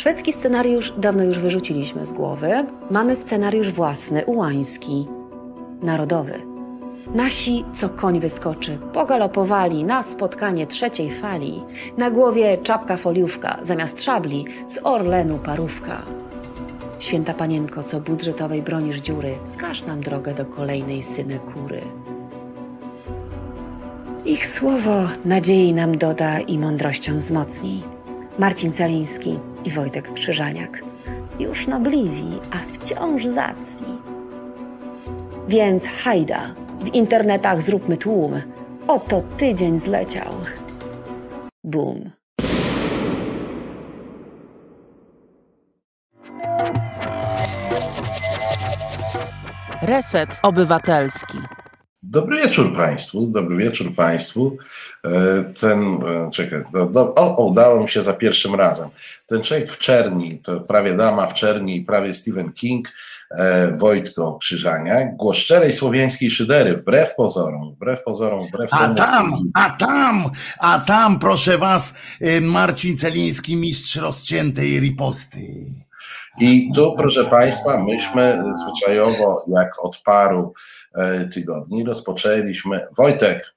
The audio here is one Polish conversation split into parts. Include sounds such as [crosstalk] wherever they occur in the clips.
Szwedzki scenariusz dawno już wyrzuciliśmy z głowy. Mamy scenariusz własny, ułański, narodowy. Nasi, co koń wyskoczy, pogalopowali na spotkanie trzeciej fali. Na głowie czapka foliówka, zamiast szabli z Orlenu parówka. Święta panienko, co budżetowej bronisz dziury, wskaż nam drogę do kolejnej synekury. Ich słowo nadziei nam doda i mądrością wzmocni. Marcin Caliński i Wojtek Krzyżaniak. Już nobliwi, a wciąż zacni. Więc hajda, w internetach zróbmy tłum. Oto tydzień zleciał. Boom. Reset Obywatelski. Dobry wieczór Państwu, dobry wieczór Państwu. E, ten, e, czekaj, do, do, o, udało mi się za pierwszym razem. Ten człowiek w czerni, to prawie dama w czerni i prawie Stephen King, e, Wojtko Krzyżania, głos szczerej słowiańskiej szydery, wbrew pozorom, wbrew pozorom, wbrew A tam, a tam, a tam, proszę Was, e, Marcin Celiński, mistrz rozciętej riposty. I tu, proszę Państwa, myśmy zwyczajowo, jak od paru tygodni, rozpoczęliśmy. Wojtek,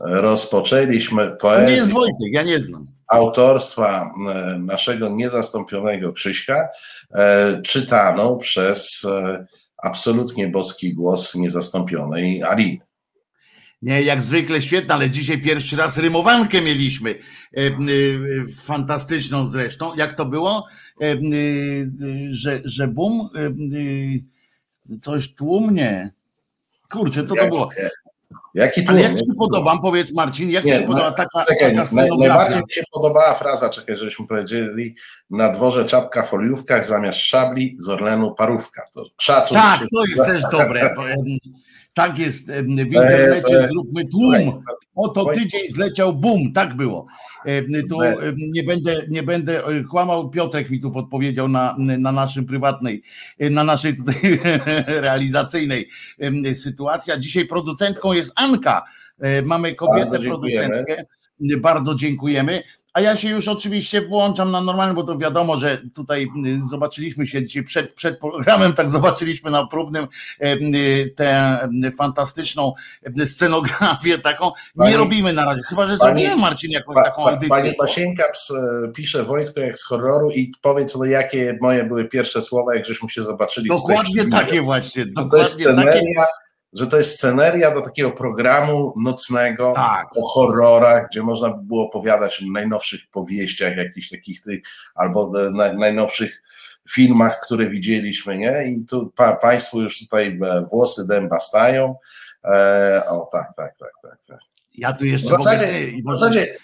rozpoczęliśmy To nie jest poezję Wojtek, ja nie znam. autorstwa e, naszego niezastąpionego Krzyśka, e, czytaną przez e, absolutnie boski głos niezastąpionej Aliny. Nie, jak zwykle świetna, ale dzisiaj pierwszy raz rymowankę mieliśmy. E, e, fantastyczną zresztą. Jak to było? E, e, że, że bum, e, e, coś tłumnie. Kurczę, co to było? Jaki Ale jak ci się podoba, powiedz Marcin, jak ci Nie, się no, podoba taka, Czekaj, taka naj, najbardziej mi się podobała fraza, czekaj, żeśmy powiedzieli, na dworze czapka foliówka zamiast szabli z Orlenu parówka. To szacun. Tak, się- to jest też dobre. Tak jest w internecie, E, e, zróbmy tłum. Oto Wojtku, tydzień zleciał bum, tak było. Tu E. nie będę, nie będę e, kłamał, Piotrek mi tu podpowiedział na, na naszym prywatnej, e, na naszej tutaj [laughs] realizacyjnej em, sytuacji. A dzisiaj producentką jest Anka. E, Mamy kobietę producentkę. Bardzo dziękujemy. A ja się już oczywiście włączam na normalne, bo to wiadomo, że tutaj y, zobaczyliśmy się dzisiaj przed, przed programem, tak zobaczyliśmy na próbnym e, y, tę y, fantastyczną y, scenografię taką. Nie Pani- robimy na razie, chyba że zrobimy Marcin jakąś Pa, taką pa, audycję. pani e, pisze Wojtko jak z horroru i powiedz, no, jakie moje były pierwsze słowa, jak żeśmy się zobaczyli. w Dokładnie takie właśnie, To jest dokładnie takie. Że to jest sceneria do takiego programu nocnego Tak. o horrorach, gdzie można by było opowiadać o najnowszych powieściach, jakichś takich tych, albo na, najnowszych filmach, które widzieliśmy, nie? I tu pa, Państwu już tutaj e, włosy dęba stają. E, o, tak, tak, tak, tak. tak. Ja tu W jeszcze zasadzie, mogę... w zasadzie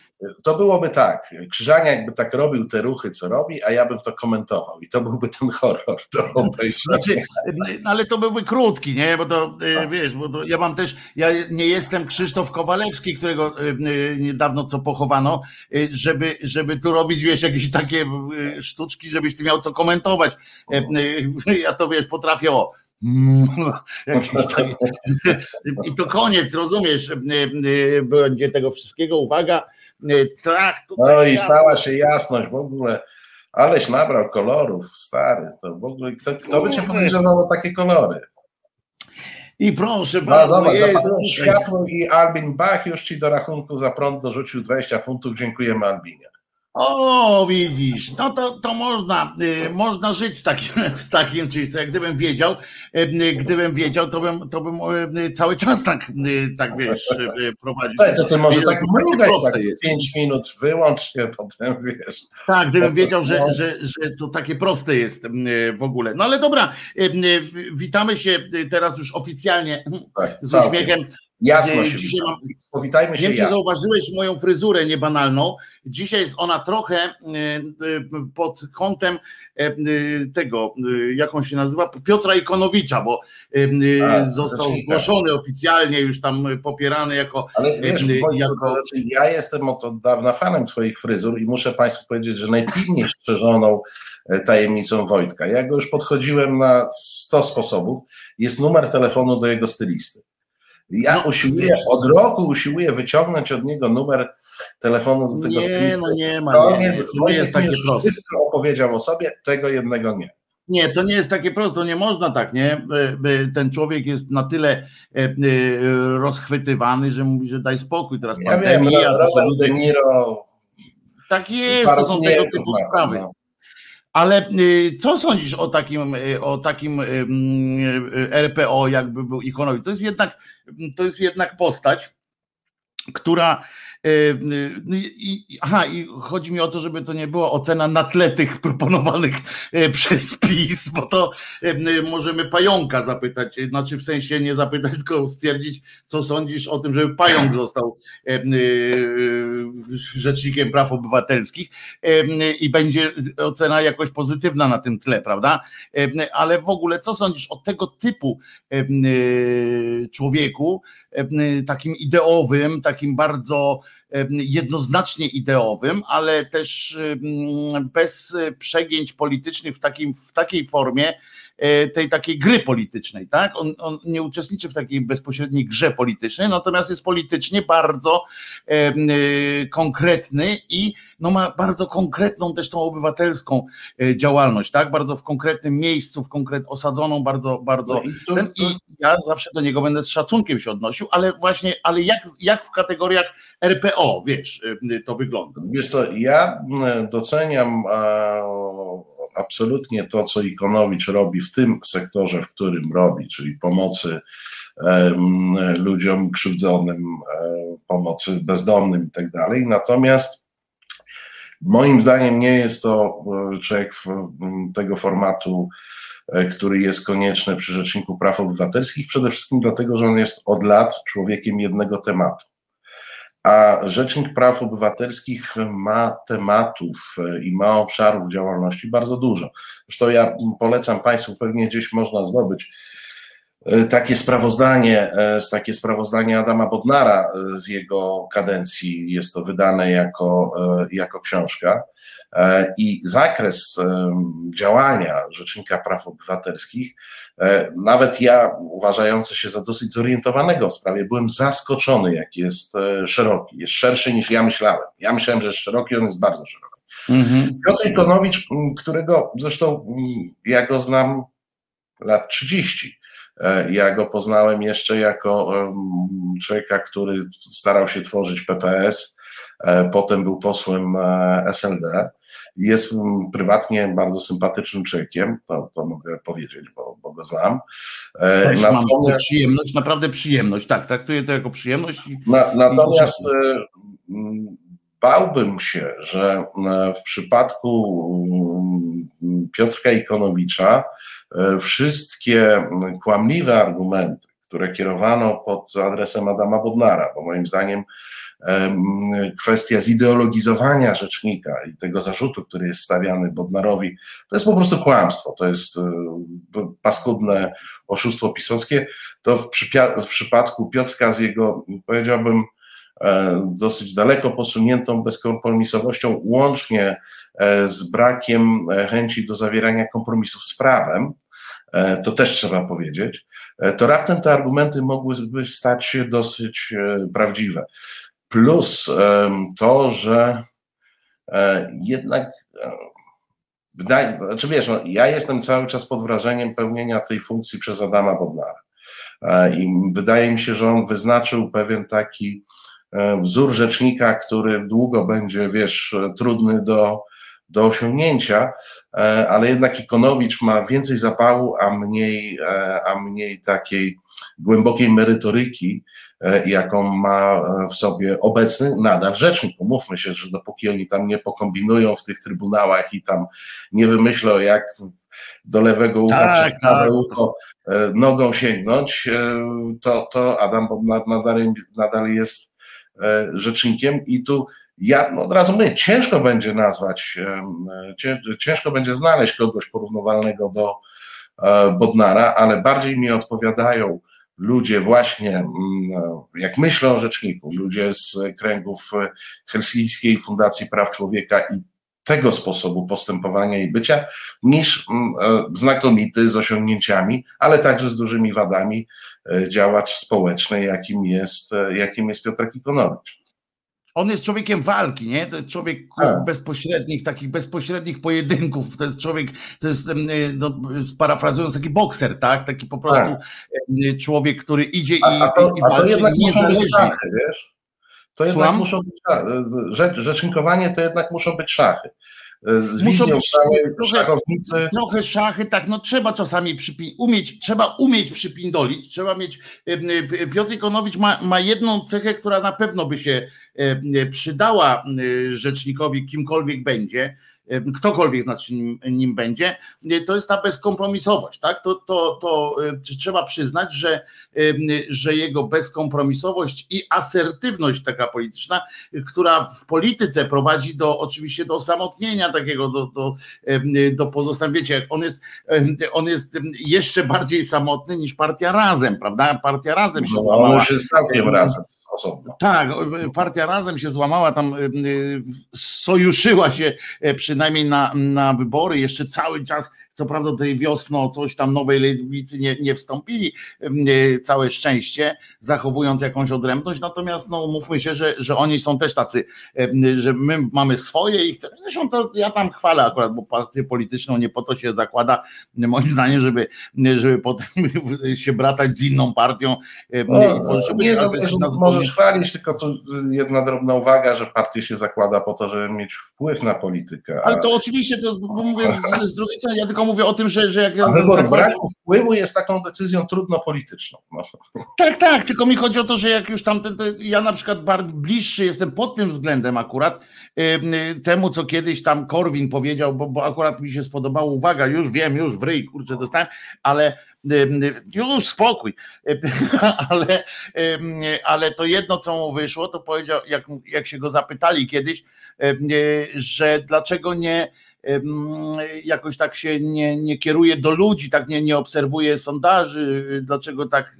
to byłoby tak, Krzyżania jakby tak robił te ruchy, co robi, a ja bym to komentował i to byłby ten horror do obejrzenia. Znaczy, no ale to byłby krótki, nie? Bo to e, Tak. wiesz, bo to ja mam też, ja nie jestem Krzysztof Kowalewski, którego e, e, niedawno co pochowano, żeby, żeby tu robić, wiesz, jakieś takie sztuczki, żebyś ty miał co komentować. Ja to wiesz, potrafię o. [laughs] I to koniec, rozumiesz? Będzie tego wszystkiego, uwaga. Tak, tutaj No i stała się jasność w ogóle, aleś nabrał kolorów, stary, to w ogóle kto, kto by cię podejrzewał o takie kolory? I proszę No bardzo, zobacz, światło i Albin Bach już ci do rachunku za prąd dorzucił 20 funtów, dziękujemy Albinie. O, widzisz, no to, to można, y, można żyć z takim, [laughs] z takim czymś. To jak gdybym wiedział, y, gdybym wiedział, to bym, to bym y, cały czas tak, tak wiesz, prowadził. Słuchaj, to ty może Wiedział, tak mrugać tak jest. 5 minut, wyłącz się, [laughs] potem wiesz. Tak, gdybym wiedział, że, że, że to takie proste jest w ogóle. No ale dobra, witamy się teraz już oficjalnie Tak, z całkiem. Jasno się Dzisiaj mam, Powitajmy Nie się wiem, czy zauważyłeś moją fryzurę niebanalną. Dzisiaj jest ona trochę e, e, pod kątem e, tego, jak on się nazywa, Piotra Ikonowicza, bo A, został rzecznika. zgłoszony oficjalnie, już tam popierany jako. Ale wiesz, jako- znaczy ja jestem od, od dawna fanem twoich fryzur i muszę Państwu powiedzieć, że najpilniej [laughs] strzeżoną tajemnicą Wojtka, ja go już podchodziłem na 100 sposobów, jest numer telefonu do jego stylisty. Ja usiłuję, od roku usiłuję wyciągnąć od niego numer telefonu do tego Nie, no nie ma. To nie, to jest takie proste. Wszystko opowiedział o sobie, tego jednego nie. Nie, to nie jest takie proste, nie można tak, nie? Ten człowiek jest na tyle e, e, rozchwytywany, że mówi, że daj spokój, teraz ja pandemia. Wiem, Robert De Niro. Tak jest, to są tego typu sprawy. No. Ale y, co sądzisz o takim, y, o takim y, RPO, jakby był ikonowi? To jest jednak, to jest jednak postać, która I, aha, i chodzi mi o to, żeby to nie była ocena na tle tych proponowanych e, [laughs] przez PiS, bo to e, możemy pająka zapytać, znaczy w sensie nie zapytać, tylko stwierdzić, co sądzisz o tym, żeby pająk został rzecznikiem praw obywatelskich i będzie ocena jakoś pozytywna na tym tle, prawda? Ale w ogóle, co sądzisz o tego typu człowieku, takim ideowym, takim bardzo jednoznacznie ideowym, ale też bez przegięć politycznych w, takim, w takiej formie, tej takiej gry politycznej, tak? On, on, nie uczestniczy w takiej bezpośredniej grze politycznej, natomiast jest politycznie bardzo e, konkretny i no ma bardzo konkretną też tą obywatelską e, działalność, tak? Bardzo w konkretnym miejscu, w konkret osadzoną, bardzo, bardzo. No i, ten, to... I ja zawsze do niego będę z szacunkiem się odnosił, ale właśnie, ale jak, jak w kategoriach RPO, wiesz, to wygląda. Wiesz co, ja doceniam absolutnie to, co Ikonowicz robi w tym sektorze, w którym robi, czyli pomocy ludziom krzywdzonym, pomocy bezdomnym i tak dalej. Natomiast moim zdaniem nie jest to e, człowiek tego formatu, e, który jest konieczny przy Rzeczniku Praw Obywatelskich, przede wszystkim dlatego, że on jest od lat człowiekiem jednego tematu a Rzecznik Praw Obywatelskich ma tematów e, i ma obszarów działalności bardzo dużo. Zresztą ja polecam Państwu, pewnie gdzieś można zdobyć takie sprawozdanie, e, takie sprawozdanie Adama Bodnara z jego kadencji. Jest to wydane jako, jako książka. E, i zakres e, działania Rzecznika Praw Obywatelskich, e, nawet ja, uważający się za dosyć zorientowanego w sprawie, byłem zaskoczony, jak jest szeroki. Jest szerszy niż ja myślałem. Ja myślałem, że jest szeroki, on jest bardzo szeroki. Mhm. Piotr Ikonowicz, którego zresztą ja go znam lat 30. Ja go poznałem jeszcze jako człowieka, który starał się tworzyć PPS, potem był posłem SLD. Jest prywatnie bardzo sympatycznym człowiekiem, to, to mogę powiedzieć, bo, bo go znam. E, Też natomiast, mam przyjemność, naprawdę przyjemność, tak, traktuję to jako przyjemność. Na, natomiast e, bałbym się, że e, w przypadku Piotrka Ikonowicza wszystkie kłamliwe argumenty, które kierowano pod adresem Adama Bodnara, bo moim zdaniem kwestia zideologizowania rzecznika i tego zarzutu, który jest stawiany Bodnarowi, to jest po prostu kłamstwo, to jest e, paskudne oszustwo pisowskie. To w, w przypadku Piotrka z jego, powiedziałbym, e, dosyć daleko posuniętą bezkompromisowością, łącznie e, z brakiem chęci do zawierania kompromisów z prawem, to też trzeba powiedzieć, to raptem te argumenty mogłyby stać się dosyć prawdziwe. Plus to, że e, jednak e, znaczy wiesz, no, ja jestem cały czas pod wrażeniem pełnienia tej funkcji przez Adama Bodnara. E, I wydaje mi się, że on wyznaczył pewien taki wzór rzecznika, który długo będzie, wiesz, trudny do, do osiągnięcia, ale jednak Ikonowicz ma więcej zapału, a mniej, a mniej takiej głębokiej merytoryki, e, jaką ma e, w sobie obecny nadal rzecznik. Umówmy się, że dopóki oni tam nie pokombinują w tych trybunałach i tam nie wymyślą, jak do lewego ucha tak, przez prawe tak. ucho e, nogą sięgnąć, to, to Adam nadal, nadal jest rzecznikiem i tu ja no od razu mówię, ciężko będzie nazwać, ciężko będzie znaleźć kogoś porównywalnego do Bodnara, ale bardziej mi odpowiadają ludzie właśnie, mm, jak myślę o rzeczniku, ludzie z kręgów Helsińskiej Fundacji Praw Człowieka i tego sposobu postępowania i bycia, niż mm, e, znakomity z osiągnięciami, ale także z dużymi wadami e, działacz społeczny, jakim jest, e, jakim jest Piotr Ikonowicz. On jest człowiekiem walki, nie? To jest człowiek tak. bezpośrednich, takich bezpośrednich pojedynków. To jest człowiek, to jest, no, sparafrazując, taki bokser, tak? Taki po prostu tak. człowiek, który idzie i, a, a to, i walczy a to niezależnie. Szachy, wiesz? To jednak Słucham? muszą być rzecz, rzecznikowanie to jednak muszą być szachy. Z muszą być trochę, trochę szachy, tak, no trzeba czasami przypi- umieć, trzeba umieć przypindolić, trzeba mieć, Piotr Ikonowicz ma, ma jedną cechę, która na pewno by się przydała rzecznikowi, kimkolwiek będzie, ktokolwiek znaczy nim, nim, będzie, to jest ta bezkompromisowość. Tak? To, to, to trzeba przyznać, że, że jego bezkompromisowość i asertywność taka polityczna, która w polityce prowadzi do oczywiście do osamotnienia takiego, do, do, do pozostawienia. Wiecie, on jest, on jest jeszcze bardziej samotny niż partia razem, prawda? Partia razem się no, złamała. Jest całkiem razem osobno. Tak, partia razem się złamała, tam sojuszyła się przy przynajmniej na, na wybory jeszcze cały czas co prawda tej wiosną coś tam nowej lewicy nie, nie wstąpili, całe szczęście, zachowując jakąś odrębność, natomiast no mówmy się, że, że oni są też tacy, że my mamy swoje i chcemy, zresztą to ja tam chwalę akurat, bo partię polityczną nie po to się zakłada, moim zdaniem, żeby, żeby potem [laughs] się bratać z inną partią no, i tworzyć. Nie, no, no, możesz chwalić, tylko tu jedna drobna uwaga, że partię się zakłada po to, żeby mieć wpływ na politykę. Ale to oczywiście, to, bo mówię z, z drugiej strony, ja tylko mówię o tym, że, że jak. A wybór zakładam... braku wpływu jest taką decyzją trudno polityczną. No. Tak, tak, tylko mi chodzi o to, że jak już tamten, to ja na przykład bardzo bliższy jestem pod tym względem akurat temu, co kiedyś tam Korwin powiedział, bo, bo akurat mi się spodobało, uwaga, już wiem, już w ryj, kurczę, dostałem, ale już spokój, [laughs] ale, ale to jedno, co mu wyszło, to powiedział, jak, jak się go zapytali kiedyś, że dlaczego nie jakoś tak się nie, nie kieruje do ludzi, tak nie, nie obserwuje sondaży, dlaczego tak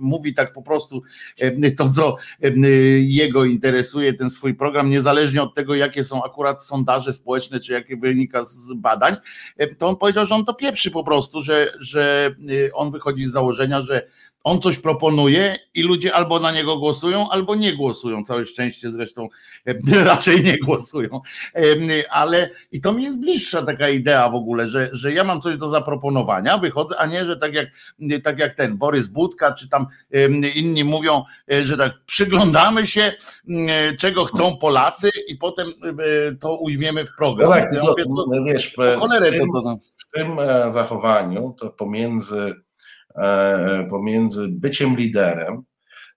mówi tak po prostu to, co jego interesuje, ten swój program, niezależnie od tego, jakie są akurat sondaże społeczne, czy jakie wynika z badań, to on powiedział, że on to pieprzy po prostu, że, że on wychodzi z założenia, że on coś proponuje i ludzie albo na niego głosują, albo nie głosują. Całe szczęście zresztą [laughs] raczej nie głosują. Ale i to mi jest bliższa taka idea w ogóle, że, że ja mam coś do zaproponowania, wychodzę, a nie, że tak jak, tak jak ten Borys Budka, czy tam inni mówią, e, że tak przyglądamy się, czego chcą Polacy i potem to ujmiemy w program. No tak, ja mówię, to, wiesz, w tym, to, to, w tym e, zachowaniu to pomiędzy E, pomiędzy byciem liderem,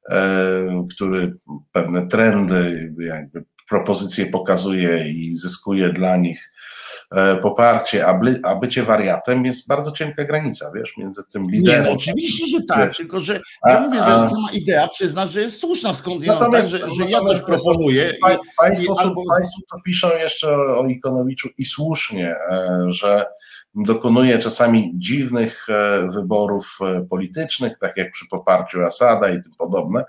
e, który pewne trendy, jakby propozycje pokazuje i zyskuje dla nich e, poparcie, a, by, a bycie wariatem jest bardzo cienka granica, wiesz, między tym liderem. Nie, no, oczywiście, że tak, wiesz, tylko że ja a, mówię, że a, sama idea przyzna, że jest słuszna skąd ja tak, że, że ja coś proponuję. Pa, państwo, i albo... tu, państwo to piszą jeszcze o Ikonowiczu i słusznie, że dokonuje czasami dziwnych e, wyborów e, politycznych, tak jak przy poparciu Asada i tym podobne.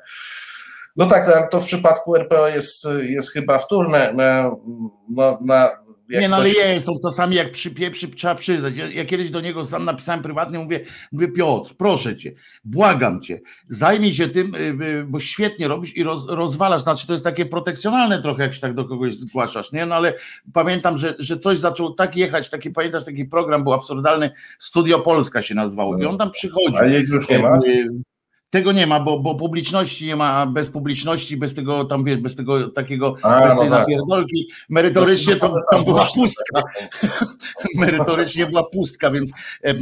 No tak, to w przypadku RPO jest, jest chyba wtórne. Na, no, na, nie, no ale jest, to, to sami jak przypieprzy, trzeba przyznać. Ja, ja, kiedyś do niego sam napisałem prywatnie, mówię, mówię Piotr, proszę cię, błagam cię, zajmij się tym, y, y, bo świetnie robisz i roz, rozwalasz, znaczy to jest takie protekcjonalne trochę, jak się tak do kogoś zgłaszasz, nie? No ale pamiętam, że, że coś zaczął tak jechać, taki, pamiętasz, taki program był absurdalny, Studio Polska się nazywało i on tam przychodził. A już nie ma? Tego nie ma, bo, bo publiczności nie ma, bez publiczności, bez tego tam wiesz, bez tego takiego, A, bez no tej tak. napierdolki, merytorycznie to, tam była pustka. [laughs] merytorycznie była pustka, więc e,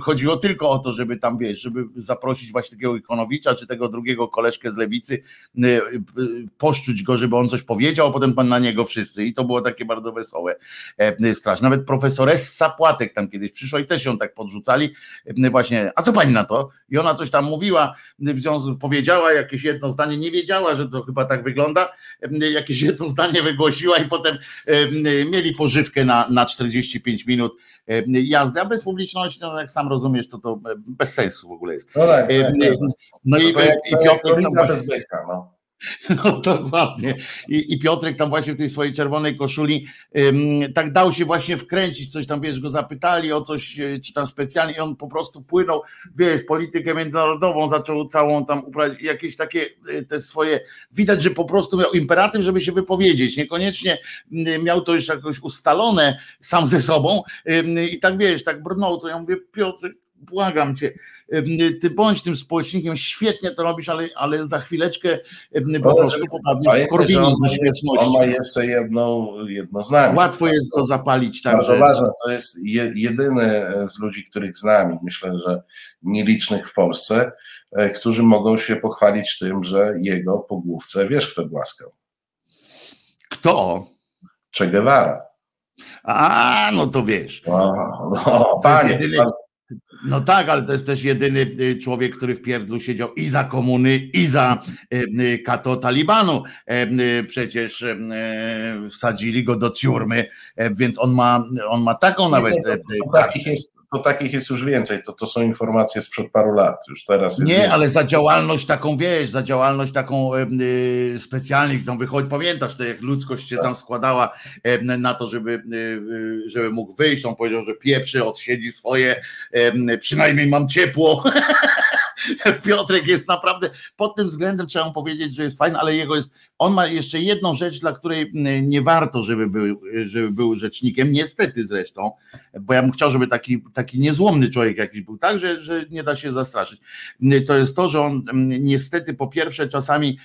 chodziło tylko o to, żeby tam wiesz, żeby zaprosić właśnie takiego Ikonowicza, czy tego drugiego koleżkę z lewicy, e, e, poszczuć go, żeby on coś powiedział, a potem pan na niego wszyscy. I to było takie bardzo wesołe, straszne. Nawet profesoressa Płatek tam kiedyś przyszła i też ją tak podrzucali, właśnie, a co pani na to? I ona coś tam mówiła, w związku powiedziała jakieś jedno zdanie, nie wiedziała, że to chyba tak wygląda, jakieś jedno zdanie wygłosiła i potem mieli pożywkę na, na 45 minut jazdy, a bez publiczności, no jak sam rozumiesz, to to bez sensu w ogóle jest. No, tak, tak, tak. no i, no i, i Piotr... Tam, bez byka, no. [laughs] No dokładnie. I, I Piotrek tam właśnie w tej swojej czerwonej koszuli ym, tak dał się właśnie wkręcić, coś tam, wiesz, go zapytali o coś, e, czy tam specjalnie i on po prostu płynął, wiesz, politykę międzynarodową, zaczął całą tam uprawiać jakieś takie e, te swoje, widać, że po prostu miał imperatyw, żeby się wypowiedzieć, niekoniecznie miał to już jakoś ustalone sam ze sobą ym, i tak, wiesz, tak brnął, to ja mówię, Piotrek, błagam cię, ty bądź tym społecznikiem, świetnie to robisz, ale, ale za chwileczkę po prostu popadniesz w śmieszności. On ma jeszcze jedną, jedno zdanie. Łatwo jest go zapalić. Tak, Bardzo ważne, to jest jedyny z ludzi, których znam myślę, że nielicznych w Polsce, e, którzy mogą się pochwalić tym, że jego po główce wiesz kto głaskał. Kto? Che Guevara. A, no to wiesz. No, no panie, jedyny, no tak, ale to jest też jedyny y, człowiek, który w pierdlu siedział i za komuny, i za y, y, kato Talibanu. E, przecież wsadzili go do ciurmy, e, więc on ma, on ma taką nawet. To, takich jest, to takich jest już więcej. To, to są informacje sprzed paru lat. Już teraz Nie, więcej. ale za działalność taką, wiesz, za działalność taką yy, specjalnie, tam wychodzi, pamiętasz, to jak ludzkość się tak. tam składała yy, na to, żeby, yy, żeby mógł wyjść, on powiedział, że pieprzy, odsiedzi swoje, przynajmniej mam ciepło. [laughs] [laughs] Piotrek jest naprawdę, pod tym względem trzeba mu powiedzieć, że jest fajny, ale jego jest, on ma jeszcze jedną rzecz, dla której nie warto, żeby był, żeby był rzecznikiem, niestety zresztą, bo ja bym chciał, żeby taki, taki niezłomny człowiek jakiś był, tak, że, że nie da się zastraszyć. To jest to, że on niestety po pierwsze czasami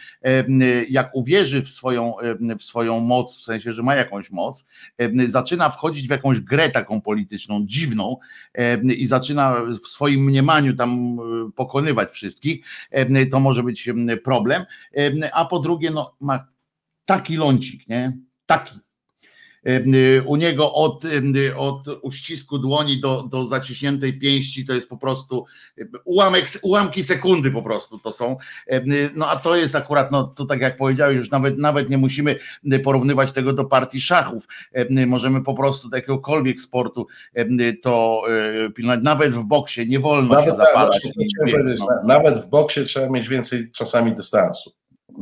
jak uwierzy w swoją, w swoją moc, w sensie, że ma jakąś moc, zaczyna wchodzić w jakąś grę taką polityczną, dziwną i zaczyna w swoim mniemaniu tam pokonywać wszystkich, to może być problem, a po drugie, no ma taki lącik, nie? Taki. Y, u niego od, od uścisku dłoni do, do zaciśniętej pięści to jest po prostu ułamek, ułamki sekundy po prostu to są. No a to jest akurat, no to tak jak powiedziałeś, już nawet, nawet nie musimy porównywać tego do partii szachów. Możemy po prostu do jakiegokolwiek sportu to pilnować. Nawet w boksie nie wolno nawet, się zapalać. Tak, no. Nawet w boksie trzeba mieć więcej czasami dystansu.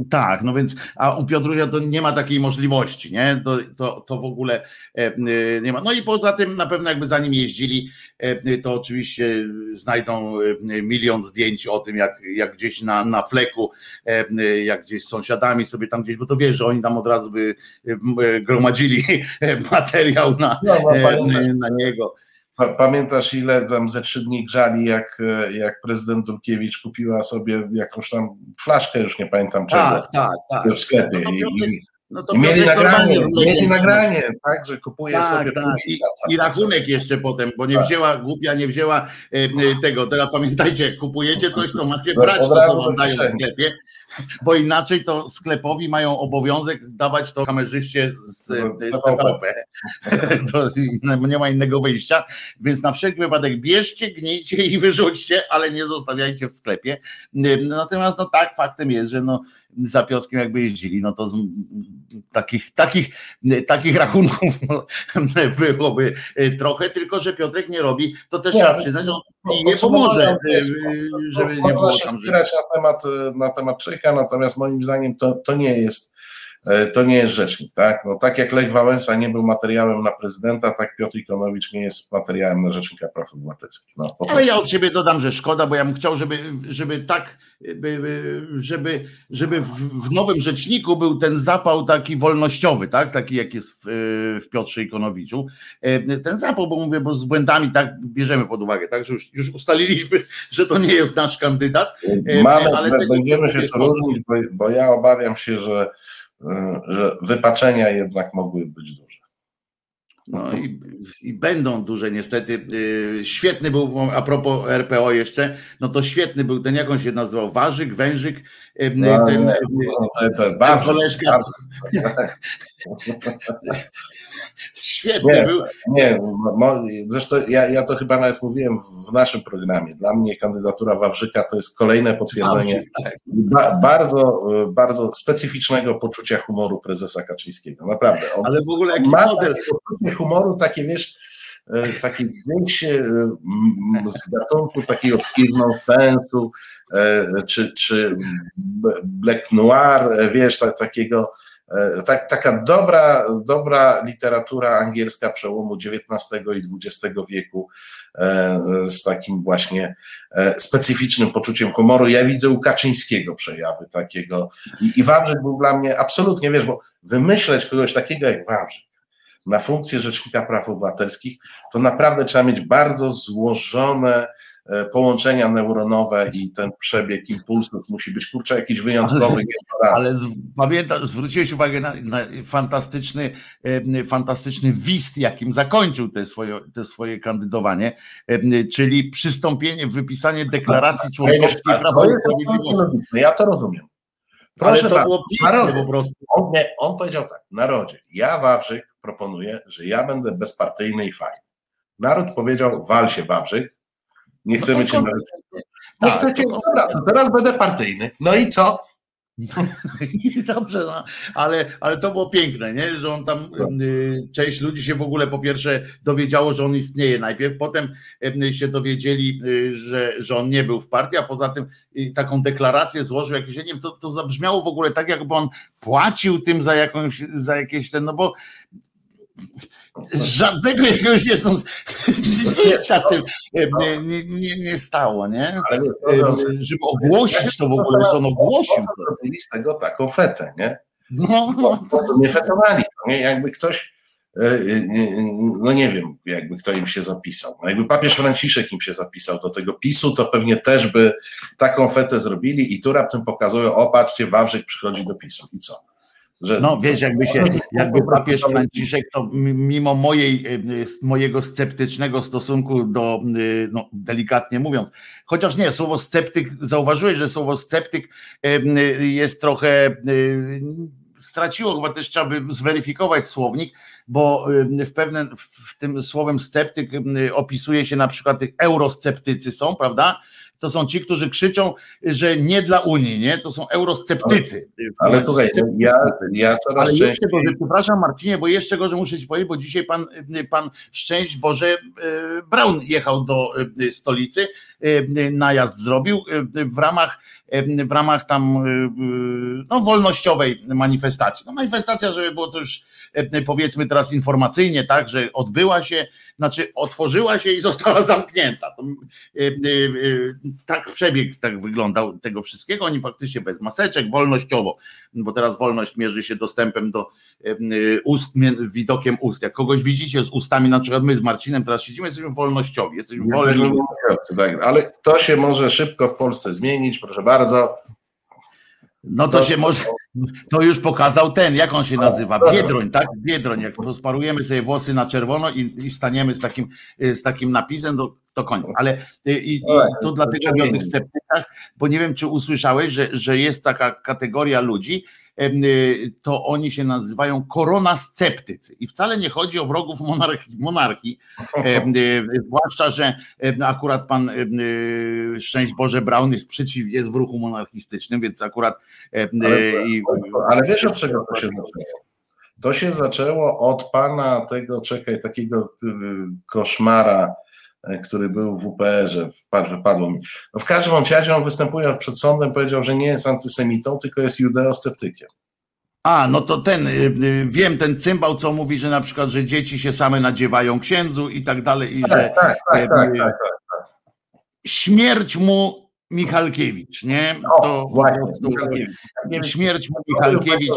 Tak, no więc, a u Piotrusia to nie ma takiej możliwości, nie? To, to, to w ogóle e, e, nie ma. No i poza tym na pewno jakby za nim jeździli, e, to oczywiście znajdą milion zdjęć o tym, jak, jak gdzieś na, na fleku, jak gdzieś z sąsiadami sobie tam gdzieś, bo to wiesz, że oni tam od razu by gromadzili [laughs] materiał na, no, no, na niego. Pamiętasz, ile tam ze trzy dni grzali, jak, jak prezydent Dulkiewicz kupiła sobie jakąś tam flaszkę, już nie pamiętam czego, tak, tak, tak. w sklepie. No I, no i mieli nagranie, mieli nagranie, tak, że kupuje tak, sobie tak. I, I, rachunek jeszcze potem, bo nie tak. wzięła, głupia nie wzięła e, e, tego. Teraz pamiętajcie, jak kupujecie coś, to macie brać to, co wam dają w sklepie [laughs] bo inaczej to sklepowi mają obowiązek dawać to kamerzyście z, z TVP. [laughs] To nie ma innego wyjścia, więc na wszelki wypadek bierzcie, gnijcie i wyrzućcie, ale nie zostawiajcie w sklepie. Natomiast no tak, faktem jest, że no za Piotrkiem jakby jeździli, no to z, takich, takich, takich rachunków no, [laughs] byłoby trochę, tylko że Piotrek nie robi, to też nie, trzeba przyznać, że on nie pomoże, żeby nie było się spierać na temat, na temat Czeka, natomiast moim zdaniem to, to nie jest E, to nie jest rzecznik, tak? No, tak jak Lech Wałęsa nie był materiałem na prezydenta, tak Piotr Ikonowicz nie jest materiałem na rzecznika praw obywatelskich. No, Ale ja od siebie dodam, że szkoda, bo ja bym chciał, żeby, żeby tak, żeby, żeby w nowym rzeczniku był ten zapał taki wolnościowy, tak? Taki jak jest w, w Piotrze Ikonowiczu. E, ten zapał, bo mówię, bo z błędami tak bierzemy pod uwagę, tak? Że już, już ustaliliśmy, [laughs] że to nie jest nasz kandydat. E, Mamy, ale będziemy się to różnić, bo, bo ja obawiam się, że że wypaczenia jednak mogły być duże. No i, i, będą duże niestety. Y, świetny był, a propos RPO jeszcze, no to świetny był ten, jak on się nazywał, Warzyk, Wężyk, y, no, ten, no, ten, ten, ten koleżka. [laughs] [laughs] Świetny nie, był. Nie, zresztą ja, ja to chyba nawet mówiłem w naszym programie. Dla mnie kandydatura Wawrzyka to jest kolejne potwierdzenie tak. ba, bardzo, bardzo specyficznego poczucia humoru prezesa Kaczyńskiego. Naprawdę. On, Ale w ogóle jaki model. poczucie humoru takie, wiesz, taki gdzieś z gatunku takiego firmą sensu, czy, czy black noir, wiesz, tak, takiego E, tak, taka dobra, dobra literatura angielska przełomu XIX i XX wieku e, z takim właśnie e, specyficznym poczuciem humoru. Ja widzę u Kaczyńskiego przejawy takiego i, i Wawrzyk był dla mnie absolutnie, wiesz, bo wymyśleć kogoś takiego jak Wawrzyk na funkcję Rzecznika Praw Obywatelskich, to naprawdę trzeba mieć bardzo złożone E, połączenia neuronowe i ten przebieg impulsów musi być kurczę jakiś wyjątkowy. Ale, ale pamiętasz, zwróciłeś uwagę na, na, fantastyczny, e, fantastyczny wist, jakim zakończył te swoje, te swoje kandydowanie, e, czyli przystąpienie, wypisanie deklaracji członkowskiej Prawa i Sprawiedliwości. Ja to rozumiem. Proszę ale to było piękne po prostu. On, nie, on powiedział tak, narodzie, ja Wawrzyk proponuję, że ja będę bezpartyjny i fajny. Naród powiedział, wal się Wawrzyk, nie chcemy no cię. Nie tak, chcecie, dobra, to teraz będę partyjny. No i co? [laughs] Dobrze, no, ale, ale to było piękne, nie? że on tam, no. y, część ludzi się w ogóle po pierwsze dowiedziało, że on istnieje najpierw, potem y, się dowiedzieli, y, że, że on nie był w partii, a poza tym taką deklarację złożył, jakieś, nie wiem, to, to zabrzmiało w ogóle tak, jakby on płacił tym za jakąś, za jakieś ten, no bo Żadnego jakiegoś wiesz, [laughs] no, nic na tym nie, nie, nie, stało, nie? Ale Żeby ogłosić to w ogóle, że on ogłosił. Zrobili z tego taką fetę, nie? No, no. Nie fetowali, to nie? Jakby ktoś, e, e, no nie wiem, jakby kto im się zapisał. No jakby papież Franciszek im się zapisał do tego PiSu, to pewnie też by taką fetę zrobili i tu raptem pokazują, opatrzcie, Wawrzyk przychodzi do PiSu i co? Że, no wiesz, jakby się, jakby papież Franciszek to mimo mojej, e, mojego sceptycznego stosunku do, e, no delikatnie mówiąc, chociaż nie, słowo sceptyk, zauważyłeś, że słowo sceptyk e, jest trochę straciło, chyba też trzeba by zweryfikować słownik, bo w pewnym, w tym słowem sceptyk opisuje się na przykład eurosceptycy są, prawda? To są ci, którzy krzyczą, że nie dla Unii, nie? To są eurosceptycy. Ale, ale słuchaj, ja, ja coraz ale częściej... Jeszcze gorzej, przepraszam Marcinie, bo jeszcze gorzej muszę ci powiedzieć, bo dzisiaj pan, pan Szczęść Boże e, Braun jechał do e, stolicy, najazd zrobił w ramach w ramach tam no, wolnościowej manifestacji. No manifestacja, żeby było to już powiedzmy teraz informacyjnie, tak, że odbyła się, znaczy otworzyła się i została zamknięta. Tak przebieg tak wyglądał tego wszystkiego. Oni faktycznie bez maseczek, wolnościowo, bo teraz wolność mierzy się dostępem do ust, widokiem ust. Jak kogoś widzicie z ustami, na przykład my z Marcinem teraz siedzimy, jesteśmy wolnościowi, jesteśmy wolni. Ale to się może szybko w Polsce zmienić, proszę bardzo. No to się może, to już pokazał ten, jak on się nazywa? Biedroń, tak? Biedroń. Jak posparujemy sobie włosy na czerwono i, i staniemy z takim, z takim napisem, to, to koniec. Ale i, i to dlatego mówię o tych sceptykach, bo nie wiem, czy usłyszałeś, że, że jest taka kategoria ludzi, Y, to oni się nazywają koronasceptycy. I wcale nie chodzi o wrogów monarchii, monarchii y, zwłaszcza, że akurat pan y, Szczęść Boże Braun jest przeciw, jest w ruchu monarchistycznym, więc akurat. Ale, ale wiesz od czego to się zaczęło? To się zaczęło od pana tego, czekaj, takiego koszmara który był w UPR-ze, wypadło mi. No w każdym razie on występuje przed sądem, powiedział, że nie jest antysemitą, tylko jest judeosceptykiem. A, no to ten, y, y, wiem, ten cymbał, co mówi, że na przykład, że dzieci się same nadziewają księdzu i tak dalej, i tak, że tak, tak, e, tak, tak, tak, śmierć mu Michalkiewicz, nie? To właśnie, śmierć mu Michalkiewicz.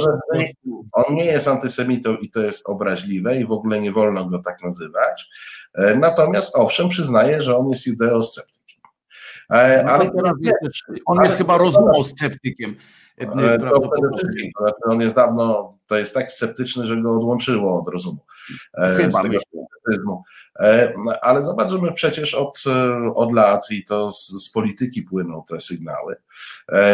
On nie jest antysemitą i to jest obraźliwe i w ogóle nie wolno go tak nazywać. E, natomiast owszem, przyznaje, że on jest judeosceptykiem. E, no ale on jest chyba rozumosceptykiem. E, to przede wszystkim, on jest dawno, to jest tak sceptyczny, że go odłączyło od rozumu. Chyba, Ale zobaczymy przecież od, od lat i to z, z polityki płyną te sygnały.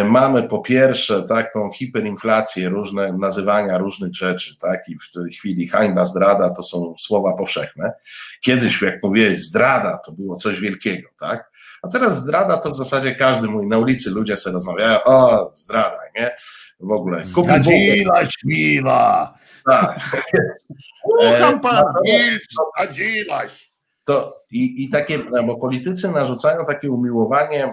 Mamy po pierwsze taką hiperinflację, różne nazywania różnych rzeczy, tak? I w tej chwili hańba, zdrada to są słowa powszechne. Kiedyś, jak powiedzieć zdrada, to było coś wielkiego, tak? A teraz zdrada to w zasadzie każdy mój, na ulicy ludzie sobie rozmawiają, o, zdrada, nie? W ogóle. Zdradziła śmiła. Tak. Słucham pan, zdradziłaś. to i, i takie, bo politycy narzucają takie umiłowanie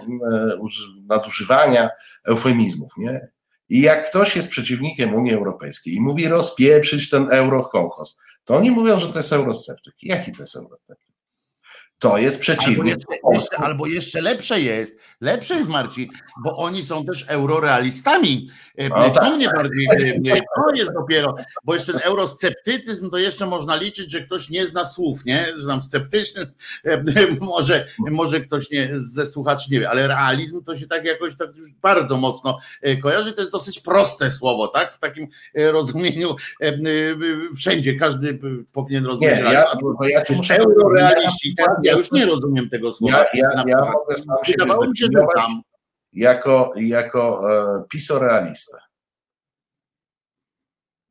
nadużywania eufemizmów, nie? I jak ktoś jest przeciwnikiem Unii Europejskiej i mówi rozpieprzyć ten eurokołchos, to oni mówią, że to jest eurosceptyk. Jaki to jest eurosceptyk? To jest przeciwnik. Albo jeszcze, jeszcze, albo jeszcze lepsze jest, lepsze jest Marcin, bo oni są też eurorealistami. E, no to tak. mnie bardziej, e, to jest dopiero, bo jeszcze ten eurosceptycyzm to jeszcze można liczyć, że ktoś nie zna słów, nie? Że nam sceptyczny, e, [laughs] może, może ktoś nie, ze słuchaczy nie wie, ale realizm to się tak jakoś tak już bardzo mocno kojarzy, to jest dosyć proste słowo, tak? W takim rozumieniu wszędzie każdy powinien rozumieć. Nie, ja, to ja muszę eurorealiści, tak? Ja już nie rozumiem tego słowa. Ja, ja, ja mogę sam Wydawało mi się, że tam. Jako, jako e, pisorealista.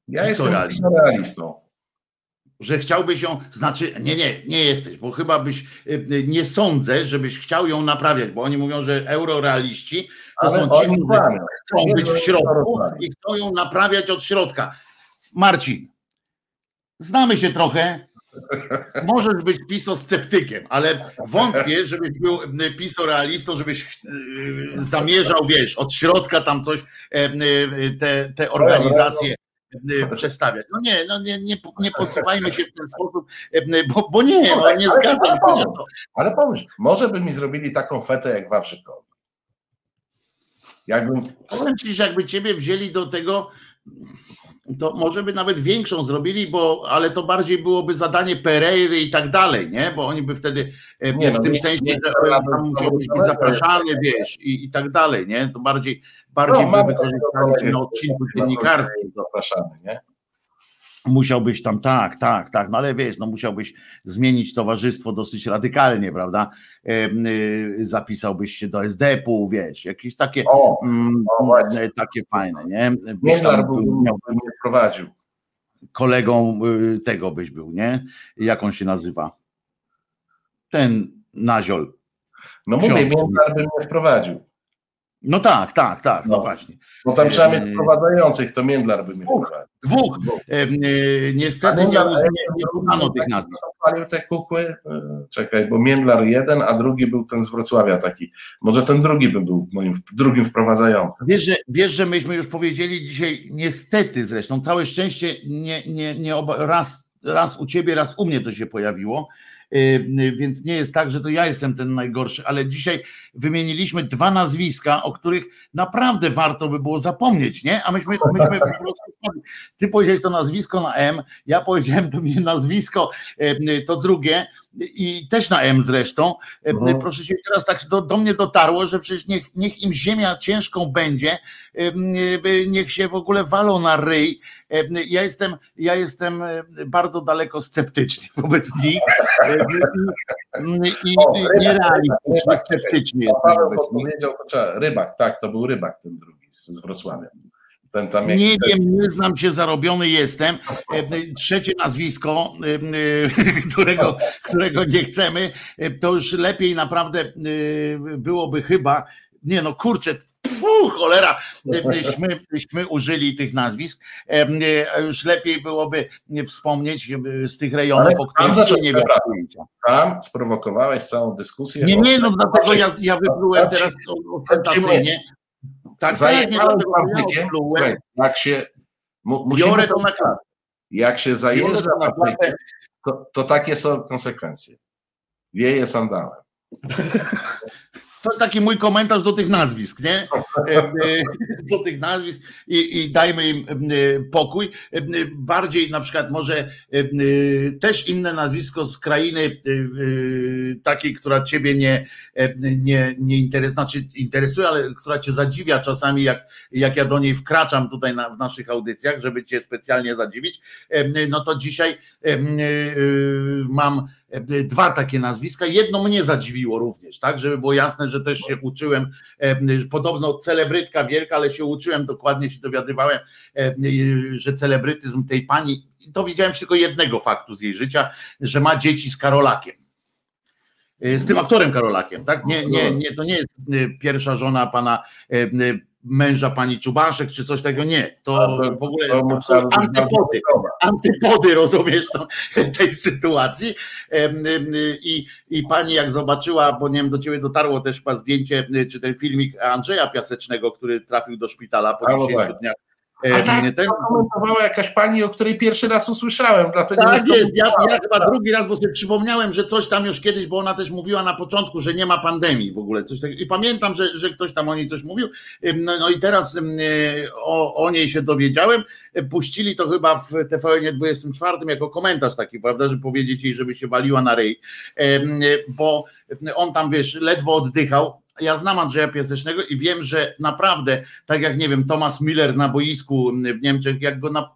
Ja jestem pisorealistą. Że chciałbyś ją, znaczy, nie, nie, nie jesteś, bo chyba byś, e, nie sądzę, żebyś chciał ją naprawiać, bo oni mówią, że eurorealiści to Ale są ci, którzy chcą być w środku i chcą ją naprawiać od środka. Marcin, znamy się trochę, Możesz być pisosceptykiem, ale wątpię, żebyś był pisorealistą, żebyś e, zamierzał, wiesz, od środka tam coś, e, e, te, te organizacje przestawiać. No nie, no nie, nie, nie posuwajmy się w ten sposób, bo, bo nie, no nie zgadzam się na to. Ale pomyśl, może by mi zrobili taką fetę jak Wawrzykowi. Jakbym... Powiem ci, że jakby ciebie wzięli do tego, to może by nawet większą zrobili, bo ale to bardziej byłoby zadanie Pereiry i tak dalej, nie? Bo oni by wtedy e, nie, w no, tym nie, sensie, nie, że tam musiał być zapraszany, wiesz, i, i tak dalej, nie? To bardziej, bardziej no, by wykorzystali na odcinku dziennikarskim. Zapraszany, nie? Musiałbyś tam, tak, tak, tak, no ale wiesz, no musiałbyś zmienić towarzystwo dosyć radykalnie, prawda? Y, zapisałbyś się do SDP-u, wiesz, jakieś takie, o, mm, o, takie fajne, nie? Międlar miałbym mnie prowadził. Kolegą y, tego byś był, nie? Jak on się nazywa? Ten Naziol. No mówię, Międlar by mnie wprowadził. No tak, tak, tak, no, no właśnie. Bo tam trzeba mieć wprowadzających, to Międlar by mi wprowadził. Dwóch. E, niestety nie, podano tych nazwisk. Palił te kukły, e, czekaj, bo Międlar jeden, a drugi był ten z Wrocławia taki. Może ten drugi by był moim drugim wprowadzającym. Wiesz, że, wiesz, że myśmy już powiedzieli dzisiaj, niestety zresztą, całe szczęście nie, nie, nie oba, raz, raz u ciebie, raz u mnie to się pojawiło, e, więc nie jest tak, że to ja jestem ten najgorszy, ale dzisiaj wymieniliśmy dwa nazwiska, o których naprawdę warto by było zapomnieć, nie? A myśmy, myśmy po prostu, ty powiedziałeś to nazwisko na M, ja powiedziałem to mnie nazwisko, to drugie i też na M zresztą. Mhm. Proszę cię, teraz tak do, do mnie dotarło, że przecież niech, niech im ziemia ciężką będzie, niech się w ogóle walą na ryj. Ja jestem, ja jestem bardzo daleko sceptyczny wobec nich i, i, i nierealistyczny, sceptyczny rybak, tak, to był rybak ten drugi z, Wrocławia. Ten tam nie wiem, nie znam się, zarobiony jestem. E, trzecie nazwisko, e, e, [laughs] którego, którego nie chcemy, to już lepiej naprawdę byłoby chyba. Nie no, kurczę, Uu, cholera, myśmy, myśmy użyli tych nazwisk. Już lepiej byłoby wspomnieć z tych rejonów, o których nie wiem. Sam sprowokowałeś całą dyskusję. Nie, nie, no dlatego ja, ja teraz ostentacyjnie. Tak, tak, nie Słuchaj, jak się Biorę to na klatę. Jak się zajeżdża na klatę, to, to takie są konsekwencje. Wieje sandałem. [laughs] To taki mój komentarz do tych nazwisk, nie? E, e, do tych nazwisk i, i dajmy im e, pokój. Bardziej na przykład może też inne nazwisko z krainy takiej, która ciebie nie, nie, nie interesuje, znaczy interesuje, ale która cię zadziwia czasami, jak, jak ja do niej wkraczam tutaj na, w naszych audycjach, żeby cię specjalnie zadziwić. No to dzisiaj mam dwa takie nazwiska. Jedno mnie zadziwiło również, tak, żeby było jasne, że też się uczyłem, e, podobno celebrytka wielka, ale się uczyłem, dokładnie się dowiadywałem, e, że celebrytyzm tej pani, to widziałem tylko jednego faktu z jej życia, że ma dzieci z Karolakiem z tym aktorem Karolakiem, tak? Nie, nie, nie, to nie jest pierwsza żona pana męża pani Czubaszek, czy coś takiego. Nie, to w ogóle antypody, antypody, rozumiesz, to, tej sytuacji. I, I pani jak zobaczyła, bo nie wiem, do ciebie dotarło też chyba zdjęcie, czy ten filmik Andrzeja Piasecznego, który trafił do szpitala po 10 tak. dniach tak, ten... komentowała jakaś pani, o której pierwszy raz usłyszałem. Dlatego tak jest, ja, ja, chyba drugi raz, bo sobie przypomniałem, że coś tam już kiedyś, bo ona też mówiła na początku, że nie ma pandemii w ogóle. Coś takiego. I pamiętam, że, że ktoś tam o niej coś mówił. No, no i teraz o, o, niej się dowiedziałem. Puścili to chyba w TVN 24 jako komentarz taki, prawda, że powiedzieć jej, żeby się waliła na rej. Bo on tam, wiesz, ledwo oddychał, ja znam Andrzeja Piasecznego i wiem, że naprawdę, tak jak nie wiem, Thomas Miller na boisku w Niemczech, jak go na,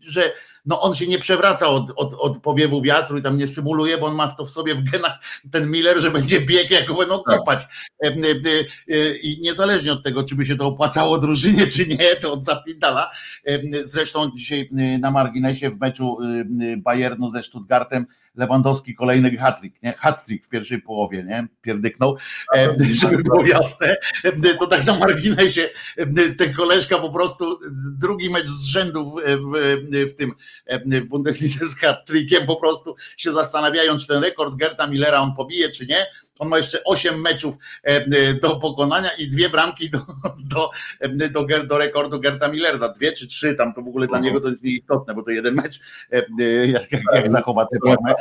że no on się nie przewraca od, od, od powiewu wiatru i tam nie symuluje, bo on ma to w sobie w genach ten Miller, że będzie bieg, jak go będą kopać. E, e, e, I niezależnie od tego, czy by się to opłacało drużynie, czy nie, to od zapindala. Zresztą dzisiaj na marginesie w meczu Bayernu ze Stuttgartem Lewandowski kolejny hat-trick, nie? Hat-trick w pierwszej połowie, nie? Pierdyknął, e, żeby było jasne. E, to tak na marginesie e, ten koleżka po prostu drugi mecz z rzędu w, w, w tym w Bundeslidze z hat-trickiem po prostu się zastanawiają, czy ten rekord Gerta Millera on pobije, czy nie on ma jeszcze 8 meczów e, do pokonania i dwie bramki do, do, do, do rekordu Gerta Millerda. Dwie czy trzy, tam to w ogóle dla mhm. niego to jest nieistotne, bo to jeden mecz, e, jak, jak, jak zachowa te formę.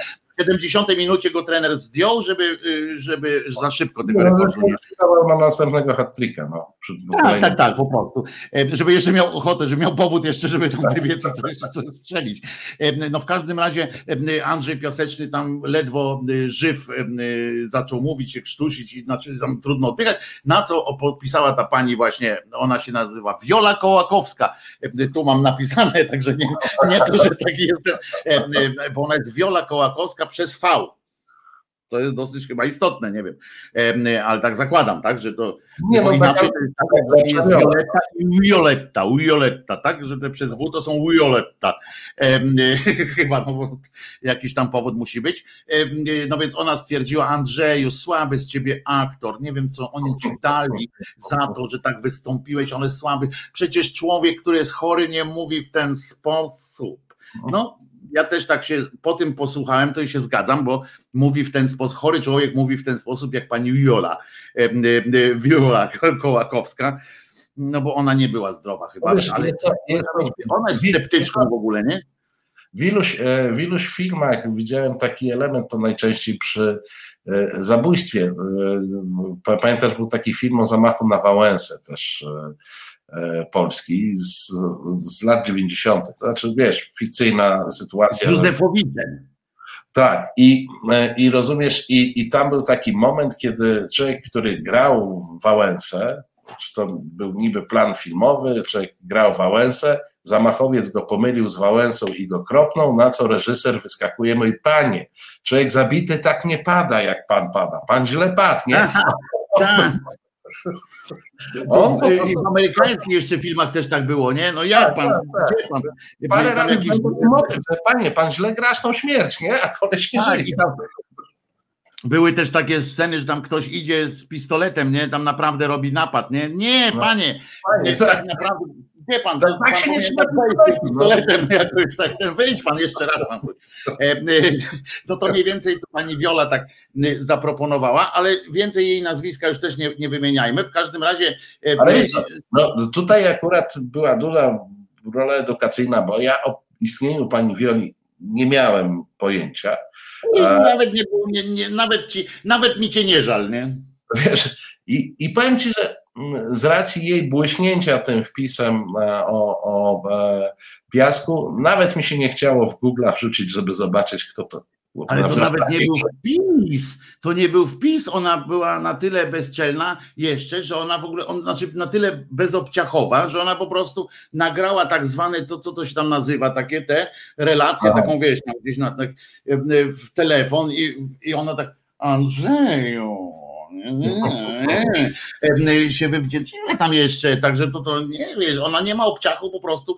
70 minucie go trener zdjął, żeby, y, żeby za szybko tego rekordu nie ma następnego hat-tricka. No, tak, tak, tak, po prostu. E, żeby jeszcze miał ochotę, żeby miał powód jeszcze, żeby tam wybiec i coś, coś strzelić. E, no w każdym razie e, Andrzej Piaseczny tam ledwo żyw zaczął mówić, się krztusić, znaczy tam trudno oddychać, na co podpisała ta pani właśnie, ona się nazywa Wiola Kołakowska. Tu mam napisane, [laughs] także nie, nie to, że taki jestem, bo ona jest Wiola Kołakowska, przez V. To jest dosyć chyba istotne, nie wiem, ale tak zakładam, tak, że to nie, no, inaczej tak, to jest, tak, jest Violetta i Violetta, Violetta, tak, że te przez W to są Violetta. [laughs] Chyba, no bo jakiś tam powód musi być. No więc ona stwierdziła, Andrzeju, słaby z ciebie aktor, nie wiem co oni ci dali za to, że tak wystąpiłeś, on jest słaby. Przecież człowiek, który jest chory, nie mówi w ten sposób. No, ja też tak się po tym posłuchałem, to i się zgadzam, bo mówi w ten sposób, chory człowiek mówi w ten sposób, jak pani Viola, Viola Kołakowska, no bo ona nie była zdrowa chyba, wiesz, ale ona jest sceptyczką w ogóle, nie? W iluś, e, w iluś filmach widziałem taki element, to najczęściej przy e, zabójstwie. E, pamiętasz, był taki film o zamachu na Wałęsę też Polski z, z lat 90. To znaczy, wiesz, fikcyjna sytuacja. Józefowicem. Tak, i, e, i rozumiesz, i, i tam był taki moment, kiedy człowiek, który grał w Wałęsę, czy to był niby plan filmowy, człowiek grał Wałęsę, zamachowiec go pomylił z Wałęsą i go kropnął, na co reżyser wyskakuje, mój panie, człowiek zabity tak nie pada, jak pan pada, pan źle padł, nie? Aha, tak. On, prostu... W amerykańskich jeszcze filmach też tak było, nie? No jak tak, pan, tak, tak. pan? Parę razy jakiś... motyw, że panie, pan źle grasz tą śmierć, nie? A koleś nie tak, żyje. Tam... Były też takie sceny, że tam ktoś idzie z pistoletem, nie? Tam naprawdę robi napad, nie? Nie, no. panie, panie tak naprawdę Wie pan, tak, pan się nie pistoletem [laughs] jakoś tak, ten wyjdź pan jeszcze raz pan. E, e, no to mniej więcej to pani Wiola tak zaproponowała, ale więcej jej nazwiska już też nie, nie wymieniajmy. W każdym razie. E, ale jest, no, tutaj akurat była duża rola edukacyjna, bo ja o istnieniu pani Wioli nie miałem pojęcia. Nie, nawet nie, nie, nie, nawet ci, nawet mi cię nie żal, nie? Wiesz, i, i powiem ci, że z racji jej błyśnięcia tym wpisem e, o, o e, piasku, nawet mi się nie chciało w Google wrzucić, żeby zobaczyć, kto to. Ale to nawet nie był wpis. To nie był wpis. Ona była na tyle bezczelna jeszcze, że ona w ogóle, on, znaczy na tyle bezobciachowa, że ona po prostu nagrała tak zwane, to co to się tam nazywa, takie te relacje, Aha. taką wiesz, gdzieś na, tak, e, w telefon i, i ona tak, Andrzeju, się wywdzięczyła tam jeszcze, także to, to nie wiesz, ona nie ma obciachu, po prostu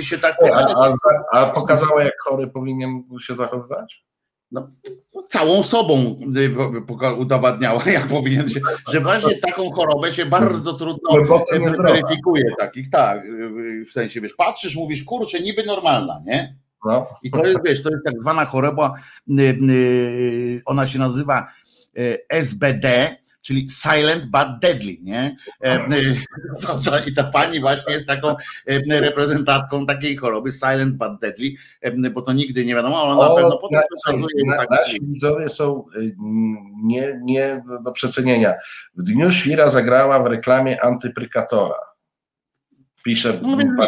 się tak pokazać. A, a, a pokazała, jak chory powinien się zachowywać? no, całą sobą udowadniała, jak powinien się, że właśnie taką chorobę się bardzo trudno weryfikuje takich, tak, w sensie, wiesz, patrzysz, mówisz, kurczę, niby normalna, nie? No. I to jest, wiesz, to jest tak zwana choroba, ona się nazywa SBD, czyli Silent but Deadly, nie? E, e, [laughs] I ta pani właśnie jest taką e, reprezentantką takiej choroby, Silent but Deadly, bo to nigdy nie wiadomo, ale na pewno potem na, tak. Nasi widzowie są nie, nie do przecenienia. W dniu świra zagrała w reklamie antyprykatora. Pisze no, no,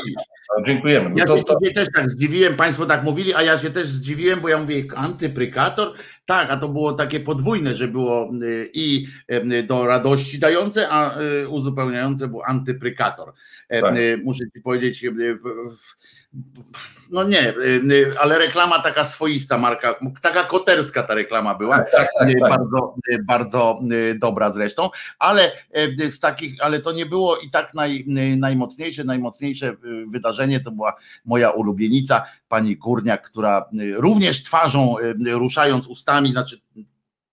dziękujemy. No ja to, się to... też tak zdziwiłem, Państwo tak mówili, a ja się też zdziwiłem, bo ja mówię antyprykator. Tak, a to było takie podwójne, że było y, i y, do radości dające, a y, uzupełniające był antyprykator. E, tak. Muszę Ci powiedzieć, no nie, y, y, ale reklama taka swoista marka, taka koterska ta reklama była, tak, tak, tak, tak. bardzo, y, bardzo dobra zresztą, ale z takich, ale to nie było i tak naj, najmocniejsze, najmocniejsze wydarzenie to była moja ulubienica, pani Górniak, która również twarzą ruszając ustami, znaczy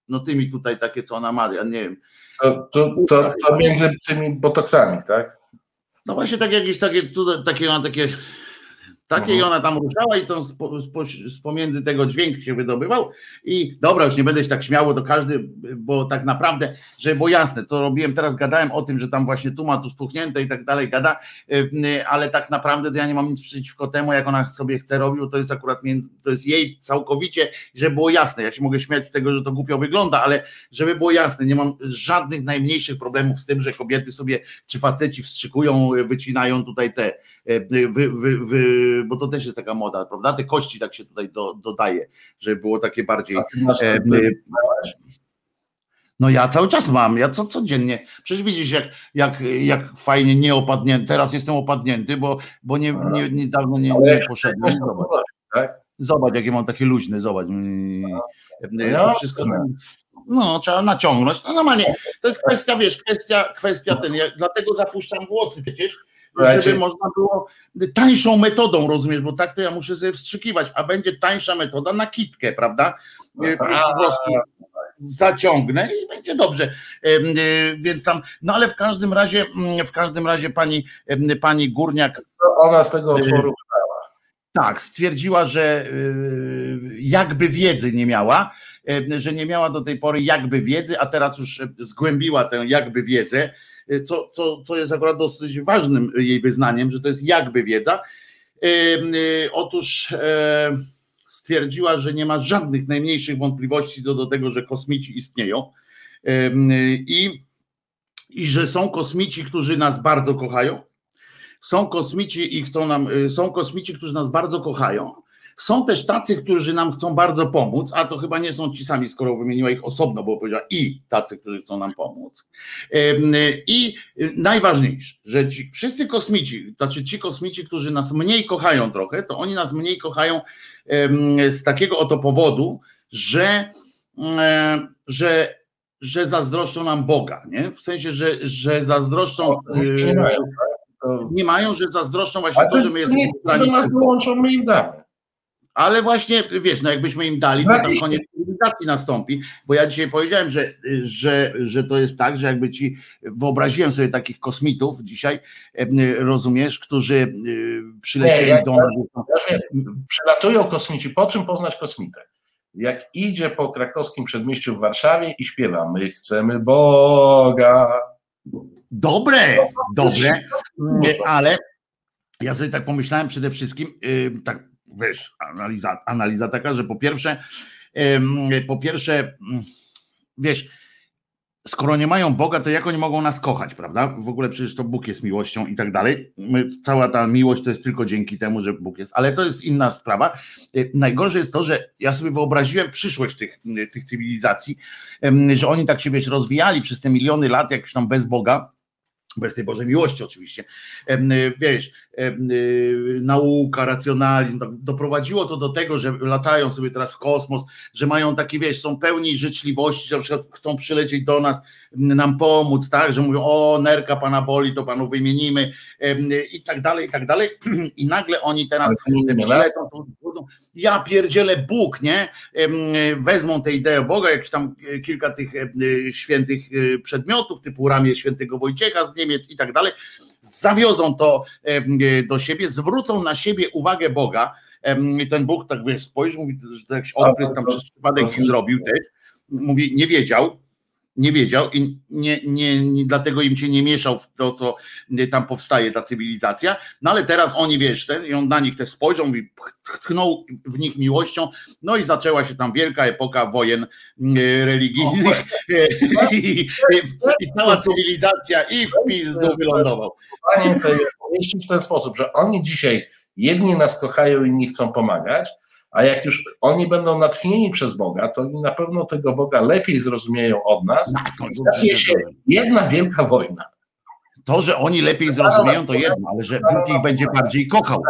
no tymi tutaj takie, co ona ma, ja nie wiem. To, to, to, to między tymi botoksami, tak? No właśnie tak jakieś takie, takie, takie Takiej mhm. ona tam ruszała i to z, z, pomiędzy tego dźwięk się wydobywał i dobra, już nie będę się tak śmiało do każdy, bo tak naprawdę, żeby było jasne, to robiłem, teraz gadałem o tym, że tam właśnie tu ma, tu spuchnięte i tak dalej, gada, ale tak naprawdę to ja nie mam nic przeciwko temu, jak ona sobie chce robić, bo to jest akurat, między, to jest jej całkowicie, żeby było jasne, ja się mogę śmiać z tego, że to głupio wygląda, ale żeby było jasne, nie mam żadnych najmniejszych problemów z tym, że kobiety sobie, czy faceci wstrzykują, wycinają tutaj te, wy, wy, wy bo to też jest taka moda, prawda? Te kości tak się tutaj do, dodaje, żeby było takie bardziej. E, no ja cały czas mam, ja co codziennie. Przecież widzisz, jak, jak, jak fajnie nie opadnięty. Teraz jestem opadnięty, bo, bo nie, nie, niedawno nie, nie poszedłem. Zobacz, tak? zobacz, jakie mam takie luźne, zobacz. No, wszystko. No, trzeba naciągnąć. No normalnie, to jest kwestia, wiesz, kwestia, kwestia ten, ja dlatego zapuszczam włosy przecież, żeby można było tańszą metodą, rozumiesz, bo tak to ja muszę sobie wstrzykiwać, a będzie tańsza metoda na kitkę, prawda? E, po prostu zaciągnę i będzie dobrze. E, więc tam, no ale w każdym razie, mm, w każdym razie pani, pani Górniak. Ona z tego otworu tak, stwierdziła, że jakby wiedzy nie miała, że nie miała do tej pory jakby wiedzy, a teraz już zgłębiła tę jakby wiedzę co, co, co jest akurat dosyć ważnym jej wyznaniem, że to jest jakby wiedza. Y, y, otóż stwierdziła, że nie ma żadnych najmniejszych wątpliwości co do tego, że kosmici istnieją i, i że są kosmici, którzy nas bardzo kochają. Są kosmici i chcą nam, są kosmici, którzy nas bardzo kochają są też tacy, którzy nam chcą bardzo pomóc, a to chyba nie są ci sami, skoro wymieniła ich osobno, bo powiedziała i tacy, którzy chcą nam pomóc. I najważniejsze, że ci wszyscy kosmici, znaczy ci kosmici, którzy nas mniej kochają trochę, to oni nas mniej kochają z takiego oto powodu, że, że, że zazdroszczą nam Boga, nie? W sensie, że, że zazdroszczą. Nie mają, tak? nie mają, że zazdroszczą właśnie to, że my jesteśmy. Nie, do nas dołączą, my im damy. Ale właśnie, wiesz, no jakbyśmy im dali, to tam koniec cywilizacji nastąpi, bo ja dzisiaj powiedziałem, że, że, że to jest tak, że jakby ci, wyobraziłem sobie takich kosmitów dzisiaj, rozumiesz, którzy y, przylecieli ja, do nas. Ja, przylatują kosmici, po czym poznać kosmitę? Jak idzie po krakowskim przedmieściu w Warszawie i śpiewa, my chcemy Boga. Dobre, dobre, ale ja sobie tak pomyślałem przede wszystkim, y, tak wiesz, analiza, analiza taka, że po pierwsze, po pierwsze, mm, wiesz, skoro nie mają Boga, to jak oni mogą nas kochać, prawda? W ogóle przecież to Bóg jest miłością i tak dalej. Cała ta miłość to jest tylko dzięki temu, że Bóg jest, ale to jest inna sprawa. E, najgorsze jest to, że ja sobie wyobraziłem przyszłość tych, tych cywilizacji, że oni tak się, wiesz, rozwijali przez te miliony lat, jak już tam bez Boga, bez tej Bożej miłości oczywiście, wiesz, nauka, racjonalizm, tak, doprowadziło to do tego, że latają sobie teraz w kosmos, że mają takie, wiesz, są pełni życzliwości, że na przykład chcą przylecieć do nas, nam pomóc, tak, że mówią, o, nerka pana boli, to panu wymienimy i tak dalej, i tak dalej. [clears throat] I nagle oni teraz przylecą, ja pierdzielę Bóg, nie? Wezmą tę ideę Boga, jakieś tam kilka tych świętych przedmiotów, typu ramię świętego Wojciecha z Niemiec i tak dalej, zawiozą to do siebie, zwrócą na siebie uwagę Boga, ten Bóg tak wiesz, spojrzy, mówi, że jakiś odprysk tam przez przypadek zrobił też, mówi, nie wiedział, nie wiedział i nie, nie, nie, dlatego im się nie mieszał w to, co tam powstaje, ta cywilizacja. No ale teraz oni, wiesz, ten, i on na nich też spojrzał, mówi, tchnął w nich miłością, no i zaczęła się tam wielka epoka wojen religijnych [laughs] i, i, i cała cywilizacja i w pizdu wylądował. Panie to w ten sposób, że oni dzisiaj jedni nas kochają, inni chcą pomagać, a jak już oni będą natchnieni przez Boga, to oni na pewno tego Boga lepiej zrozumieją od nas no, zacznie się jedna wielka wojna. To, że oni lepiej zrozumieją, to jedno, ale że Bóg ich będzie bardziej kochał.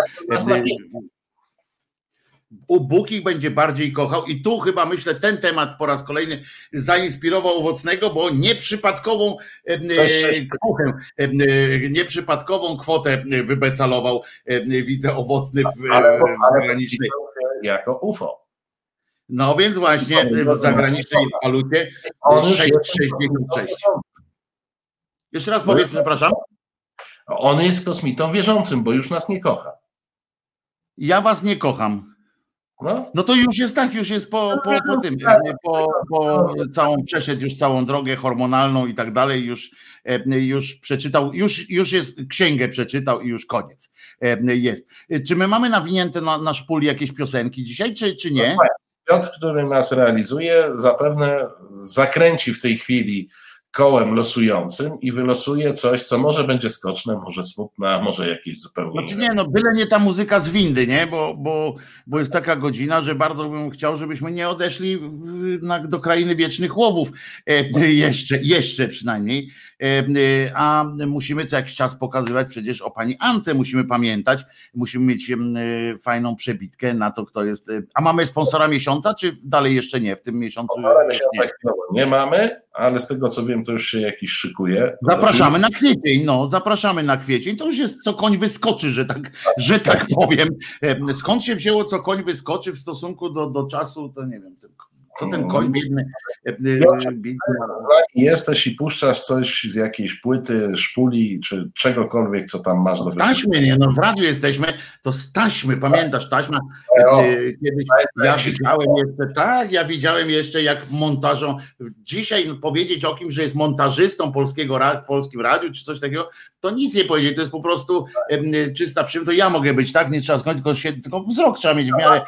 Bóg ich będzie bardziej kochał i tu chyba myślę ten temat po raz kolejny zainspirował owocnego, bo nieprzypadkową kwotę, nieprzypadkową kwotę wybecalował widzę owocny w, w zagranicznej jako UFO. No więc właśnie w zagranicznej walucie 6,66. Jeszcze raz powiedz, przepraszam. On jest kosmitą wierzącym, bo już nas nie kocha. Ja was nie kocham. No, no to już jest tak, już jest po, po, po tym, po, po całą, przeszedł już całą drogę hormonalną i tak dalej, już, już przeczytał, już, już jest księgę przeczytał i już koniec jest. Czy my mamy nawinięte na, na szpuli jakieś piosenki dzisiaj, czy, czy nie? Piotr, który nas realizuje, zapewne zakręci w tej chwili kołem losującym i wylosuje coś, co może będzie skoczne, może smutne, a może jakieś zupełnie Znaczy nie, no byle nie ta muzyka z windy, nie? Bo, bo, bo jest taka godzina, że bardzo bym chciał, żebyśmy nie odeszli na, do krainy wiecznych łowów. E, jeszcze, jeszcze przynajmniej, a musimy co jakiś czas pokazywać przecież o pani Ance, musimy pamiętać, musimy mieć e, fajną przebitkę na to, kto jest, e, a mamy sponsora miesiąca, czy dalej jeszcze nie, w tym miesiącu? Nie. nie mamy, ale z tego co wiem, to już się jakiś szykuje. Zapraszamy na kwiecień, no, zapraszamy na kwiecień. To już jest co koń wyskoczy, że tak, że tak powiem. Skąd się wzięło, co koń wyskoczy w stosunku do, do czasu, to nie wiem tylko. Co ten koń biedny. biedny... Jesteś i puszczasz coś z jakiejś płyty, szpuli, czy czegokolwiek, co tam masz do Taśmy, nie, no w radiu jesteśmy, to z taśmy, pamiętasz, taśma, o, kiedyś ja widziałem jeszcze, tak, ja widziałem jeszcze jak montażą, dzisiaj powiedzieć o kimś, że jest montażystą polskiego w polskim radiu, czy coś takiego, to nic nie powiedzieć, to jest po prostu czysta przyjemność, to ja mogę być, tak, nie trzeba skończyć, tylko, się, tylko wzrok trzeba mieć w miarę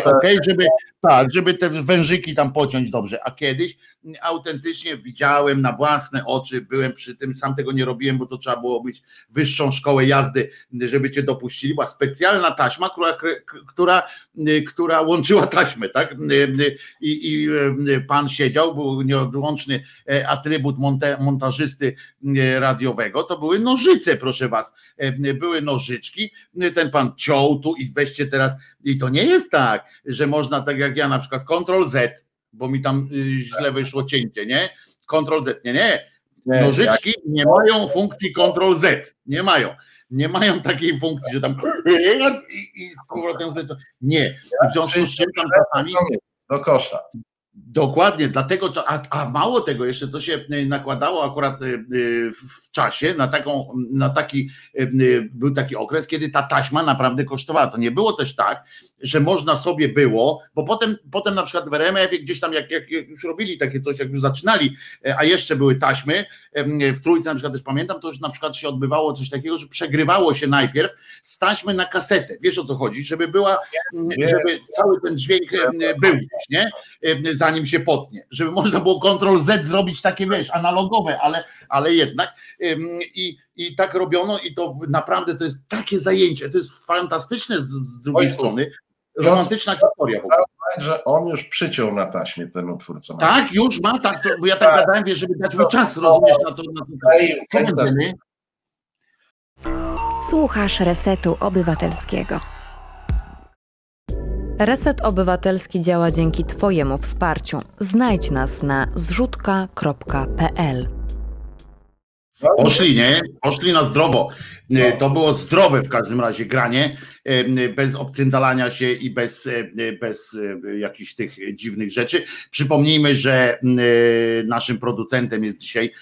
okej, okay, żeby, tak, żeby te wężyki tam pociąć dobrze, a kiedyś autentycznie widziałem na własne oczy, byłem przy tym, sam tego nie robiłem, bo to trzeba było mieć wyższą szkołę jazdy, żeby cię dopuścili, była specjalna taśma, która, która, która łączyła taśmę, tak, i, i pan siedział, był nieodłączny e, atrybut montażysty radiowego, to były nożyce, proszę was, e, były nożyczki, ten pan ciął tu i weźcie teraz, i to nie jest tak, że można tak jak ja na przykład Ctrl Z, bo mi tam y, źle wyszło cięcie, nie? Ctrl Z, nie, nie. Nożyczki nie mają funkcji Ctrl Z, nie mają. Nie mają takiej funkcji, że tam i, i z powrotem zlecą. Nie. W związku z czym tam czasami do kosza. Dokładnie, dlatego, a, a, mało tego, jeszcze to się e, nakładało akurat e, e, w czasie na taką, na taki, był taki okres, kiedy ta taśma naprawdę kosztowała. To nie było też tak, że można sobie było, bo potem, potem na przykład w RMF gdzieś tam, jak, jak już robili takie coś, jak już zaczynali, a jeszcze były taśmy, w Trójce na przykład też pamiętam, to już na przykład się odbywało coś takiego, że przegrywało się najpierw z taśmy na kasetę. Wiesz o co chodzi? Żeby była, żeby cały ten dźwięk był gdzieś, nie? Zanim się potnie. Żeby można było Ctrl Z zrobić takie, wiesz, analogowe, ale, ale jednak. I, i tak robiono i to naprawdę to jest takie zajęcie, to jest fantastyczne z, z drugiej Oj, strony, romantyczna historia. W ogóle. Że on już przyciął na taśmie ten utwór, co Tak, już ma, tak, to, bo ja tak, tak gadałem, wiesz, żeby dać mu czas, rozumiesz, na to. Na to. Słuchasz Resetu Obywatelskiego. Reset Obywatelski działa dzięki Twojemu wsparciu. Znajdź nas na zrzutka.pl. Poszli, nie? Poszli na zdrowo. E, to było zdrowe w każdym razie granie, e, bez obcyndalania się i bez, e, bez jakichś tych dziwnych rzeczy. Przypomnijmy, że naszym producentem jest dzisiaj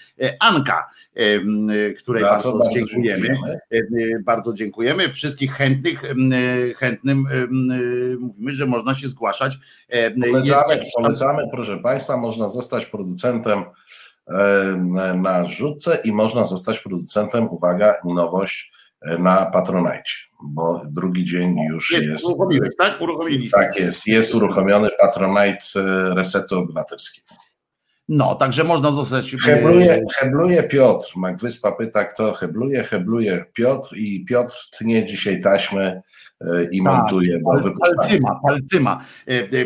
Anka, której bardzo, bardzo, dziękujemy. dziękujemy. Bardzo dziękujemy. Wszystkich chętnych, chętnym mówimy, że można się zgłaszać. Polecamy, polecamy proszę Państwa, można zostać producentem na rzutce i można zostać producentem, uwaga, nowość e, na Patronite, bo drugi dzień już jest. jest tak? Uruchomiliśmy. Tak jest, jest uruchomiony Patronite e, Resetu Obywatelskiego. No, także można zostać. E, hebluje, hebluje Piotr. Magwyspa pyta, kto hebluje. Hebluje Piotr i Piotr tnie dzisiaj taśmy i tak, montuje do wypuszczania. Palcyma, palcyma.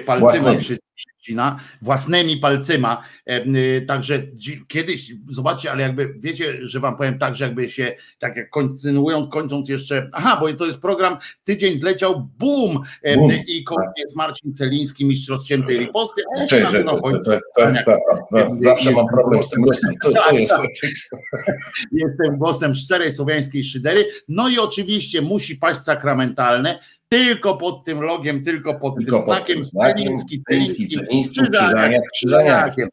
palcyma przy, ścina własnymi palcyma. E, także kiedyś, zobaczcie, ale jakby wiecie, że wam powiem tak, że jakby się, tak jak kontynuując, kończąc jeszcze, aha, bo to jest program, tydzień zleciał, boom! boom. I jest Marcin Celiński, mistrz rozciętej riposty. Zawsze mam problem z tym głosem. Tak. Tak. Jestem głosem szczerej słowiańskiej szydery. No i oczywiście musi paść sakramentalne, tylko pod tym logiem, tylko pod tylko tym znakiem, pod znakiem Krzyżaniak. Mm,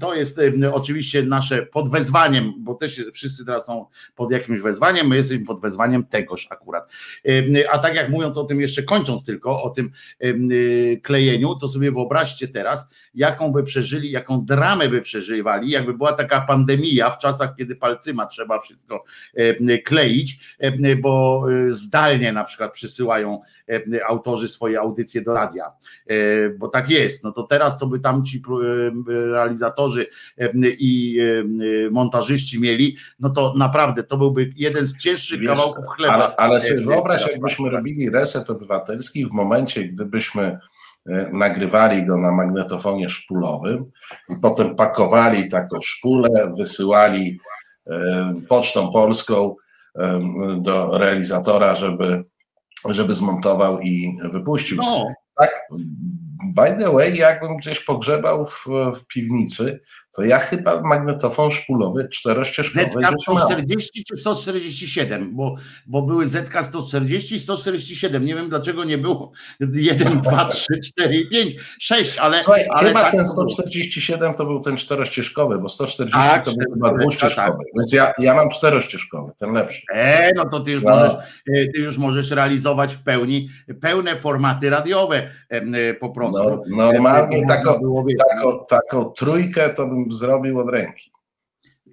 to jest oczywiście nasze pod wezwaniem, bo też wszyscy teraz są pod jakimś wezwaniem, my jesteśmy pod wezwaniem tegoż akurat. A tak jak mówiąc o tym, jeszcze kończąc tylko o tym y, klejeniu, to sobie wyobraźcie teraz, jaką by przeżyli, jaką dramę by przeżywali, jakby była taka pandemia w czasach, kiedy palcyma trzeba wszystko kleić, bo y, zdalnie na przykład przysyłają autorzy swoje audycje do radia, e, bo tak jest. No to teraz, co by tam ci realizatorzy i montażyści mieli, no to naprawdę to byłby jeden z cięższych Wiesz, kawałków chleba. Ale, ale sobie wyobraź, jakbyśmy robili reset obywatelski w momencie, gdybyśmy e, nagrywali go na magnetofonie szpulowym i potem pakowali taką szpulę, wysyłali e, pocztą polską do realizatora, żeby żeby zmontował i wypuścił. No. Tak, by the way, jakbym gdzieś pogrzebał w, w piwnicy, to ja chyba magnetofon szpulowy czterościeżkowy ZK-140 czy 147, bo, bo były ZK-140 i 147. Nie wiem dlaczego nie było 1, 2, 3, 4, 5, 6, ale... Słuchaj, ale chyba tak ten 147 to był ten czterościeżkowy, bo 140 tak, to był chyba dwuścieżkowy, tak. więc ja, ja mam czterościeżkowy, ten lepszy. E, no to ty już, no. Możesz, e, ty już możesz realizować w pełni pełne formaty radiowe e, po prostu. No, normalnie taką, taką, taką trójkę to bym zrobił od ręki.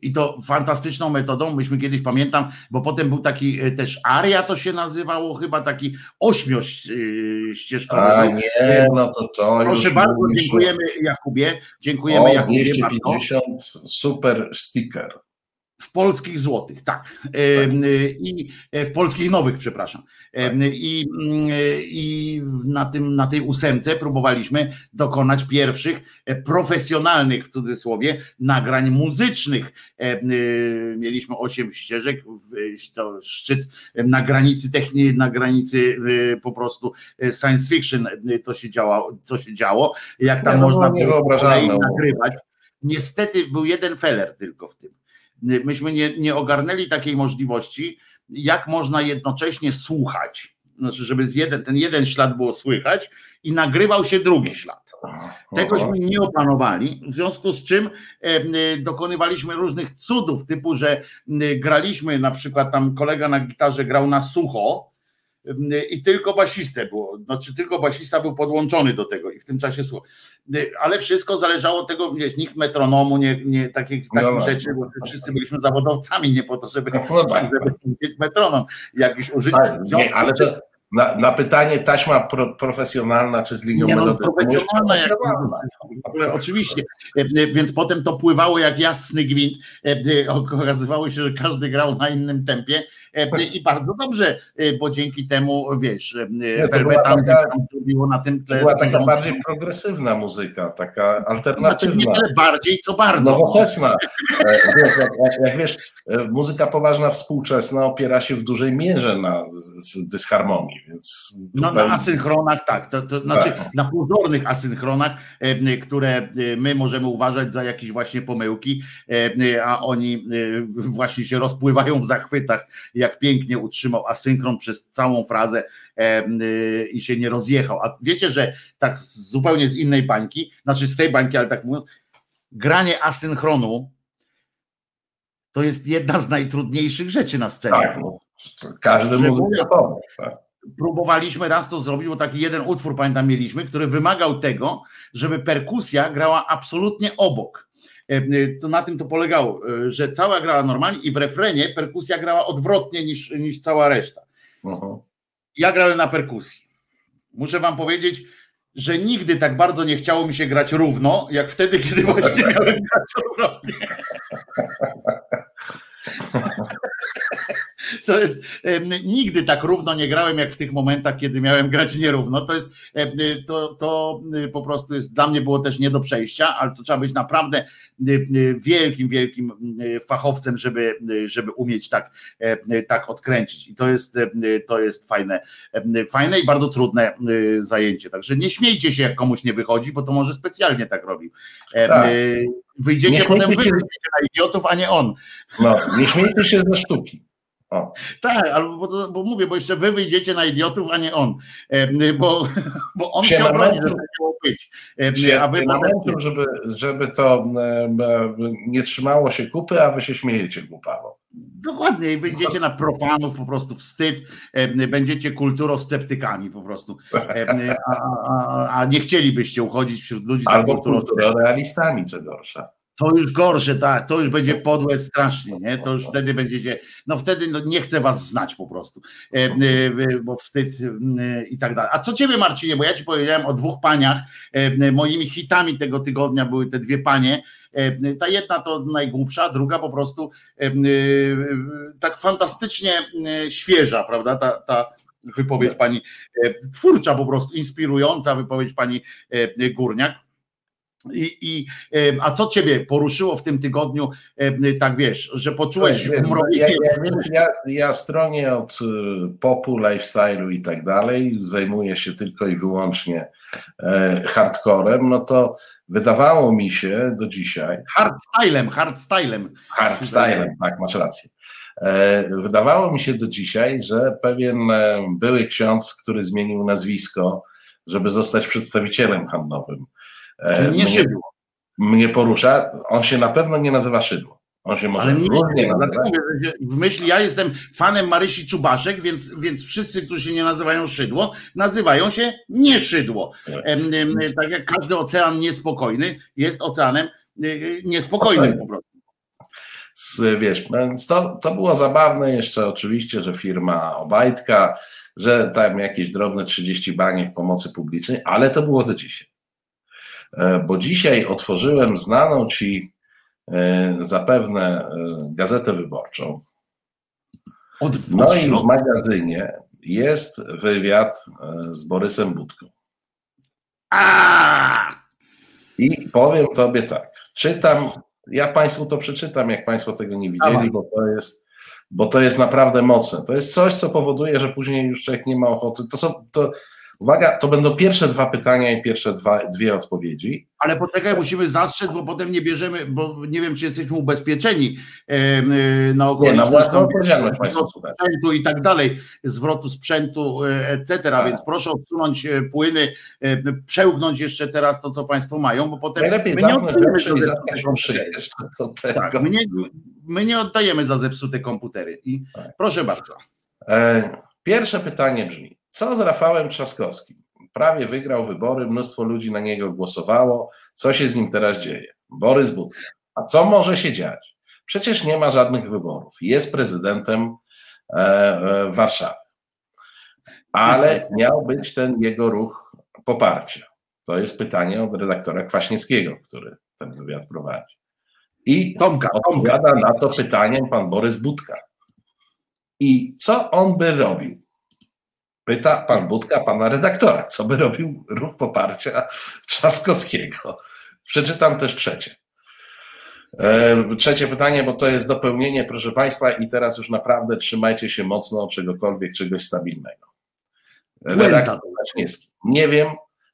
I to fantastyczną metodą, myśmy kiedyś pamiętam, bo potem był taki e, też aria to się nazywało, chyba taki ośmiościeżkowy. A nie, no to to Proszę bardzo, dziękujemy Jakubie, dziękujemy o, Jakubie 250 bardzo. super sticker. W polskich złotych, tak. tak. I e, w polskich nowych, przepraszam. Tak. I, mm, i na, tym, na tej ósemce próbowaliśmy dokonać pierwszych e, profesjonalnych, w cudzysłowie, nagrań muzycznych. Mieliśmy osiem ścieżek, to szczyt na granicy techniki, na granicy e, po prostu science fiction to się działo, to się działo. Jak tam no, można było nagrywać. Niestety był jeden feller tylko w tym myśmy nie, nie ogarnęli takiej możliwości, jak można jednocześnie słuchać, znaczy, żeby jeden, ten jeden ślad było słychać i nagrywał się drugi ślad. Tegośmy nie opanowali, w związku z czym e, dokonywaliśmy różnych cudów, typu, że graliśmy, na przykład tam kolega na gitarze grał na sucho, i tylko basistę było, znaczy tylko basista był podłączony do tego i w tym czasie słuchał. Ale wszystko zależało od tego, wiesz, nikt metronomu, nie, nie takich, takich no, no. rzeczy, bo wszyscy byliśmy zawodowcami, nie po to, żeby, no, żeby mieć metronom jakiś użyć. Tak, nie, ale to na, na, pytanie taśma pro, profesjonalna czy z linią nie, no, profesjonalna, jak, oczywiście, e, e, więc potem to pływało jak jasny gwint. E, okazywało się, że każdy grał na innym tempie i bardzo dobrze, bo dzięki temu, wiesz, Velvetan zrobiło na tym tle. To była taka bardziej progresywna muzyka, taka alternatywna. Znaczy nie tyle bardziej, co bardzo. Nowoczesna. wiesz, jak, jak, jak, wiesz, muzyka poważna współczesna opiera się w dużej mierze na z, z dysharmonii Więc no, tutaj... na asynchronach tak, to, to znaczy Tak. na pozornych asynchronach, e, które e, my możemy uważać za jakieś właśnie pomyłki, e, a oni właśnie się rozpływają w zachwytach, jak pięknie utrzymał asynchron przez całą frazę i się nie rozjechał. A wiecie, że tak zupełnie z innej bańki, znaczy z tej bańki, ale tak mówiąc, granie asynchronu to jest jedna z najtrudniejszych rzeczy na scenie. Tak, no, każdy Że pomógł. Tak. Próbowaliśmy raz to zrobić, bo taki jeden utwór pamiętam mieliśmy, który wymagał tego, żeby perkusja grała absolutnie obok. E, e, To na tym to polegało, e, że cała grała normalnie i w refrenie perkusja grała odwrotnie niż, niż cała reszta. Mhm. Ja grałem na perkusji. Muszę wam powiedzieć, że nigdy tak bardzo nie chciało mi się grać równo, jak wtedy, kiedy właśnie miałem grać odwrotnie. [laughs] [laughs] To jest, nigdy tak równo nie grałem, jak w tych momentach, kiedy miałem grać nierówno. To jest, to, to y, po prostu jest, dla mnie było też nie do przejścia, ale to trzeba być naprawdę y, y, wielkim, wielkim fachowcem, żeby, żeby umieć tak, tak odkręcić. I to jest, to jest fajne, fajne i bardzo trudne zajęcie. Także nie śmiejcie się, jak komuś nie wychodzi, bo to może specjalnie tak robił. Tak. Wyjdziecie Nie potem wy się- na idiotów, a nie on. No, nie śmiejcie się ze sztuki. O, Tak, albo bo, to, bo mówię, bo jeszcze wy wyjdziecie na idiotów, a nie on. E, Bo, [laughs] bo on Się obroni, że miało być. E, A wy namęczył, żeby, żeby to nie trzymało się kupy, a wy się śmiejecie głupawo. dokładnie, i wyjdziecie na profanów, po prostu wstyd, będziecie kulturosceptykami po prostu. A, a, a nie chcielibyście uchodzić wśród ludzi za Albo kulturosceptykami. kulturorealistami, co gorsza. To już gorsze, tak, to już będzie podłe strasznie, nie? To już wtedy będziecie, no wtedy no, nie chcę was znać po prostu, e, e, bo wstyd e, i tak dalej. A co ciebie Marcinie, bo ja ci powiedziałem o dwóch paniach, e, moimi hitami tego tygodnia były te dwie panie, E, ta jedna to najgłupsza, druga po prostu e, e, tak fantastycznie e, świeża, prawda, ta, ta wypowiedź pani, e, twórcza po prostu, inspirująca wypowiedź pani e, Górniak. I, i, a co ciebie poruszyło w tym tygodniu, tak wiesz, że poczułeś ja, ja, ja, ja stronię od y, popu, lifestyle'u i tak dalej, zajmuję się tylko i wyłącznie e, hardcorem, no to wydawało mi się do dzisiaj, Hardstylem, hardstylem. hardstylem, tak, masz rację, e, wydawało mi się do dzisiaj, że pewien e, były ksiądz, który zmienił nazwisko, żeby zostać przedstawicielem handlowym, Czyli nie mnie, szybło. mnie porusza, on się na pewno nie nazywa Szydło. On się może Ale nie różnie że w myśli ja jestem fanem Marysi Czubaszek, więc, więc wszyscy, którzy się nie nazywają Szydło, nazywają się nie Szydło. Tak. Em, Tak jak każdy ocean niespokojny jest oceanem y, niespokojnym po prostu. z, wiesz, więc to, to było zabawne jeszcze oczywiście, że firma Obajtka, że tam jakieś drobne 30 baniek pomocy publicznej, ale to było do dzisiaj. E, Bo dzisiaj otworzyłem znaną ci e, zapewne e, gazetę wyborczą. No i w magazynie jest wywiad z Borysem Budką. A! I powiem tobie tak, czytam, ja Państwu to przeczytam, jak Państwo tego nie widzieli, bo to jest, bo to jest naprawdę mocne. To jest coś, co powoduje, że później już człowiek nie ma ochoty. To są, to, uwaga, to będą pierwsze dwa pytania i pierwsze dwa, dwie odpowiedzi. Ale poczekaj, musimy zastrzec, bo potem nie bierzemy, bo nie wiem, czy jesteśmy ubezpieczeni em, y, na Nie, okoliczność na własną odpowiedzialność Państwo sprzętu i tak dalej, zwrotu sprzętu, y, etc. Tak. Więc proszę odsunąć y, płyny, y, przełknąć jeszcze teraz to, co Państwo mają, bo potem Najlepiej my nie oddajemy za zepsute. Tak, my nie, my nie oddajemy za zepsute komputery. I Tak. proszę bardzo. E, Pierwsze pytanie brzmi: co z Rafałem Trzaskowskim? Prawie wygrał wybory, mnóstwo ludzi na niego głosowało. Co się z nim teraz dzieje? Borys Budka. A co może się dziać? Przecież nie ma żadnych wyborów. Jest prezydentem e, e, Warszawy. Ale miał być ten jego ruch poparcia. To jest pytanie od redaktora Kwaśniewskiego, który ten wywiad prowadzi. I Tomka, Tomka. odpowiada na to pytaniem pan Borys Budka. I co on by robił? Pyta pan Budka pana redaktora, co by robił ruch poparcia Trzaskowskiego. Przeczytam też trzecie. E, Trzecie pytanie, bo to jest dopełnienie, proszę Państwa, i teraz już naprawdę trzymajcie się mocno czegokolwiek, czegoś stabilnego. redaktor Kwaśniewski. Nie wiem,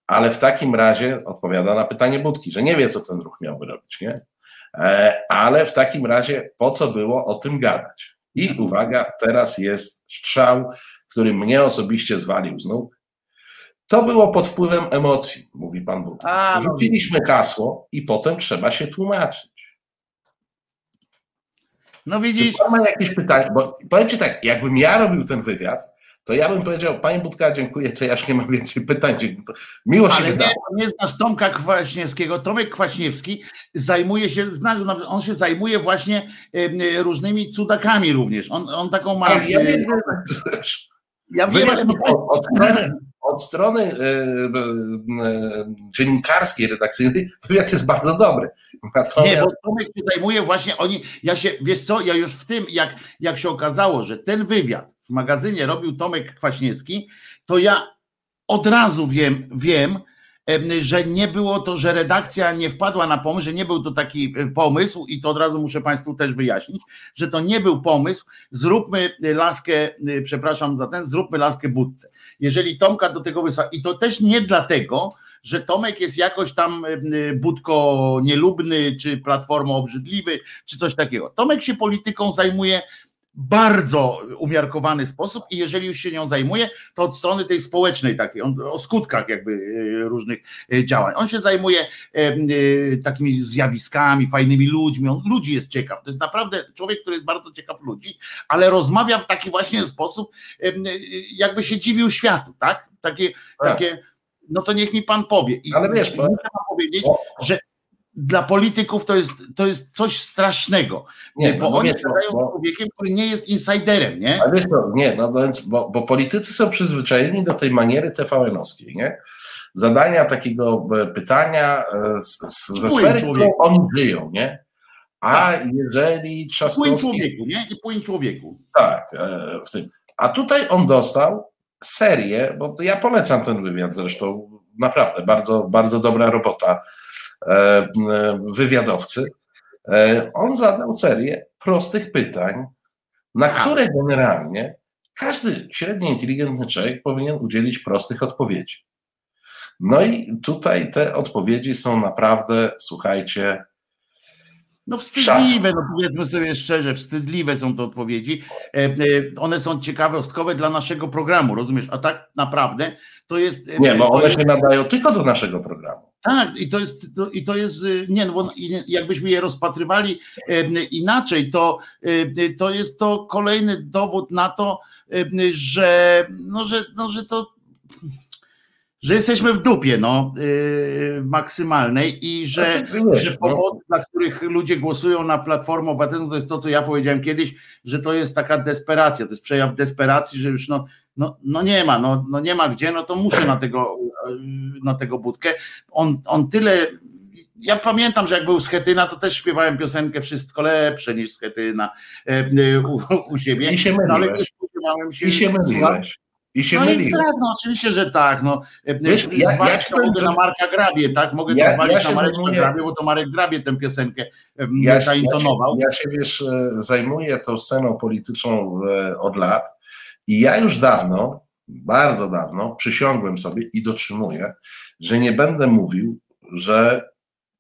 ale w takim razie odpowiada na pytanie Budki, że nie wie, co ten ruch miałby robić, nie? E, ale w takim razie po co było o tym gadać? I uwaga, teraz jest strzał, który mnie osobiście zwalił z nóg. To było pod wpływem emocji, mówi pan. No Rzuciliśmy hasło i potem trzeba się tłumaczyć. No widzisz. Czy pan ma jakieś pytania? Bo powiem ci tak, jakbym ja robił ten wywiad, to ja bym powiedział, panie Budka, dziękuję, to ja już nie mam więcej pytań. Miło się wydało. Nie, nie znasz Tomka Kwaśniewskiego. Tomek Kwaśniewski zajmuje się, znasz, on się zajmuje właśnie różnymi cudakami również. On, on taką ma... Ja, ja, wiem, ja wiem, ale... Od, strony, od strony e, e, dziennikarskiej, redakcyjnej wywiad jest bardzo dobry. Natomiast... Nie, bo Tomek się zajmuje właśnie, oni, ja się, wiesz co, ja już w tym, jak, jak się okazało, że ten wywiad w magazynie robił Tomek Kwaśniewski, to ja od razu wiem, wiem, że nie było to, że redakcja nie wpadła na pomysł, że nie był to taki e, pomysł i to od razu muszę Państwu też wyjaśnić, że to nie był pomysł, zróbmy laskę, e, przepraszam za ten, zróbmy laskę budce. Jeżeli Tomka do tego wysła i to też nie dlatego, że Tomek jest jakoś tam e, budko nielubny, czy platformo obrzydliwy, czy coś takiego. Tomek się polityką zajmuje bardzo umiarkowany sposób i jeżeli już się nią zajmuje, to od strony tej społecznej takiej, on, o skutkach jakby e, różnych e, działań. On się zajmuje e, takimi zjawiskami, fajnymi ludźmi, on ludzi jest ciekaw. To jest naprawdę człowiek, który jest bardzo ciekaw ludzi, ale rozmawia w taki właśnie sposób, jakby się dziwił światu, tak? Takie, tak. takie no to niech mi pan powie. I ale wiesz, muszę pan powiedzieć, że dla polityków to jest, to jest coś strasznego, nie, bo no, oni gadają bo... człowiekiem, który nie jest insiderem, nie? Ale no, nie, no więc, bo, bo politycy są przyzwyczajeni do tej maniery TVN-owskiej, nie? Zadania takiego e, pytania e, z, z, ze sfery, którą oni żyją, nie? A tak. jeżeli Trzaskowski... I człowieku, nie? I płyń człowieku. Tak, e, w tym. A tutaj on dostał serię, bo ja polecam ten wywiad zresztą, naprawdę, bardzo, bardzo dobra robota wywiadowcy, e, on zadał serię prostych pytań, na które generalnie każdy średnio inteligentny człowiek powinien udzielić prostych odpowiedzi. No i tutaj te odpowiedzi są naprawdę, słuchajcie, no wstydliwe, no powiedzmy sobie szczerze, wstydliwe są te odpowiedzi. One są ciekawostkowe dla naszego programu, rozumiesz? A tak naprawdę to jest. Nie, bo one jest... się nadają tylko do naszego programu. Tak, i to jest, to, i to jest y, nie, no bo jakbyśmy je rozpatrywali inaczej, to, to jest to kolejny dowód na to, że, no, że, no, że to że jesteśmy w dupie no, yy, maksymalnej i że, znaczy, że no. powody, dla których ludzie głosują na Platformę Obywatelską, to jest to, co ja powiedziałem kiedyś, że to jest taka desperacja, to jest przejaw desperacji, że już no, no, no nie ma, no, no nie ma gdzie, no to muszę na tego, yy, na tego budkę. On, on tyle ja pamiętam, że jak był Schetyna, to też śpiewałem piosenkę Wszystko lepsze niż Schetyna yy, u, u siebie. I się myliłeś. No, ale spodziewałem się. I się myliłeś. I się no myli. I tak, no oczywiście, że tak. No. Wiesz, ja, ja mogę na Marka Grabie, tak? Mogę ja, to ja na zajmuję... Grabie, bo to Marek Grabie tę piosenkę ja, zaintonował. Ja się, ja się, wiesz, e, zajmuję tą sceną polityczną e, od lat i ja już dawno, bardzo dawno przysiągłem sobie i dotrzymuję, że nie będę mówił, że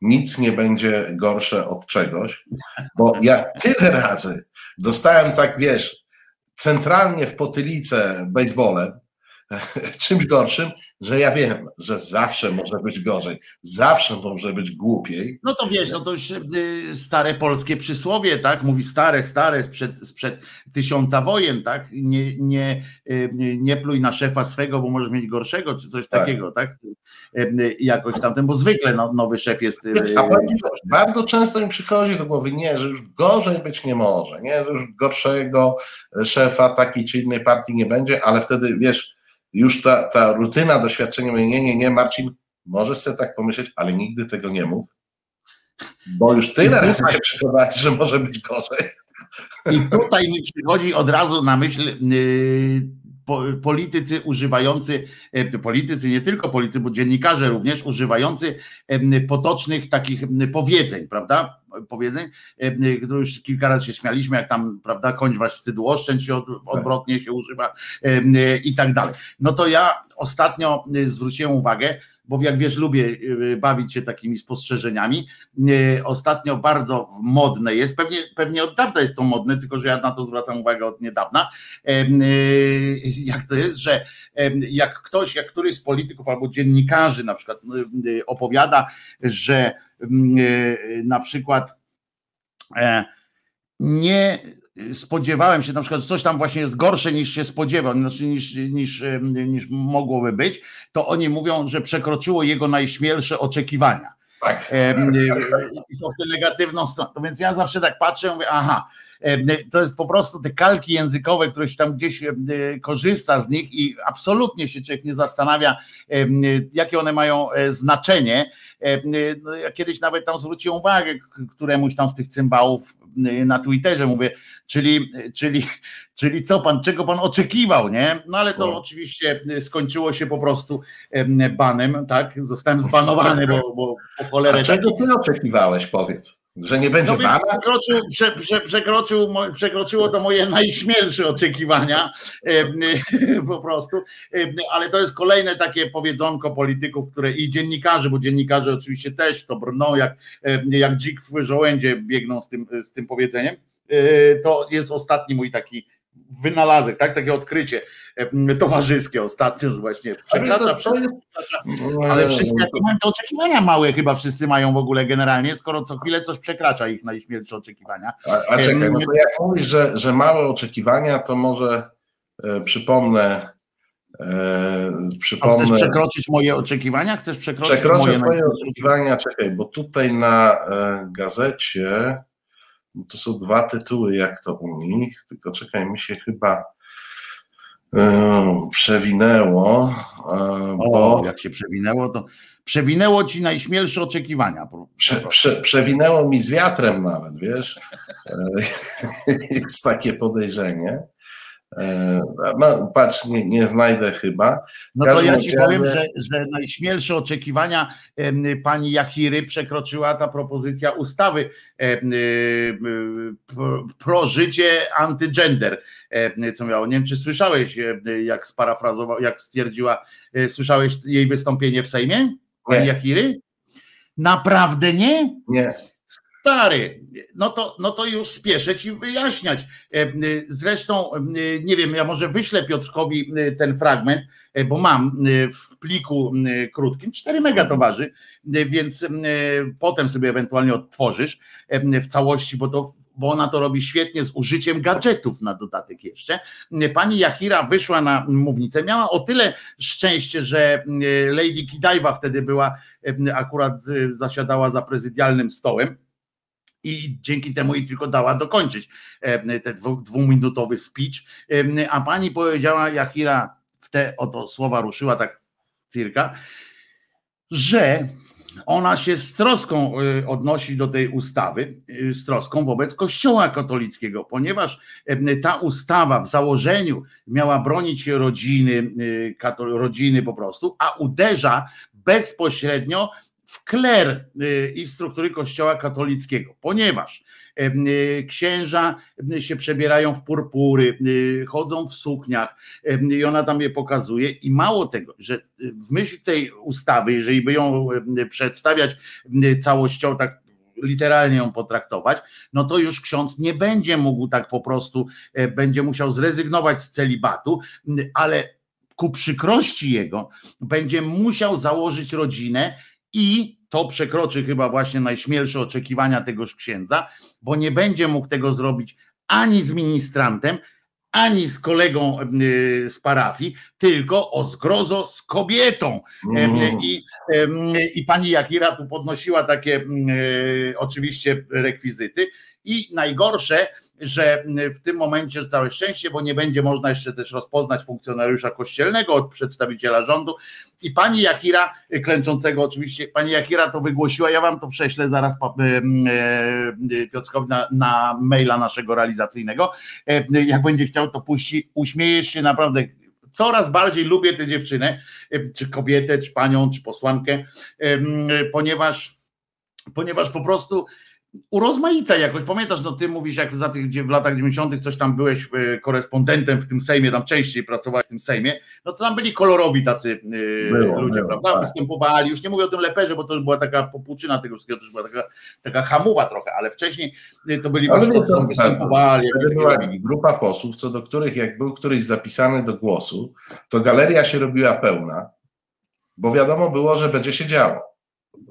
nic nie będzie gorsze od czegoś, bo ja tyle razy dostałem tak, wiesz, centralnie w potylicę baseballem, [laughs] czymś gorszym, że ja wiem, że zawsze może być gorzej, zawsze może być głupiej. No to wiesz, no to już y, stare polskie przysłowie, tak? Mówi stare, stare sprzed, sprzed tysiąca wojen, tak? Nie, nie, y, nie pluj na szefa swego, bo możesz mieć gorszego, czy coś tak. takiego, tak? Y, jakoś tamten, bo zwykle no, nowy szef jest. A bardzo często mi przychodzi do głowy, nie, że już gorzej być nie może, nie, że już gorszego szefa takiej czy innej partii nie będzie, ale wtedy wiesz, już ta, ta rutyna, doświadczenie mówi, nie, nie, nie, Marcin, możesz sobie tak pomyśleć, ale nigdy tego nie mów, bo już tyle razy się przekonałeś, że może być gorzej. I tutaj mi przychodzi od razu na myśl yy, politycy używający, politycy, nie tylko politycy, bo dziennikarze również używający potocznych takich powiedzeń, prawda? Powiedzeń, które już kilka razy się śmialiśmy, jak tam, prawda, kończ wasz wstydu oszczędź się odwrotnie się używa i tak dalej. No to ja ostatnio zwróciłem uwagę, bo jak wiesz, lubię y, bawić się takimi spostrzeżeniami. Y, ostatnio bardzo modne jest, pewnie, pewnie od dawna jest to modne, tylko że ja na to zwracam uwagę od niedawna. Y, jak to jest, że jak ktoś, jak któryś z polityków albo dziennikarzy na przykład opowiada, że na przykład e, nie spodziewałem się na przykład, że coś tam właśnie jest gorsze niż się spodziewał, znaczy niż, niż, niż mogłoby być, to oni mówią, że przekroczyło jego najśmielsze oczekiwania. Tak. I to w tę negatywną stronę. To więc ja zawsze tak patrzę, mówię, aha, to jest po prostu te kalki językowe, które się tam gdzieś korzysta z nich i absolutnie się człowiek nie zastanawia, jakie one mają e, znaczenie. No, ja kiedyś nawet tam zwróciłem uwagę któremuś tam z tych cymbałów na Twitterze, mówię, czyli, czyli, czyli co pan, czego pan oczekiwał, nie? No ale to no. oczywiście skończyło się po prostu banem, tak? Zostałem zbanowany, bo, bo po cholerę. A czego ty oczekiwałeś, powiedz? Że nie będzie no przekroczył, prze, prze, przekroczył, przekroczyło to moje [laughs] najśmielsze oczekiwania po prostu, ale to jest kolejne takie powiedzonko polityków, które i dziennikarzy, bo dziennikarze oczywiście też to brną jak, jak dzik w żołędzie biegną z tym, z tym powiedzeniem. E, to jest ostatni mój taki wynalazek, tak? Takie odkrycie towarzyskie ostatnio, że właśnie przekracza wszystko, ale wszystkie mają te oczekiwania małe chyba wszyscy mają w ogóle generalnie, skoro co chwilę coś przekracza ich najśmielsze oczekiwania. A, a czekaj, no to jak mówisz, że, że małe oczekiwania, to może e, przypomnę e, przypomnę. A chcesz przekroczyć moje oczekiwania? Chcesz przekroczyć Przekroczę moje twoje oczekiwania, czekaj, bo tutaj na e, gazecie to są dwa tytuły, jak to u nich, tylko czekaj, mi się chyba yy, przewinęło. Yy, bo... O, jak się przewinęło, to przewinęło ci najśmielsze oczekiwania. Prze, prze, przewinęło mi z wiatrem nawet, wiesz? [laughs] Jest takie podejrzenie. E, no, patrz, nie, nie znajdę chyba. No to ja ci powiem, że, że najśmielsze oczekiwania pani Jachiry przekroczyła ta propozycja ustawy pro życie antygender, co miało. Nie wiem, czy słyszałeś, jak sparafrazował, jak stwierdziła, e, słyszałeś jej wystąpienie w Sejmie? Pani Jachiry? Naprawdę nie? Nie. Stary, no to, no to już spieszę ci wyjaśniać. E, zresztą, e, nie wiem, ja może wyślę Piotrkowi e, ten fragment, bo mam w pliku krótkim 4 mega więc potem sobie ewentualnie odtworzysz w całości, bo to bo ona to robi świetnie z użyciem gadżetów na dodatek jeszcze. Pani Jachira wyszła na mównicę, miała o tyle szczęście, że Lady Kidajwa wtedy była, akurat zasiadała za prezydialnym stołem i dzięki temu jej tylko dała dokończyć e, ten dwuminutowy speech. E, a pani powiedziała, Jachira w te oto słowa ruszyła tak cirka, że ona się z troską e, odnosi do tej ustawy, z troską wobec Kościoła katolickiego, ponieważ ta ustawa w założeniu miała bronić rodziny, rodziny po prostu, a uderza bezpośrednio w kler y, i struktury Kościoła katolickiego, ponieważ y, księża się przebierają w purpury, y, chodzą w sukniach i ona tam je pokazuje. I mało tego, że w myśl tej ustawy, jeżeli by ją przedstawiać całościowo, tak literalnie ją potraktować, no to już ksiądz nie będzie mógł tak po prostu, będzie musiał zrezygnować z celibatu, ale ku przykrości jego będzie musiał założyć rodzinę i to przekroczy chyba właśnie najśmielsze oczekiwania tegoż księdza, bo nie będzie mógł tego zrobić ani z ministrantem, ani z kolegą y, z parafii, tylko o zgrozo z kobietą. Mm. I, I pani Jakira tu podnosiła takie y, oczywiście rekwizyty. I najgorsze, że w tym momencie całe szczęście, bo nie będzie można jeszcze też rozpoznać funkcjonariusza kościelnego od przedstawiciela rządu. I pani Jakira, klęczącego oczywiście, pani Jakira to wygłosiła, ja wam to prześlę zaraz Piotrkowi na, na maila naszego realizacyjnego. Jak będzie chciał, to puści, uśmiejesz się naprawdę coraz bardziej lubię tę dziewczynę, czy kobietę, czy panią, czy posłankę, ponieważ ponieważ po prostu urozmaica jakoś. Pamiętasz, no ty mówisz, jak za tych, w latach 90. coś tam byłeś e, korespondentem w tym Sejmie, tam częściej pracowałeś w tym Sejmie, no to tam byli kolorowi tacy e, było, ludzie, było, prawda? Tak. Występowali, już nie mówię o tym leperze, bo to już była taka popłuczyna tego wszystkiego, to już była taka, taka hamuwa trochę, ale wcześniej e, to byli ale właśnie, to, występowali. była grupa posłów, co do których jak był któryś zapisany do głosu, to galeria się robiła pełna, bo wiadomo było, że będzie się działo.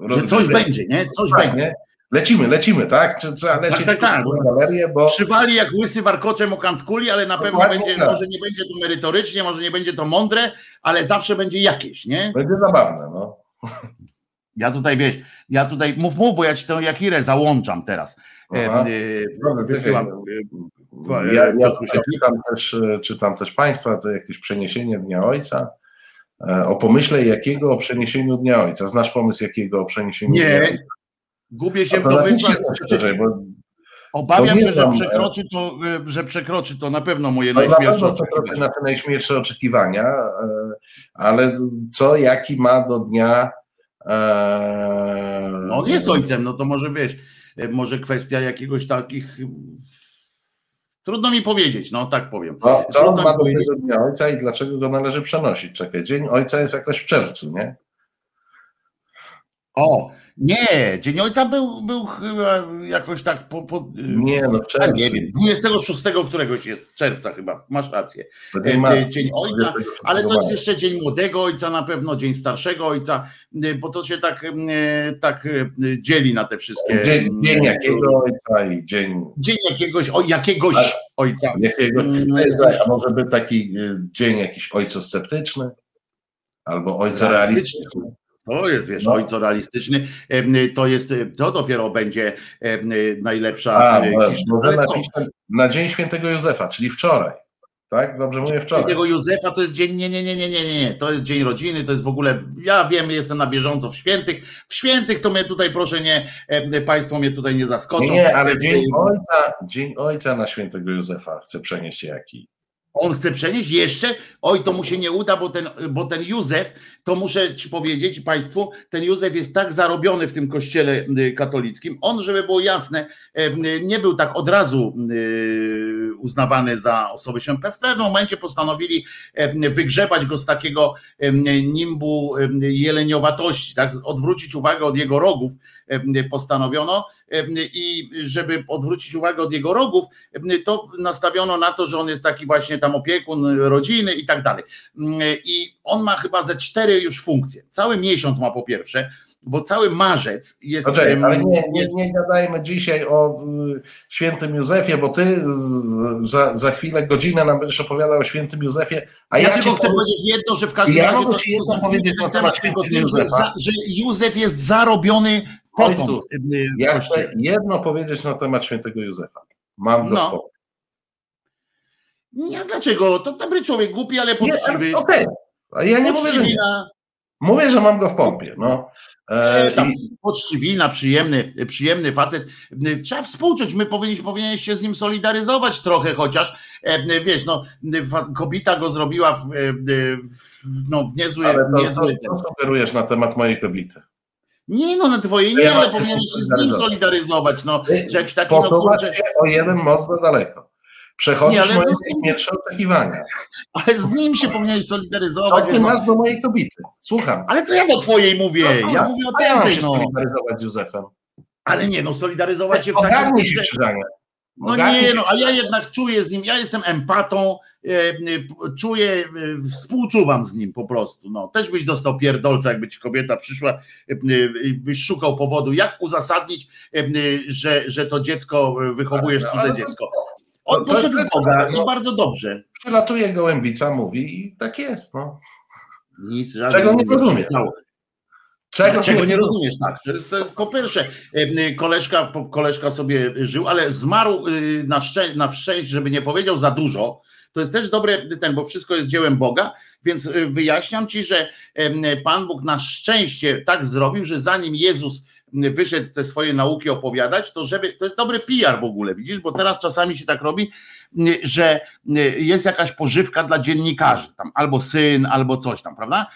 Że coś będzie, nie? Coś tak, będzie. Lecimy, lecimy, tak? Trzeba tak, lecieć tak, tak, tak. galerię, bo... Przywali jak łysy warkoczem o kuli, ale na pewno będzie, tak. może nie będzie to merytorycznie, może nie będzie to mądre, ale zawsze będzie jakieś, nie? Będzie zabawne, no. Ja tutaj, wiesz, ja tutaj, mów, mów, bo ja ci tę Jakirę załączam teraz. E, wysyłam. E, ja, ja czytam, też, e, czytam też Państwa, to jakieś przeniesienie Dnia Ojca. O pomyśle jakiego o przeniesieniu Dnia Ojca. Znasz pomysł jakiego o przeniesieniu Nie. Dnia Ojca? Gubię się w domysłach. Obawiam się, że przekroczy to, e, że przekroczy to na pewno moje no najśmielsze oczekiwania. Na te najśmielsze oczekiwania, e, ale co, jaki ma do dnia. E, no on jest ojcem, no to może wiesz, może kwestia jakiegoś takich. Trudno mi powiedzieć, no tak powiem. No, co on ma do tego dnia ojca i dlaczego go należy przenosić? Czekaj, dzień ojca jest jakoś w czerwcu, nie? O, nie, Dzień Ojca był, był chyba jakoś tak po. po nie, no czerwcu. Nie wiem, 26 któregoś jest czerwca chyba, masz rację. E, ma, e, dzień Ojca, ale to jest jeszcze Dzień Młodego Ojca na pewno, Dzień Starszego Ojca, e, bo to się tak, tak dzieli na te wszystkie. Dzień, dzień jakiego Ojca i dzień. Dzień jakiegoś, o, jakiegoś ale, Ojca. Jakiego, mm. a może by taki dzień jakiś ojcosceptyczny? Albo ojca realistyczny. To jest, wiesz, no. ojco realistyczny, to jest, to dopiero będzie najlepsza A, na Dzień Świętego Józefa, czyli wczoraj. Tak? Dobrze mówię wczoraj. Świętego Józefa to jest dzień, nie, nie, nie, nie, nie, nie, to jest dzień rodziny, to jest w ogóle, ja wiem, jestem na bieżąco w świętych, w świętych to mnie tutaj proszę nie, państwo mnie tutaj nie zaskoczą. Nie, nie ale dzień ojca, dzień ojca na świętego Józefa chcę przenieść jaki. On chce przenieść jeszcze, oj, to mu się nie uda, bo ten, bo ten Józef, to muszę ci powiedzieć Państwu, ten Józef jest tak zarobiony w tym kościele y, katolickim. On, żeby było jasne, nie był tak od razu y, uznawany za osobę świętą. W pewnym momencie postanowili wygrzebać go z takiego nimbu jeleniowatości, tak? odwrócić uwagę od jego rogów postanowiono i żeby odwrócić uwagę od jego rogów, to nastawiono na to, że on jest taki właśnie tam opiekun rodziny i tak dalej. I on ma chyba ze cztery już funkcje. Cały miesiąc ma po pierwsze, bo cały marzec jest. Poczekaj, ale nie, nie, nie gadajmy dzisiaj o y, świętym Józefie, bo ty za, za chwilę, godzinę nam będziesz opowiadał o świętym Józefie. A ja, ja tylko chcę powiedzieć jedno, że w każdym ja razie. Ja mogę ci jedno powiedzieć na temat świętego Józefa. Że Józef jest zarobiony potąd. Ja chcę jedno powiedzieć na temat świętego Józefa. Mam go no. Nie, dlaczego? To dobry człowiek, głupi, ale poczciwy. Okej. Okay. Ja nie mówię, że nie. Mówię, że mam go w pompie. No. E, i... Poczciwina, przyjemny, przyjemny facet. Trzeba współczuć, my powinniśmy, powinieneś się z nim solidaryzować trochę, chociaż e, wiesz, no, kobieta go zrobiła w, e, w, no, w niezły... Ale to, niezły sugerujesz na temat mojej kobiety? Nie no, na twojej nie, ale powinieneś się z nim solidaryzować, no, że jakiś taki... No, kurczę... o jeden most daleko. Przechodzisz nie, moje najśmielsze oczekiwania. Ale z nim się powinieneś solidaryzować. Co ty masz do mojej kobiety? Słucham. Ale co ja do twojej mówię? No, ja mówię o tym. Ja mam się no. solidaryzować z Józefem. Ale nie, no solidaryzować się w takim... się. No nie, no, a ja jednak czuję z nim, ja jestem empatą, e, e, czuję, e, współczuwam z nim po prostu. No, też byś dostał pierdolca, jakby ci kobieta przyszła, byś szukał powodu, jak uzasadnić, że, że to dziecko wychowujesz cudze no, dziecko. On to, poszedł z Boga no, i bardzo dobrze. Przylatuje gołębica, mówi i tak jest. No. Nic, Czego nie rozumiem. Czego, Czego nie rozumiesz, tak. To jest, to jest po pierwsze, koleżka, koleżka sobie żył, ale zmarł y, na, szczę, na szczęście, żeby nie powiedział za dużo. To jest też dobre, ten, bo wszystko jest dziełem Boga, więc y, wyjaśniam ci, że Pan Bóg na szczęście tak zrobił, że zanim Jezus wyszedł te swoje nauki opowiadać, to żeby, to jest dobry PR w ogóle, widzisz, bo teraz czasami się tak robi, że jest jakaś pożywka dla dziennikarzy, tam albo syn, albo coś tam, prawda?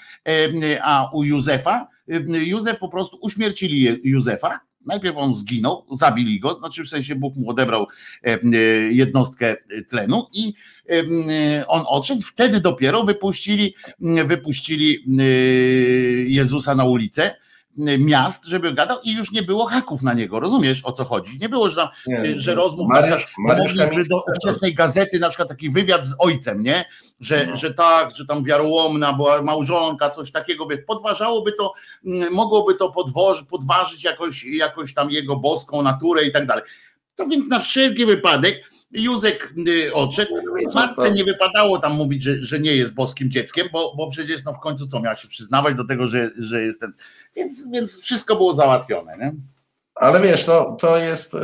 A u Józefa, Józef po prostu uśmiercili Józefa, Najpierw on zginął, zabili go, znaczy w sensie Bóg mu odebrał jednostkę tlenu i on odszedł. Wtedy dopiero wypuścili, wypuścili Jezusa na ulicę miast, żeby gadał i już nie było haków na niego, rozumiesz o co chodzi? Nie było, że, tam, nie, że rozmów Mariusz, Mariusz mogli, do ówczesnej gazety na przykład taki wywiad z ojcem, nie? Że, no. że tak, że tam wiarołomna była małżonka, coś takiego, podważałoby to, mogłoby to podwoż, podważyć jakoś, jakoś tam jego boską naturę i tak dalej. To więc na wszelki wypadek Józek y, odszedł. Matce nie wypadało tam mówić, że, że nie jest boskim dzieckiem, bo, bo przecież no w końcu co miała się przyznawać do tego, że, że jest ten. Więc, więc wszystko było załatwione. Nie? Ale wiesz, to, to, jest,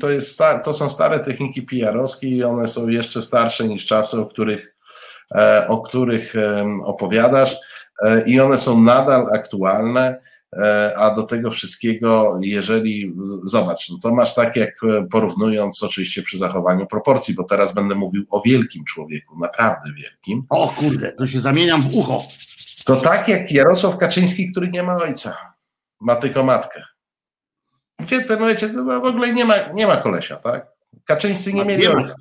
to, jest to są stare techniki PR-owskie i one są jeszcze starsze niż czasy, o których, e, o których opowiadasz e, i one są nadal aktualne a do tego wszystkiego, jeżeli zobacz, no to masz tak jak e, porównując oczywiście przy zachowaniu proporcji, bo teraz będę mówił o wielkim człowieku, naprawdę wielkim. O kurde, to się zamieniam w ucho. To tak jak Jarosław Kaczyński, który nie ma ojca, ma tylko matkę. Gdzie ten ojciec, no w ogóle nie ma, nie ma kolesia, tak? Kaczyńscy nie mieli ojca.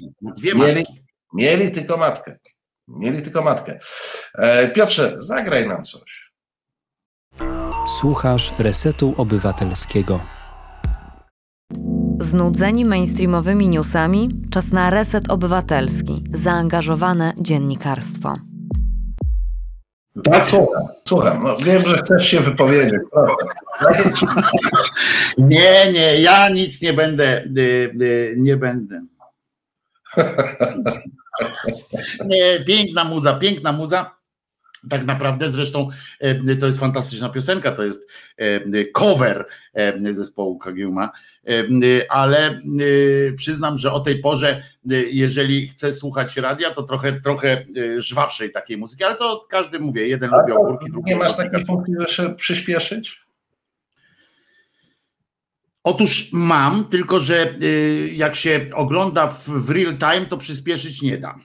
Mieli, mieli tylko matkę. Mieli tylko matkę. E, Piotrze, zagraj nam coś. Słuchasz Resetu Obywatelskiego. Znudzeni mainstreamowymi newsami? Czas na Reset Obywatelski. Zaangażowane dziennikarstwo. Tak, słucham. Słucham. No, wiem, że chcesz się wypowiedzieć. [laughs] Nie, nie, ja nic nie będę, y, y, nie będę. [laughs] Nie, piękna muza, piękna muza. Tak naprawdę zresztą e, to jest fantastyczna piosenka, to jest e, cover e, zespołu Kagiuma, ale przyznam, że o tej porze, jeżeli chcę słuchać radia, to trochę, trochę żwawszej takiej muzyki, ale to każdy mówię, jeden lubi ogórki, drugi Nie masz takiej funkcji, żeby przyspieszyć? Otóż mam, tylko że jak się ogląda w real time, to przyspieszyć nie da.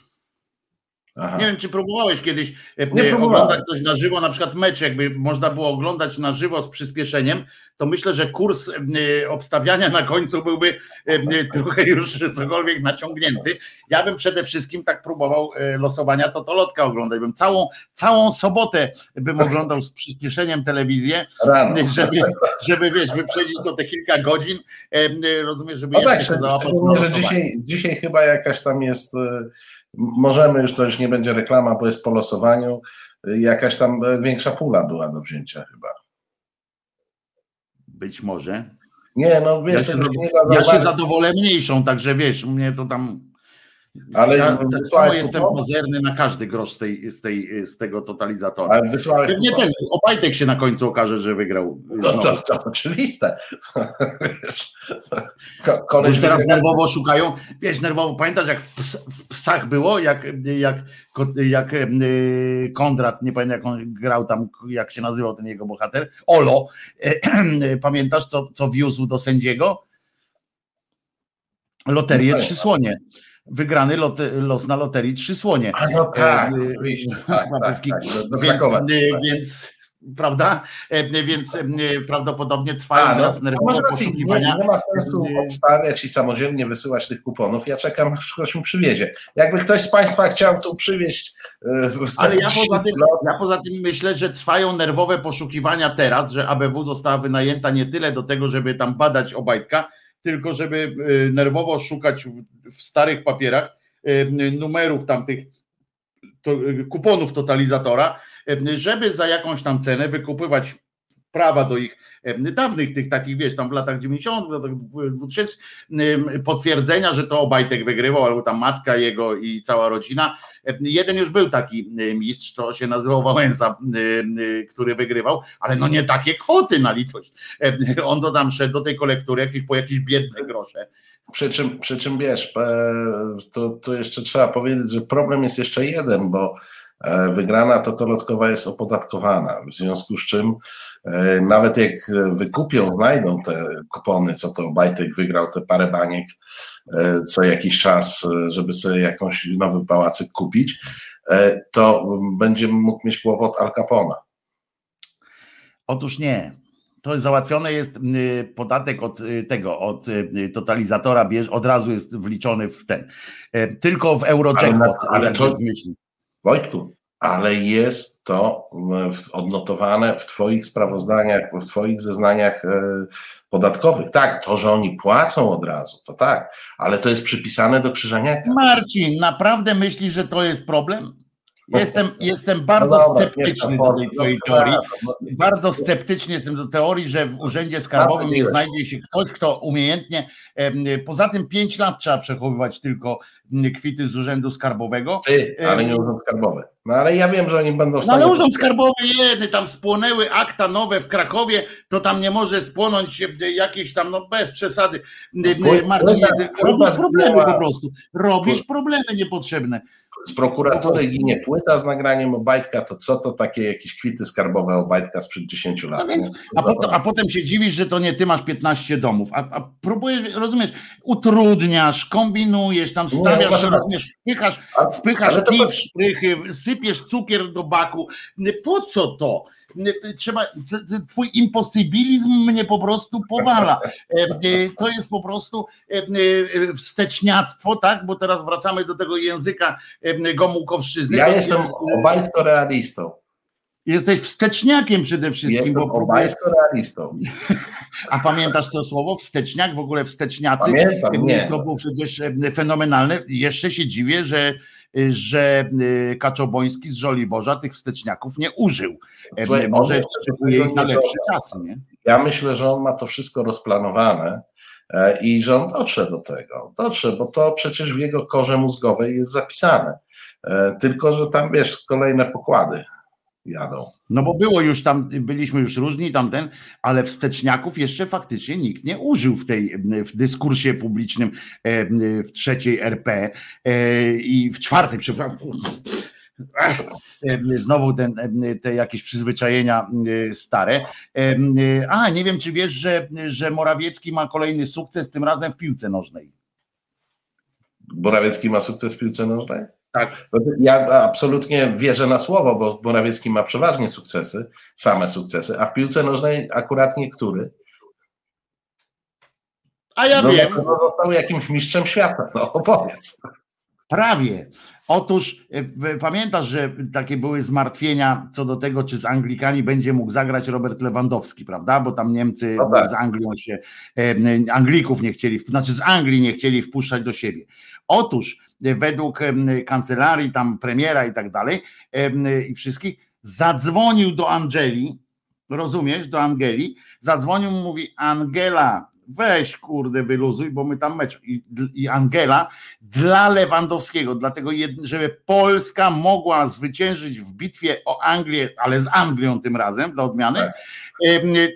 Aha. Nie wiem, czy próbowałeś kiedyś e, nie oglądać coś na żywo, na przykład mecz, jakby można było oglądać na żywo z przyspieszeniem, to myślę, że kurs e, obstawiania na końcu byłby e, trochę już cokolwiek naciągnięty. Ja bym przede wszystkim tak próbował losowania Totolotka oglądać. Bym całą, całą sobotę bym oglądał z przyspieszeniem telewizję, żeby, żeby wiesz, wyprzedzić to te kilka godzin. Rozumiem, żeby no tak, się załapać. Że dzisiaj, dzisiaj chyba jakaś tam jest możemy już, to już nie będzie reklama, bo jest po losowaniu, jakaś tam większa pula była do wzięcia chyba. Być może. Nie, no wiesz, ja się, ja się zadowolę mniejszą, także wiesz, mnie to tam ale ja tak samo jestem pozerny na każdy grosz z, tej, z, tej, z tego totalizatora. Ale wysłałeś Pewnie ten Obajtek się na końcu okaże, że wygrał. No, to, to, oczywiste. Koleś teraz nerwowo szukają. Wiesz, nerwowo pamiętasz, jak w, ps, w psach było, jak, jak, jak e, Kondrat, nie pamiętam jak on grał tam, jak się nazywał ten jego bohater, Olo. E, [clears throat] pamiętasz, co, co wiózł do sędziego? Loterię no Trzy Słonie wygrany lot, los na loterii Trzy Słonie. A no tak, e, tak, tak, tak, więc, e, więc prawda? E, więc prawdopodobnie trwają A, no, teraz nerwowe poszukiwania. Nie, nie ma sensu obstawiać i samodzielnie wysyłać tych kuponów. Ja czekam, aż ktoś mi przywiezie. Jakby ktoś z Państwa chciał tu przywieźć. Ale ja [laughs] poza, tym, ja poza tym myślę, że trwają nerwowe poszukiwania teraz, że ABW została wynajęta nie tyle do tego, żeby tam badać Obajtka, tylko żeby y, nerwowo szukać w starych papierach y, numerów tamtych y, kuponów totalizatora, żeby za jakąś tam cenę wykupywać prawa do ich dawnych, tych takich, wiesz, tam w latach 90., w latach 2000, potwierdzenia, że to Obajtek wygrywał, albo tam matka jego i cała rodzina. Jeden już był taki mistrz, to się nazywał Wałęsa, który wygrywał, ale no nie takie kwoty na litość. On to tam szedł do tej kolektury jakieś, po jakieś biedne grosze. Przy czym, przy czym wiesz, to, to jeszcze trzeba powiedzieć, że problem jest jeszcze jeden, bo wygrana totolotkowa jest opodatkowana, w związku z czym nawet jak wykupią, znajdą te kupony, co to Bajtek wygrał, te parę baniek co jakiś czas, żeby sobie jakąś nowy pałacyk kupić, to będzie mógł mieć kłopot Al Capona. Otóż nie. To załatwione jest podatek od tego, od totalizatora, od razu jest wliczony w ten. Tylko w Eurojackpot. Ale, ale to, Wojtku, ale jest to odnotowane w Twoich sprawozdaniach, w Twoich zeznaniach podatkowych. Tak, to, że oni płacą od razu, to tak, ale to jest przypisane do krzyżaniaka. Marcin, naprawdę myślisz, że to jest problem? Jestem, [laughs] jestem bardzo no dobra, sceptyczny do tej twojej teorii. Bardzo sceptyczny jestem do teorii, że w urzędzie skarbowym nie znajdzie się ktoś, kto umiejętnie. Poza tym 5 lat trzeba przechowywać tylko kwity z urzędu skarbowego. Ty, ale nie urząd skarbowy. No ale ja wiem, że oni będą w stanie. No ale urząd skarbowy jedny, tam spłonęły akta nowe w Krakowie, to tam nie może spłonąć jakieś tam, no bez przesady. Marcin, robisz problemy po prostu. Robisz problemy niepotrzebne z prokuratury ginie płyta z nagraniem Obajtka, to co to takie jakieś kwity skarbowe Obajtka sprzed 10 lat? No więc, a, potem, a potem się dziwisz, że to nie ty masz 15 domów, a, a próbujesz, rozumiesz, utrudniasz, kombinujesz, tam rozumiesz, wpychasz, wpychasz kij w szprychy, sypiesz cukier do baku. Po co to? trzeba, twój imposybilizm mnie po prostu powala. E, e, to jest po prostu e, wsteczniactwo, tak? Bo teraz wracamy do tego języka Gomułkowszczyzny. Ja jestem obajtko realistą. Jesteś wsteczniakiem przede wszystkim. Jestem bo obajtko realistą. A pamiętasz to słowo? Wsteczniak, w ogóle wsteczniacy. Pamiętam, nie. To było przecież fenomenalne. Jeszcze się dziwię, że że y, Kaczoboński z Żoliborza tych wsteczniaków nie użył. E, Słuchaj, Może szykuje ich na lepsze czasy. Nie? Ja myślę, że on ma to wszystko rozplanowane e, i że on dotrze do tego. Dotrze, bo to przecież w jego korze mózgowej jest zapisane. E, tylko, że tam wiesz, kolejne pokłady jadą. No bo było już tam, byliśmy już różni tamten, ale wsteczniaków jeszcze faktycznie nikt nie użył w tej w dyskursie publicznym e, w trzeciej RP e, i w czwartej, przepraszam. E, znowu ten, te jakieś przyzwyczajenia stare. A, nie wiem, czy wiesz, że, że Morawiecki ma kolejny sukces, tym razem w piłce nożnej. Morawiecki ma sukces w piłce nożnej? Tak. Ja absolutnie wierzę na słowo, bo Morawiecki ma przeważnie sukcesy, same sukcesy, a w piłce nożnej akurat niektóry. A ja no, wiem. No, został jakimś mistrzem świata, no opowiedz. Prawie. Otóż e, pamiętasz, że takie były zmartwienia co do tego, czy z Anglikami będzie mógł zagrać Robert Lewandowski, prawda? Bo tam Niemcy no tak. z Anglią się, Anglików nie chcieli, znaczy z Anglii nie chcieli wpuszczać do siebie. Otóż według kancelarii, tam premiera i tak dalej, i wszystkich, zadzwonił do Angeli, rozumiesz, do Angeli, zadzwonił, mówi Angela, weź kurde wyluzuj, bo my tam mecz i, i Angela dla Lewandowskiego, dlatego żeby Polska mogła zwyciężyć w bitwie o Anglię, ale z Anglią tym razem dla odmiany, tak.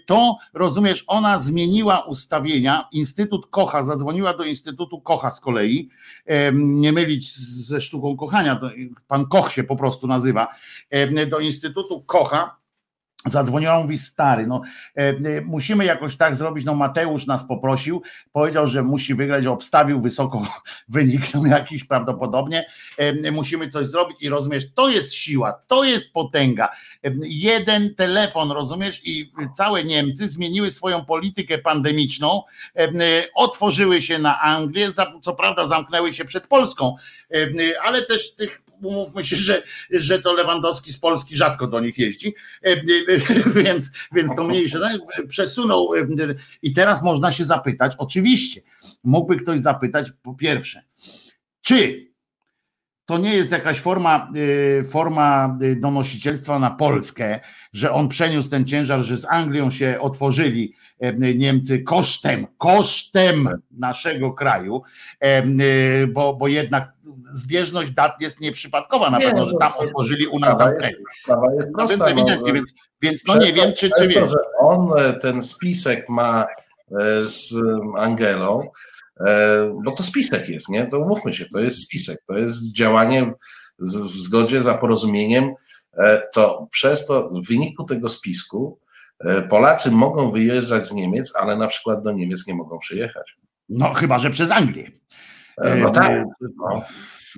to rozumiesz, ona zmieniła ustawienia, Instytut Kocha, zadzwoniła do Instytutu Kocha z kolei, nie mylić ze sztuką kochania, pan Koch się po prostu nazywa, do Instytutu Kocha, Zadzwoniła, mówi stary, no e, e, musimy jakoś tak zrobić, no Mateusz nas poprosił, powiedział, że musi wygrać, obstawił wysoko [laughs] wynik no jakiś prawdopodobnie, e, musimy coś zrobić i rozumiesz, to jest siła, to jest potęga. E, jeden telefon, rozumiesz, i całe Niemcy zmieniły swoją politykę pandemiczną, e, e, otworzyły się na Anglię, co prawda zamknęły się przed Polską, ale też tych umówmy się, że, że to Lewandowski z Polski rzadko do nich jeździ, e, e, więc, więc to mniejsze. No, przesunął e, i teraz można się zapytać, oczywiście, mógłby ktoś zapytać po pierwsze, czy to nie jest jakaś forma, forma donosicielstwa na Polskę, że on przeniósł ten ciężar, że z Anglią się otworzyli Niemcy kosztem, kosztem naszego kraju, bo, bo jednak zbieżność dat jest nieprzypadkowa, na nie, pewno, że tam otworzyli u nas zamknięli. No więc ewidentnie, więc, więc no nie wiem, czy, czy wiesz. on e, ten spisek ma e, z Angelą, e, bo to spisek jest, nie? To umówmy się, to jest spisek, to jest działanie w zgodzie za porozumieniem, to przez to w wyniku tego spisku Polacy mogą wyjeżdżać z Niemiec, ale na przykład do Niemiec nie mogą przyjechać. No chyba, że przez Anglię. No tak. No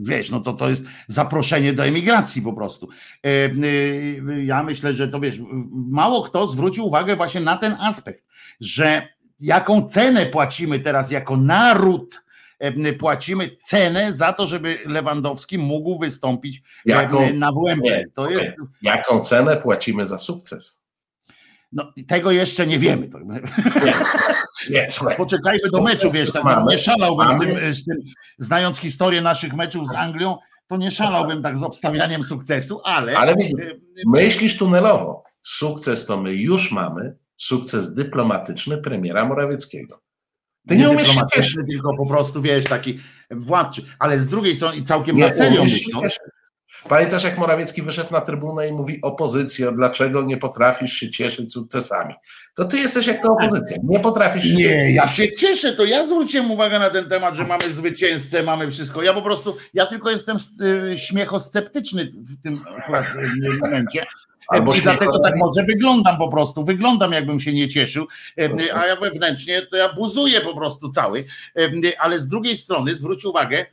wiesz, no to to jest zaproszenie do emigracji po prostu. E, e, ja myślę, że to wiesz, mało kto zwrócił uwagę właśnie na ten aspekt, że jaką cenę płacimy teraz jako naród, e, płacimy cenę za to, żeby Lewandowski mógł wystąpić jaką, na WMP. To jest... Jaką cenę płacimy za sukces? No, tego jeszcze nie wiemy. [laughs] Nie, nie, Poczekajmy do meczu, wiesz, tak, nie szalałbym z tym, z tym, znając historię naszych meczów z Anglią, to nie szalałbym tak z obstawianiem sukcesu, ale... Ale myślisz tunelowo. Sukces to my już mamy, sukces dyplomatyczny premiera Morawieckiego. Ty nie, nie umiesz się tylko po prostu, wiesz, taki władczy, ale z drugiej strony i całkiem nie, na serio myśląc, Pamiętasz, jak Morawiecki wyszedł na trybunę i mówi opozycja, dlaczego nie potrafisz się cieszyć sukcesami? To ty jesteś jak ta opozycja, nie potrafisz się Nie, cieszyć. ja się cieszę, to ja zwróciłem uwagę na ten temat, że mamy zwycięzcę, mamy wszystko. Ja po prostu, ja tylko jestem y, śmiechosceptyczny w tym momencie. Albo I dlatego tak może wyglądam po prostu, wyglądam jakbym się nie cieszył, a ja wewnętrznie to ja buzuję po prostu cały, ale z drugiej strony zwróć uwagę,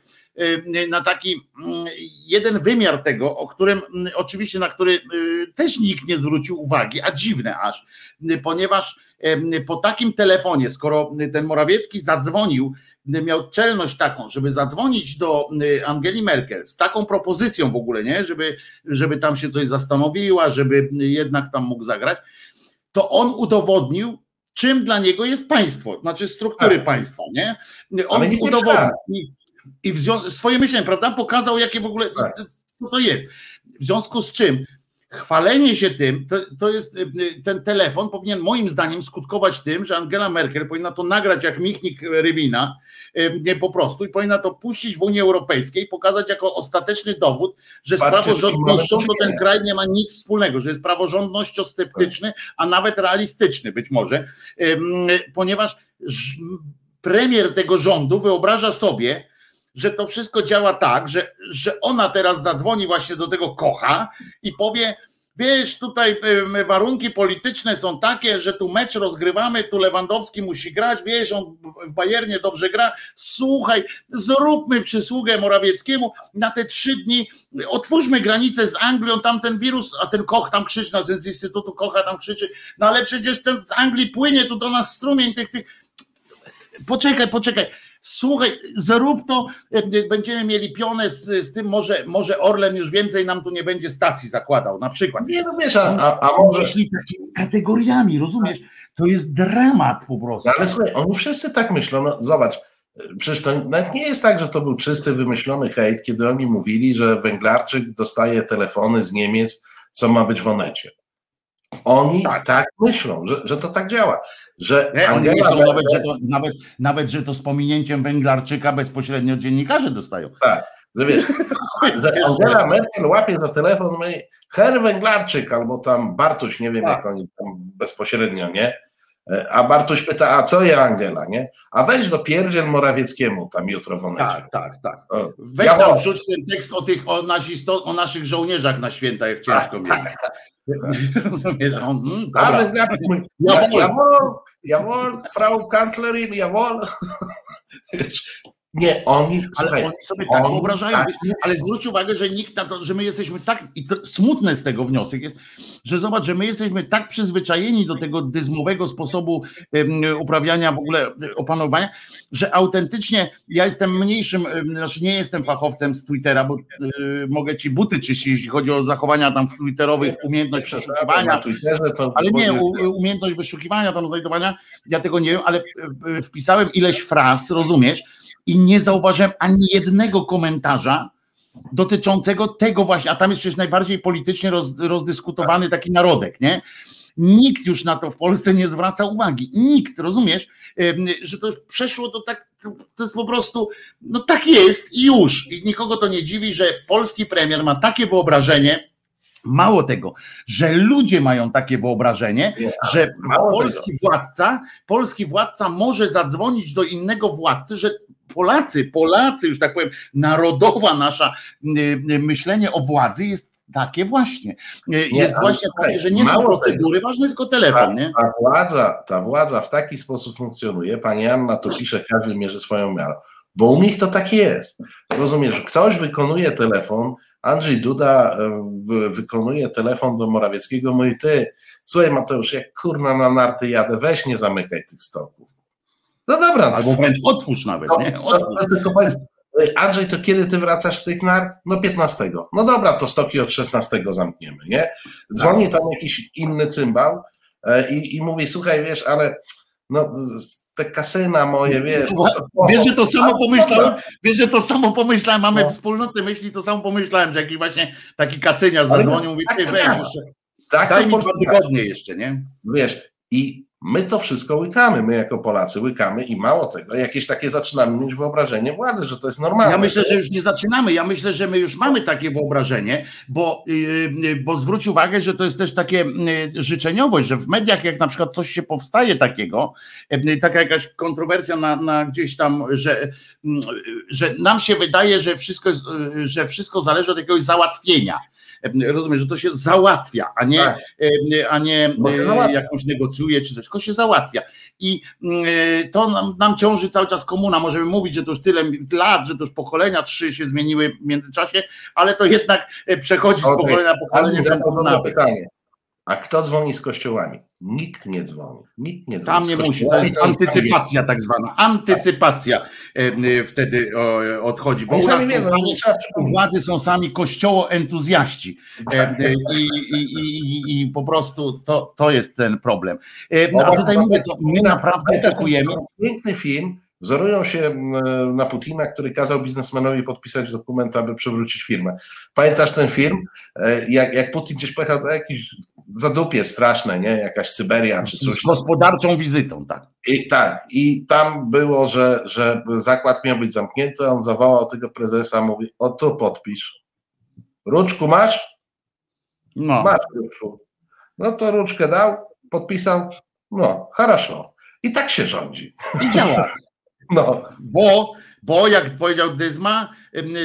na taki mm, jeden wymiar tego, o którym mm, oczywiście na który y, też nikt nie zwrócił uwagi, a dziwne aż, y, ponieważ po takim telefonie, skoro ten Morawiecki zadzwonił, miał czelność taką, żeby zadzwonić do Angeli Merkel z taką propozycją w ogóle, nie? Żeby, żeby tam się coś zastanowiła, żeby jednak tam mógł zagrać, to on udowodnił, czym dla niego jest państwo, znaczy struktury tak. państwa, nie? On nie udowodnił i swoje myślenie, prawda, pokazał, jakie w ogóle tak. co to jest. W związku z czym chwalenie się tym, to, to jest y, ten telefon powinien moim zdaniem skutkować tym, że Angela Merkel powinna to nagrać jak Michnik Rywina nie po prostu i powinna to puścić w Unii Europejskiej, pokazać jako ostateczny dowód, że z praworządnością to ten kraj nie ma nic wspólnego, że jest praworządnościosceptyczny, a nawet realistyczny być może, ponieważ premier tego rządu wyobraża sobie, że to wszystko działa tak, że, że ona teraz zadzwoni właśnie do tego kocha i powie, wiesz, tutaj warunki polityczne są takie, że tu mecz rozgrywamy, tu Lewandowski musi grać, wiesz, on w Bayernie dobrze gra, słuchaj, zróbmy przysługę Morawieckiemu. Na te trzy dni, otwórzmy granicę z Anglią, tam ten wirus, a ten Koch tam krzyczy, no, z Instytutu Kocha tam krzyczy, no ale przecież ten z Anglii płynie tu do nas strumień tych, tych, poczekaj, poczekaj, Słuchaj, zrób to, e, będziemy mieli pionę z, z tym, może, może Orlen już więcej nam tu nie będzie stacji zakładał, na przykład. Nie, no wiesz, a, a, a może... Myśli takimi kategoriami, rozumiesz? To jest dramat po prostu. No, ale słuchaj, oni wszyscy tak myślą, no zobacz, Przecież to nawet nie jest tak, że to był czysty, wymyślony hejt, kiedy oni mówili, że Węglarczyk dostaje telefony z Niemiec, co ma być w Onecie. Oni tak, tak myślą, że, że to tak działa. Że nie, oni myślą nawet, że to, nawet, nawet, że to z pominięciem Węglarczyka bezpośrednio dziennikarze dostają. Tak. Że wiesz, [laughs] że Angela Merkel łapie za telefon, mówi, Herr Węglarczyk, albo tam Bartuś, nie wiem tak. jak oni tam bezpośrednio, nie? A Bartuś pyta, a co ja Angela, nie? A weź do pierdziel Morawieckiemu tam jutro w Onecie. Tak, tak, tak. Weź ja tam wrzuć ten tekst o tych, o, nasi, o naszych żołnierzach na święta, jak ciężko tak, mieli. Tak, tak. Rozumiesz? On, mm, Ale jawohl, jawohl, jawohl, Frau Kanzlerin, jawohl. [laughs] Nie, oni, ale słuchaj, oni sobie tak wyobrażają, tak, ale zwróć uwagę, że nikt na to, że my jesteśmy tak, i to smutne z tego wniosek jest, że zobacz, że my jesteśmy tak przyzwyczajeni do tego dyzmowego sposobu um, uprawiania w ogóle opanowania, że autentycznie ja jestem mniejszym, znaczy nie jestem fachowcem z Twittera, bo um, mogę ci buty czyścić, jeśli chodzi o zachowania tam w twitterowych, umiejętność przeszukiwania, ale nie, umiejętność wyszukiwania, tam znajdowania, ja tego nie wiem, ale wpisałem ileś fraz, rozumiesz, i nie zauważyłem ani jednego komentarza dotyczącego tego właśnie, a tam jest przecież najbardziej politycznie roz, rozdyskutowany taki narodek, nie? Nikt już na to w Polsce nie zwraca uwagi. Nikt, rozumiesz, że to przeszło to tak, to jest po prostu, no tak jest i już. I nikogo to nie dziwi, że polski premier ma takie wyobrażenie, Mało tego, że ludzie mają takie wyobrażenie, nie, że polski władca, polski władca może zadzwonić do innego władcy, że Polacy, Polacy, już tak powiem, narodowa nasza myślenie o władzy jest takie właśnie. Jest nie, właśnie takie, że nie są procedury tego. ważne, tylko telefon. Ta, nie? Ta, władza, ta władza w taki sposób funkcjonuje, pani Anna to pisze, każdy mierzy swoją miarą. Bo u nich to tak jest. Rozumiesz, ktoś wykonuje telefon, Andrzej Duda e, wykonuje telefon do Morawieckiego, mówi ty, słuchaj Mateusz, jak kurna na narty jadę, weź nie zamykaj tych stoków. No dobra. Albo wręcz otwórz nawet, no, nie? Otwórz. No, Andrzej, to kiedy ty wracasz z tych nart? No 15. No dobra, to stoki od 16 zamkniemy, nie? Dzwoni tam jakiś inny cymbał e, i, i mówi, słuchaj, wiesz, ale no te kasyna moje, wiesz. Wiesz, że to samo pomyślałem, wiesz, że to samo pomyślałem, mamy no. wspólnoty myśli, to samo pomyślałem, że jakiś właśnie taki kasyniarz zadzwonił, mówi, ty weź jeszcze, tak, daj mi dwa tygodnie jeszcze, nie? Wiesz, i My to wszystko łykamy, my jako Polacy łykamy i mało tego, jakieś takie zaczynamy mieć wyobrażenie władzy, że to jest normalne. Ja myślę, że już nie zaczynamy, ja myślę, że my już mamy takie wyobrażenie, bo, yy, bo zwróć uwagę, że to jest też takie yy, życzeniowość, że w mediach jak na przykład coś się powstaje takiego, taka jakaś kontrowersja na, na gdzieś tam, że, że nam się wydaje, że wszystko, jest, że wszystko zależy od jakiegoś załatwienia Rozumiem, że to się załatwia, a nie, tak. a nie jakąś negocjuje czy coś, tylko się załatwia. I to nam, nam ciąży cały czas komuna. Możemy mówić, że to już tyle lat, że to już pokolenia trzy się zmieniły w międzyczasie, ale to jednak przechodzi z pokolenia na pokolenie. Na pytanie. A kto dzwoni z kościołami? Nikt nie dzwoni. Nikt nie dzwoni. Tam nie musi, to jest antycypacja tak zwana. Antycypacja e, wtedy odchodzi. Bo u, sami wiedzą, sami, u władzy są sami kościołoentuzjaści. E, I, i, i, I po prostu to, to jest ten problem. E, a tutaj mówię, to my naprawdę oczekujemy. Piękny film, Wzorują się na Putina, który kazał biznesmenowi podpisać dokument, aby przywrócić firmę. Pamiętasz ten film? Jak, jak Putin gdzieś pojechał do jakiejś zadupie straszne, nie? Jakaś Syberia czy coś. Z gospodarczą wizytą, tak. I tak, i tam było, że, że zakład miał być zamknięty, on zawołał tego prezesa, mówi, o tu podpisz. Ruczku masz? No. Masz ruczku. No to ruczkę dał, podpisał, no, хорошо. I tak się rządzi. I działa. [laughs] No. Bo, bo jak powiedział Dyzma,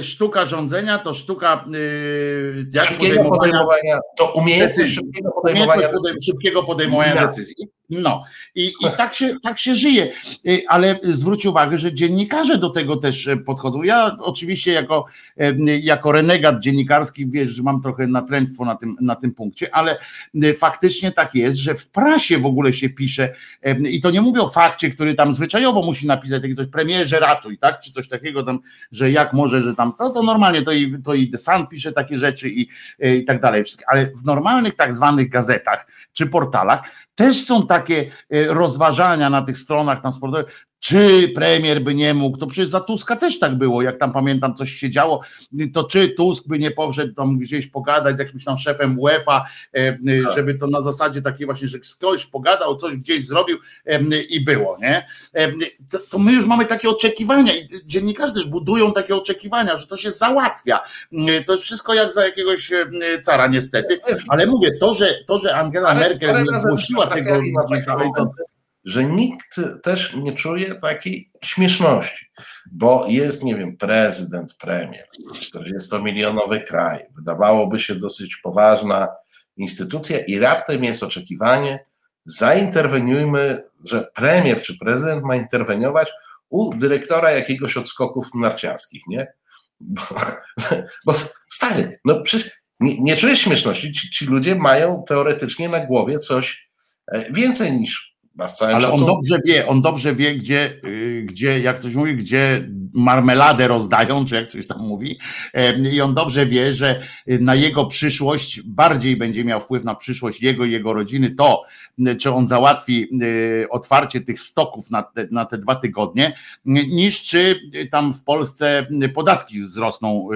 sztuka rządzenia to sztuka yy, szybkiego podejmowania, podejmowania, to umiejętność szybkiego podejmowania, szybkiego podejmowania decyzji. No. I, i tak, się, tak się żyje, y, ale zwróć uwagę, że dziennikarze do tego też e, podchodzą. Ja oczywiście jako, jako renegat dziennikarski wiesz, że mam trochę natręctwo na tym, na tym punkcie, ale y, faktycznie tak jest, że w prasie w ogóle się pisze i to nie mówię o fakcie, który tam zwyczajowo musi napisać taki coś, premierze ratuj, tak, czy coś takiego tam, że jak może, że tam, to, to normalnie to i, to i The Sun pisze takie rzeczy i, e, i tak dalej, ale w normalnych tak zwanych gazetach czy portalach też są takie e, rozważania na tych stronach transportowych, czy premier by nie mógł, to przecież za Tuska też tak było, jak tam pamiętam coś się działo, to czy Tusk by nie powszedł tam gdzieś pogadać z jakimś tam szefem UEFA, e, tak. żeby to na zasadzie takiej właśnie, że ktoś pogadał, coś gdzieś zrobił i było, nie? To my już mamy takie oczekiwania i dziennikarze też budują takie oczekiwania, że to się załatwia. To jest wszystko jak za jakiegoś cara niestety, ale mówię, to, że, to, że Angela Merkel nie zgłosiła tego, to, że nikt też nie czuje takiej śmieszności, bo jest, nie wiem, prezydent, premier, 40-milionowy kraj, wydawałoby się dosyć poważna instytucja i raptem jest oczekiwanie, zainterweniujmy, że premier czy prezydent ma interweniować u dyrektora jakiegoś odskoków narciarskich, nie? Bo, [laughs] bo stary, no przecież nie, nie czujesz śmieszności, ci, ci ludzie mają teoretycznie na głowie coś e, więcej niż ale on dobrze wie, on dobrze wie, gdzie, y, gdzie, jak ktoś mówi, gdzie marmeladę rozdają, czy jak coś tam mówi. I on dobrze wie, że na jego przyszłość bardziej będzie miał wpływ na przyszłość jego i jego rodziny to, czy on załatwi y, otwarcie tych stoków na te, na te dwa tygodnie, niż czy tam w Polsce podatki wzrosną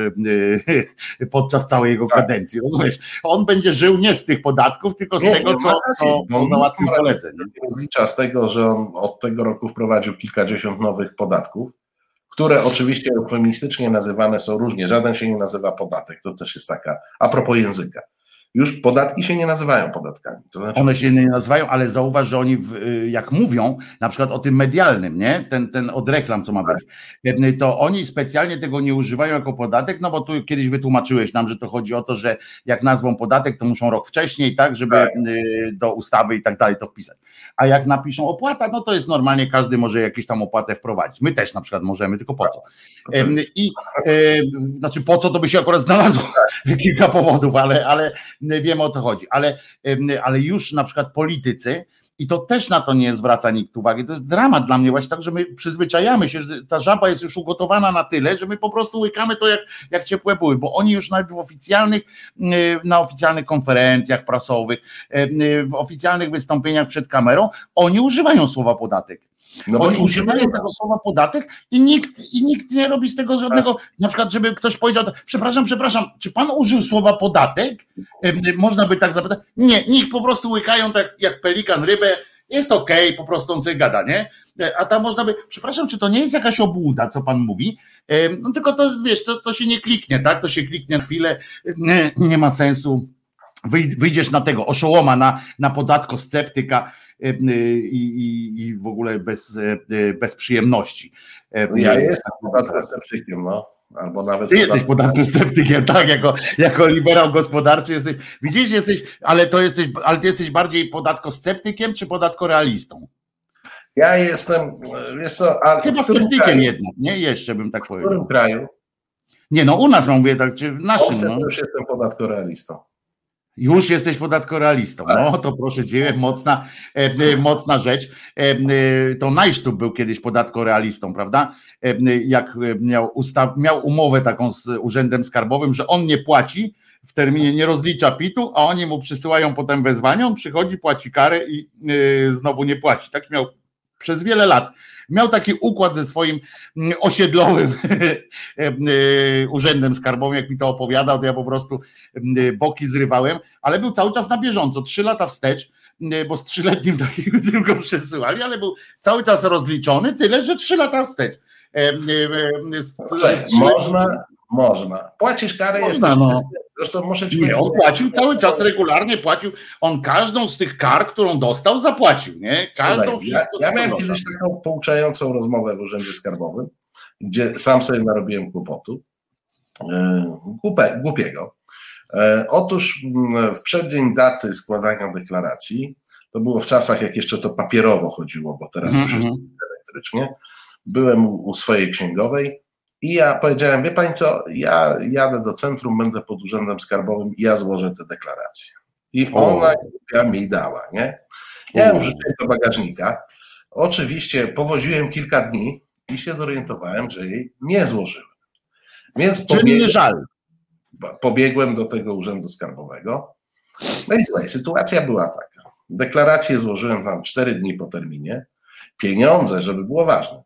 y, podczas całej jego tak. kadencji. Rozumiesz? On będzie żył nie z tych podatków, tylko z nie, tego, co, co, co załatwił koledze. Rozlicza z tego, że on od tego roku wprowadził kilkadziesiąt nowych podatków, które oczywiście eufemistycznie nazywane są różnie. Żaden się nie nazywa podatek, to też jest taka, a propos języka. Już podatki się nie nazywają podatkami. To znaczy, One się nie nazywają, ale zauważ, że oni w, y, jak mówią, na przykład o tym medialnym, nie? Ten, ten od reklam, co ma być, y, to oni specjalnie tego nie używają jako podatek, no bo tu kiedyś wytłumaczyłeś nam, że to chodzi o to, że jak nazwą podatek, to muszą rok wcześniej, tak, żeby Tak. y, do ustawy i tak dalej to wpisać. A jak napiszą opłata, no to jest normalnie, każdy może jakieś tam opłatę wprowadzić. My też na przykład możemy, tylko po co? Em, I em, znaczy po co to by się akurat znalazło [laughs] kilka powodów, ale, ale wiemy o co chodzi. Ale, ale już na przykład politycy, i to też na to nie zwraca nikt uwagi. To jest dramat dla mnie właśnie tak, że my przyzwyczajamy się, że ta żaba jest już ugotowana na tyle, że my po prostu łykamy to jak, jak ciepłe były, bo oni już nawet w oficjalnych, na oficjalnych konferencjach prasowych, w oficjalnych wystąpieniach przed kamerą, oni używają słowa podatek. No Oni używają tego słowa podatek i nikt, i nikt nie robi z tego żadnego, na przykład, żeby ktoś powiedział, przepraszam, przepraszam, czy pan użył słowa podatek? Można by tak zapytać. Nie, nikt po prostu łykają tak jak pelikan rybę, jest okej, po prostu on sobie gada, nie? E, A tam można by, przepraszam, czy to nie jest jakaś obłuda, co pan mówi? No tylko to, wiesz, to, to się nie kliknie, tak? To się kliknie na chwilę, nie, nie ma sensu. Wyj- Wyjdziesz na tego oszołoma, na, na podatko sceptyka e, i, i, i w ogóle bez, e, bez przyjemności. E, ja jestem podatkowo-sceptykiem, no. Albo nawet Ty jesteś podatko-sceptykiem, tak, jako, jako liberał gospodarczy jesteś. Widzisz, jesteś, ale to jesteś, ale ty jesteś bardziej podatko-sceptykiem czy podatkorealistą? Ja jestem, wiesz co, ale Chyba sceptykiem kraju? jednak, nie? Jeszcze bym tak W którym powiedział. kraju? Nie, no u nas mam mówię tak, czy w naszym, Polsce no. już jestem podatkorealistą. Już jesteś podatkorealistą. No to proszę cię, mocna, e, e, mocna rzecz. E, e, to Najsztub był kiedyś podatkorealistą, prawda? E, e, jak miał, ustaw, miał umowę taką z Urzędem Skarbowym, że on nie płaci w terminie, nie rozlicza PIT-u, a oni mu przysyłają potem wezwania, on przychodzi, płaci karę i znowu nie płaci. Tak miał przez wiele lat. Miał taki układ ze swoim mm, osiedlowym [laughs] e, e, urzędem skarbowym, jak mi to opowiadał, to ja po prostu mm, boki zrywałem, ale był cały czas na bieżąco, trzy lata wstecz, mm, bo z trzyletnim [laughs] takiego tylko przesyłali, ale był cały czas rozliczony, tyle, że trzy lata wstecz. E, e, e, z- można, można. Płacisz karę, Można, jesteś no. Zresztą muszę ci Nie, on płacił cały czas regularnie, płacił, on każdą z tych kar, którą dostał, zapłacił, nie? Każdą Słuchaj, ja, wszystko. ja miałem kiedyś taką pouczającą rozmowę w Urzędzie Skarbowym, gdzie sam sobie narobiłem kłopotu. e, Głupie, głupiego. E, Otóż mm, w przeddzień daty składania deklaracji, to było w czasach, jak jeszcze to papierowo chodziło, bo teraz Mhm, już jest mhm. elektrycznie, byłem u swojej księgowej i ja powiedziałem, wie pani co, ja jadę do centrum, będę pod Urzędem Skarbowym i ja złożę te deklaracje. I ona ja mi dała, nie? Ja ją wrzuciłem do bagażnika. Oczywiście powoziłem kilka dni i się zorientowałem, że jej nie złożyłem. Więc pobiegłem, żal. pobiegłem do tego urzędu skarbowego. No i słuchaj, sytuacja była taka. Deklarację złożyłem tam cztery dni po terminie. Pieniądze, żeby było ważne,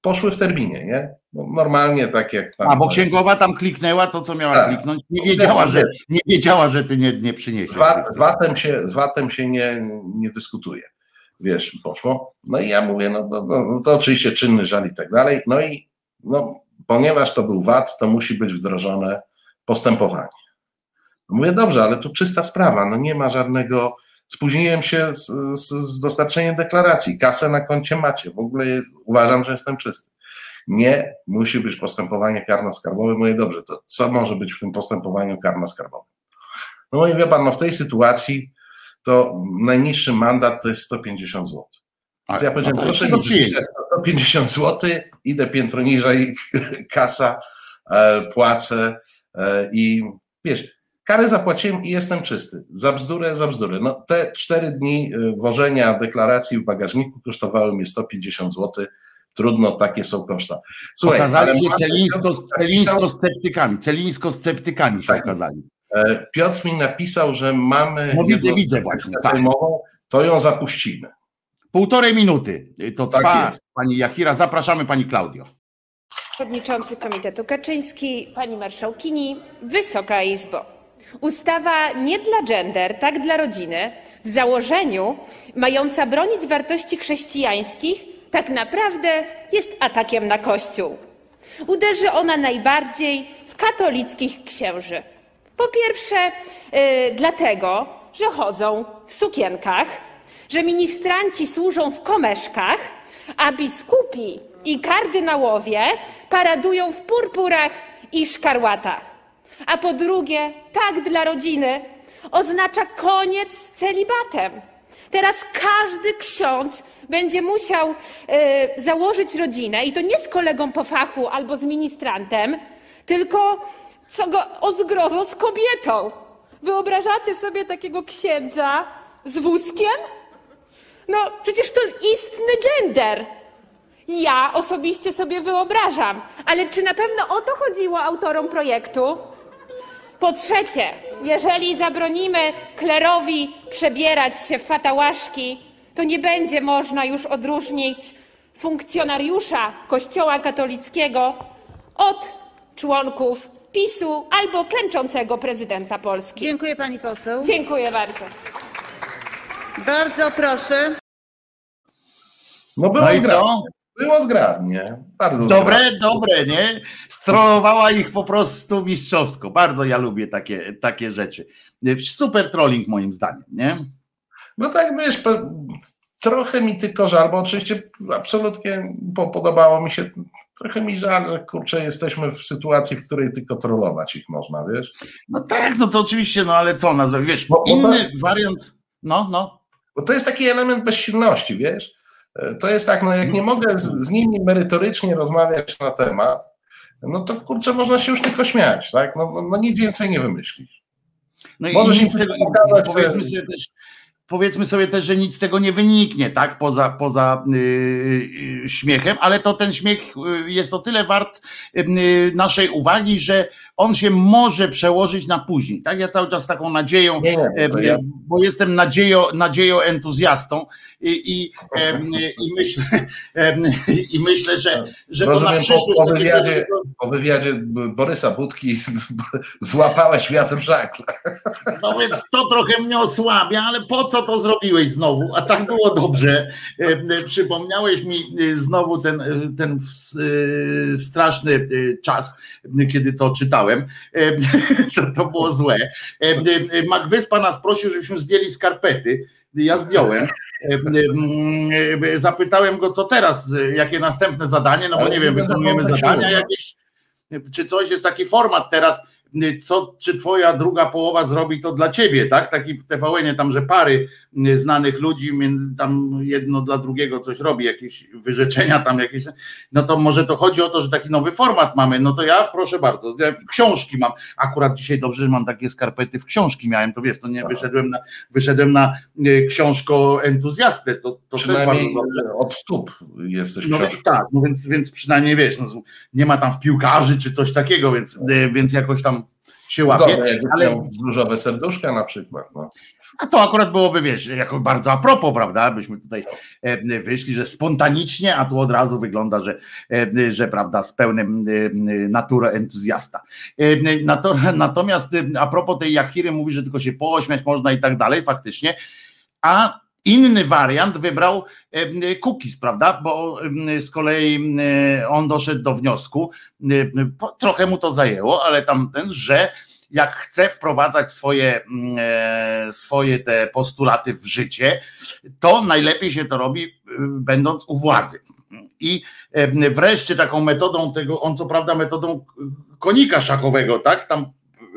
poszły w terminie, nie? No, normalnie tak jak tam. A bo księgowa tam kliknęła to, co miała Tak. kliknąć. Nie wiedziała, że nie wiedziała, że ty nie, nie przyniesiesz. Z, VAT-em się, z VAT-em się nie, nie dyskutuje. Wiesz, poszło. No i ja mówię, no, no, no, no to oczywiście czynny żal i tak dalej. No i no, ponieważ to był VAT, to musi być wdrożone postępowanie. Mówię, dobrze, ale tu czysta sprawa, no nie ma żadnego. Spóźniłem się z, z, z dostarczeniem deklaracji, kasę na koncie macie, w ogóle jest, uważam, że jestem czysty. Nie, musi być postępowanie karno-skarbowe. Mówię, dobrze, to co może być w tym postępowaniu karno-skarbowym? No i wie pan, no w tej sytuacji to najniższy mandat to jest 150 zł. Więc ja powiedziałem, no proszę mi go przyjedzie. wypisać 150 zł, idę piętro niżej, [laughs] kasa, e, płacę e, i wiesz, karę zapłaciłem i jestem czysty. Za bzdurę, za bzdurę. No te cztery dni e, wożenia deklaracji w bagażniku kosztowały mnie 150 zł. Trudno, takie są koszta. Słuchaj, Okazali ale się celińsko, celińsko sceptykami. Celińsko sceptykami się Tak. okazali. E, Piotr mi napisał, że mamy. No widzę, widzę właśnie, tak. Sejmową, to ją zapuścimy. Półtorej minuty to Tak trwa. jest. Pani Jakira, zapraszamy pani Klaudio. Przewodniczący Komitetu Kaczyński, Pani Marszałkini, Wysoka Izbo. Ustawa nie dla gender, tak dla rodziny, w założeniu mająca bronić wartości chrześcijańskich, tak naprawdę jest atakiem na Kościół. Uderzy ona najbardziej w katolickich księży. Po pierwsze, yy, dlatego, że chodzą w sukienkach, że ministranci służą w komeszkach, a biskupi i kardynałowie paradują w purpurach i szkarłatach. A po drugie, tak dla rodziny oznacza koniec z celibatem. Teraz każdy ksiądz będzie musiał y, założyć rodzinę i to nie z kolegą po fachu albo z ministrantem, tylko co go o zgrozo z kobietą. Wyobrażacie sobie takiego księdza z wózkiem? No, przecież to istny gender. Ja osobiście sobie wyobrażam, ale czy na pewno o to chodziło autorom projektu? Po trzecie, jeżeli zabronimy klerowi przebierać się w fatałaszki, to nie będzie można już odróżnić funkcjonariusza Kościoła katolickiego od członków PiSu albo klęczącego prezydenta Polski. Dziękuję pani poseł. Dziękuję bardzo. Bardzo proszę. No było No co? Było zgrabnie. Bardzo Dobre, zgrabnie. dobre, nie? Strollowała ich po prostu mistrzowsko. Bardzo ja lubię takie, takie rzeczy. Super trolling moim zdaniem, nie? No tak, wiesz, trochę mi tylko żal, bo oczywiście absolutnie po, podobało mi się, trochę mi żal, że kurczę, jesteśmy w sytuacji, w której tylko trollować ich można, wiesz? No tak, no to oczywiście, no ale co nazwać, wiesz, Bo- bo inny wariant, no, no. Bo to jest taki element bezsilności, wiesz? To jest tak, no jak nie mogę z, z nimi merytorycznie rozmawiać na temat, no to kurczę, można się już tylko śmiać, tak? No, no, no nic więcej nie wymyślisz. No Możesz i nic im z tego, pokazać, powiedzmy sobie też, powiedzmy sobie też, że nic z tego nie wyniknie, tak, poza, poza yy, śmiechem, ale to ten śmiech yy, jest o tyle wart yy, naszej uwagi, że on się może przełożyć na później, tak, ja cały czas taką nadzieją, Nie, nie, e, ja, bo jestem nadziejo, nadziejo entuzjastą i, i, myślę, i myślę, że, że to na przyszłość po, po, wywiadzie, po wywiadzie Borysa Budki złapałeś wiatr żagle. No więc to trochę mnie osłabia, ale po co to zrobiłeś znowu? A tak było dobrze. Przypomniałeś mi e, znowu ten, e, ten e, straszny czas, kiedy to czytałem. [laughs] To, to było złe. Magwyspa nas prosił, żebyśmy zdjęli skarpety. Ja zdjąłem. Zapytałem go, co teraz, jakie następne zadanie, no bo nie wiem, wykonujemy zadania jakieś, czy coś, jest taki format teraz, co, czy twoja druga połowa zrobi to dla ciebie, tak? Taki w TVN-ie tam, że pary y, znanych ludzi między tam jedno dla drugiego coś robi, jakieś wyrzeczenia tam jakieś, no to może to chodzi o to, że taki nowy format mamy, no to ja proszę bardzo, książki mam, akurat dzisiaj dobrze, że mam takie skarpety w książki miałem, to wiesz, to nie wyszedłem na, wyszedłem na y, książko entuzjastę, to, to też bardzo dobrze. od stóp jesteś No książką. tak, no więc, więc przynajmniej wiesz, no, nie ma tam w piłkarzy czy coś takiego, więc, y, więc jakoś tam się łapie. Gorzej, ale- różowe serduszka na przykład. No. A to akurat byłoby, wiesz, jako bardzo a propos, prawda? Byśmy tutaj e, wyszli, że spontanicznie, a tu od razu wygląda, że, e, że prawda, z pełnym e, natury entuzjasta. Nato- [laughs] Natomiast a propos tej Jachiry mówi, że tylko się pośmiać można i tak dalej, faktycznie. A inny wariant wybrał e, Cookies, prawda? Bo e, z kolei e, on doszedł do wniosku, e, trochę mu to zajęło, ale tamten, że jak chce wprowadzać swoje, e, swoje te postulaty w życie, to najlepiej się to robi, będąc u władzy. I e, wreszcie taką metodą tego, on co prawda metodą konika szachowego, tak? Tam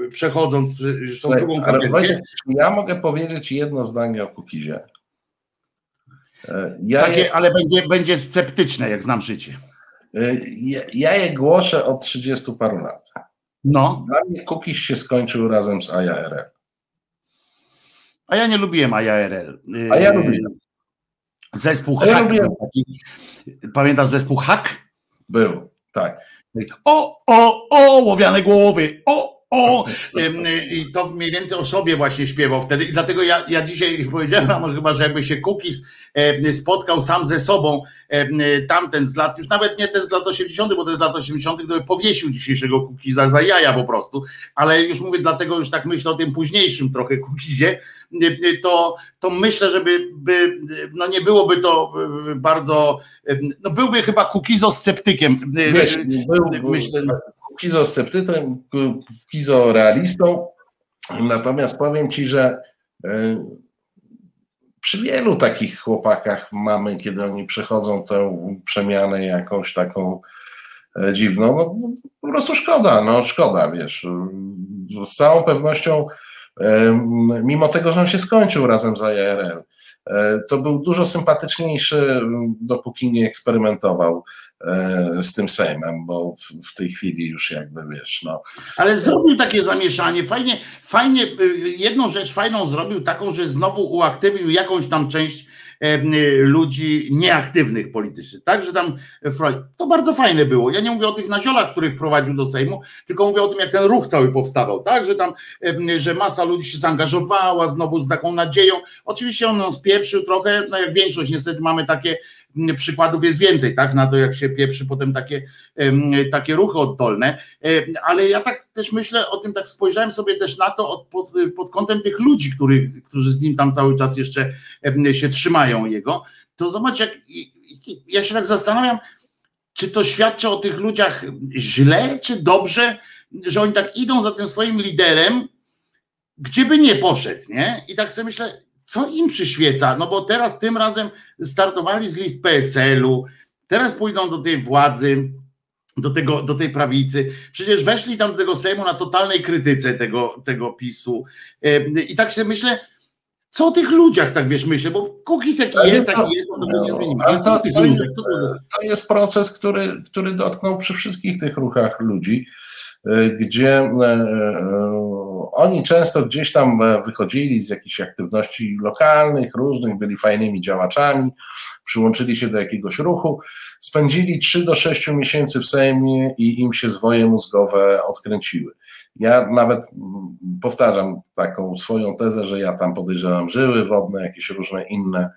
y, przechodząc tą Słuchaj, drugą kadencję. Ja mogę powiedzieć jedno zdanie o Kukizie. E, Ja, je, Takie, ale będzie, będzie sceptyczne, jak znam życie. e, ja, ja je głoszę od 30 paru lat. No, Dla mnie Kukiz się skończył razem z AJRL. a ja nie lubiłem AJRL. A ja lubiłem. Zespół ja Hack. lubiłem. Pamiętasz zespół Hack? Był, tak. O, o, o, łowiane głowy, o, o. I to mniej więcej o sobie właśnie śpiewał wtedy. I dlatego ja, ja dzisiaj powiedziałem, no chyba, że jakby się e, spotkał sam ze sobą, tamten z lat, już nawet nie ten z lat 80., bo ten z lat 80., gdyby powiesił dzisiejszego Cookiesa za jaja po prostu, ale już mówię, dlatego już tak myślę o tym późniejszym trochę Cookisie, e, to, to myślę, żeby by, no nie byłoby to bardzo, no byłby chyba Cookizo sceptykiem. Był, myślę- był Kukizo sceptykiem, Kukizo realistą, Natomiast powiem ci, że e, przy wielu takich chłopakach mamy, kiedy oni przechodzą tę przemianę jakąś taką e, dziwną, no, po prostu szkoda, no szkoda, wiesz. Z całą pewnością, mimo tego, że on się skończył razem z IRL, E, to był dużo sympatyczniejszy, dopóki nie eksperymentował e, z tym Sejmem, bo w, w tej chwili już jakby wiesz, no. Ale zrobił takie zamieszanie, fajnie, fajnie, y, jedną rzecz fajną zrobił taką, że znowu uaktywnił jakąś tam część ludzi nieaktywnych politycznie, tak, że tam to bardzo fajne było. Ja nie mówię o tych naziolach, których wprowadził do Sejmu, tylko mówię o tym, jak ten ruch cały powstawał, tak, że tam, że masa ludzi się zaangażowała znowu z taką nadzieją. Oczywiście on spieprzył trochę, no jak większość niestety mamy takie przykładów jest więcej, tak, na to jak się pieprzy potem takie, takie ruchy oddolne, ale ja tak też myślę o tym, tak spojrzałem sobie też na to od, pod, pod kątem tych ludzi, których, którzy z nim tam cały czas jeszcze się trzymają jego, to zobacz jak, ja się tak zastanawiam, czy to świadczy o tych ludziach źle, czy dobrze, że oni tak idą za tym swoim liderem, gdzie by nie poszedł, nie? I tak sobie myślę, co im przyświeca? No bo teraz tym razem startowali z list PSL-u, teraz pójdą do tej władzy, do, tego, do tej prawicy. Przecież weszli tam do tego Sejmu na totalnej krytyce tego, tego PiSu. I tak się myślę, co o tych ludziach tak wiesz myślę, bo Kukiz jaki jest, to, taki jest, to, to nie zmienimy. Ale co o tych to ludziach? Jest, to jest proces, który, który dotknął przy wszystkich tych ruchach ludzi. E, gdzie e, e, oni często gdzieś tam wychodzili z jakichś aktywności lokalnych, różnych, byli fajnymi działaczami, przyłączyli się do jakiegoś ruchu, spędzili 3 do 6 miesięcy w Sejmie i im się zwoje mózgowe odkręciły. Ja nawet mm, powtarzam taką swoją tezę, że ja tam podejrzewam żyły wodne, jakieś różne inne E,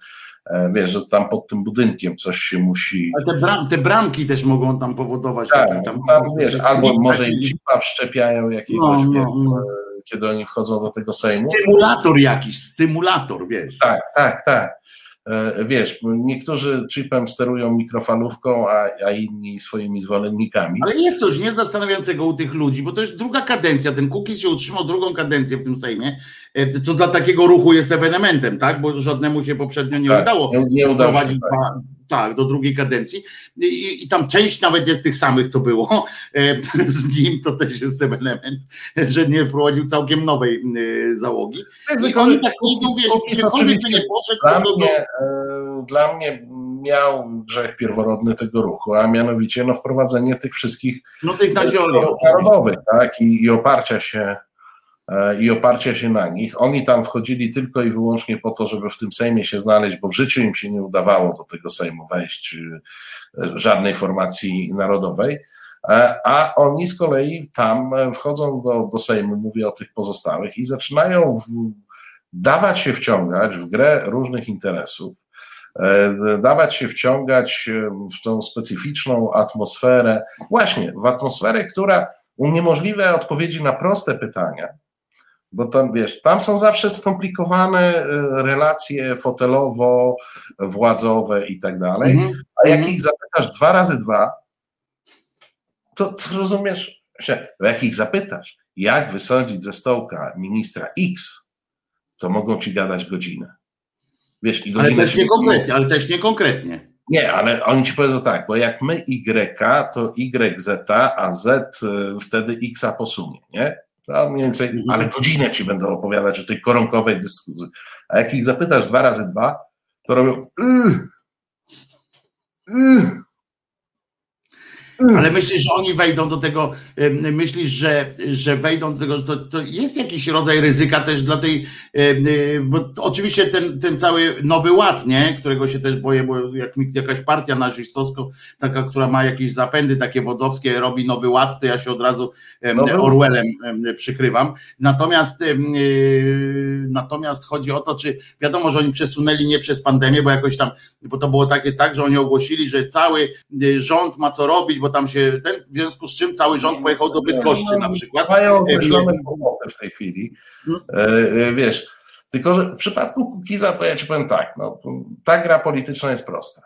wiesz, że tam pod tym budynkiem coś się musi. Ale te, bram, te bramki też mogą tam powodować. Tak, tam, tam wiesz, albo może im chipa wszczepiają jakiegoś, no, no, no. E, kiedy oni wchodzą do tego Sejmu. Stymulator jakiś, stymulator, wiesz. Tak, tak, tak. E, wiesz, niektórzy chipem sterują mikrofalówką, a, a inni swoimi zwolennikami. Ale jest coś niezastanawiającego u tych ludzi, bo to jest druga kadencja. Ten Kukiz się utrzymał drugą kadencję w tym Sejmie, e, co dla takiego ruchu jest ewenementem, tak? Bo żadnemu się poprzednio nie tak, udało nie, nie udało się, tak. dwa, tak, do drugiej kadencji. I, I, tam część nawet jest tych samych, co było e, [laughs] z nim, to też jest element, że nie wprowadził całkiem nowej e, załogi. I oni tak idą, wiesz, gdziekolwiek by nie poszedł, dla, to, mnie, e, dla mnie miał grzech pierworodny tego ruchu, a mianowicie no, wprowadzenie tych wszystkich no, tych narodowych, tak, i, i oparcia się i oparcia się na nich. Oni tam wchodzili tylko i wyłącznie po to, żeby w tym Sejmie się znaleźć, bo w życiu im się nie udawało do tego Sejmu wejść e, żadnej formacji narodowej. E, a oni z kolei tam wchodzą do, do Sejmu, mówię o tych pozostałych, i zaczynają w, dawać się wciągać w grę różnych interesów, dawać się wciągać w tą specyficzną atmosferę, właśnie w atmosferę, która uniemożliwia odpowiedzi na proste pytania, bo tam wiesz, tam są zawsze skomplikowane e, relacje fotelowo, władzowe i tak dalej, mm -hmm. a jak -hmm. ich zapytasz dwa razy dwa, to, to rozumiesz, jak ich zapytasz, jak wysądzić ze stołka ministra X, to mogą ci gadać godzinę. Wiesz, i ale też nie konkretnie, ale też nie konkretnie. Nie, ale oni ci powiedzą tak, bo jak my Y, to YZ, a Z e, wtedy X posunie, nie? No, mniej więcej, ale godzinę ci będą opowiadać o tej koronkowej dyskusji. A jak ich zapytasz dwa razy dwa, to robią. Yy, yy, ale myślisz, że oni wejdą do tego, myślisz, że, że wejdą do tego, to, to jest jakiś rodzaj ryzyka też dla tej, bo oczywiście ten, ten cały nowy ład, nie, którego się też boję, bo jak jakaś partia nazistowska, taka, która ma jakieś zapędy takie wodzowskie, robi nowy ład, to ja się od razu Orwellem przykrywam. Natomiast natomiast chodzi o to, czy wiadomo, że oni przesunęli nie przez pandemię, bo jakoś tam, bo to było takie tak, że oni ogłosili, że cały rząd ma co robić, bo tam się ten, w związku z czym cały rząd pojechał do Bydgoszczy na przykład. Mają określone kłopoty w tej chwili. E, e, wiesz, tylko że w przypadku Kukiza to ja ci powiem tak, no, ta gra polityczna jest prosta.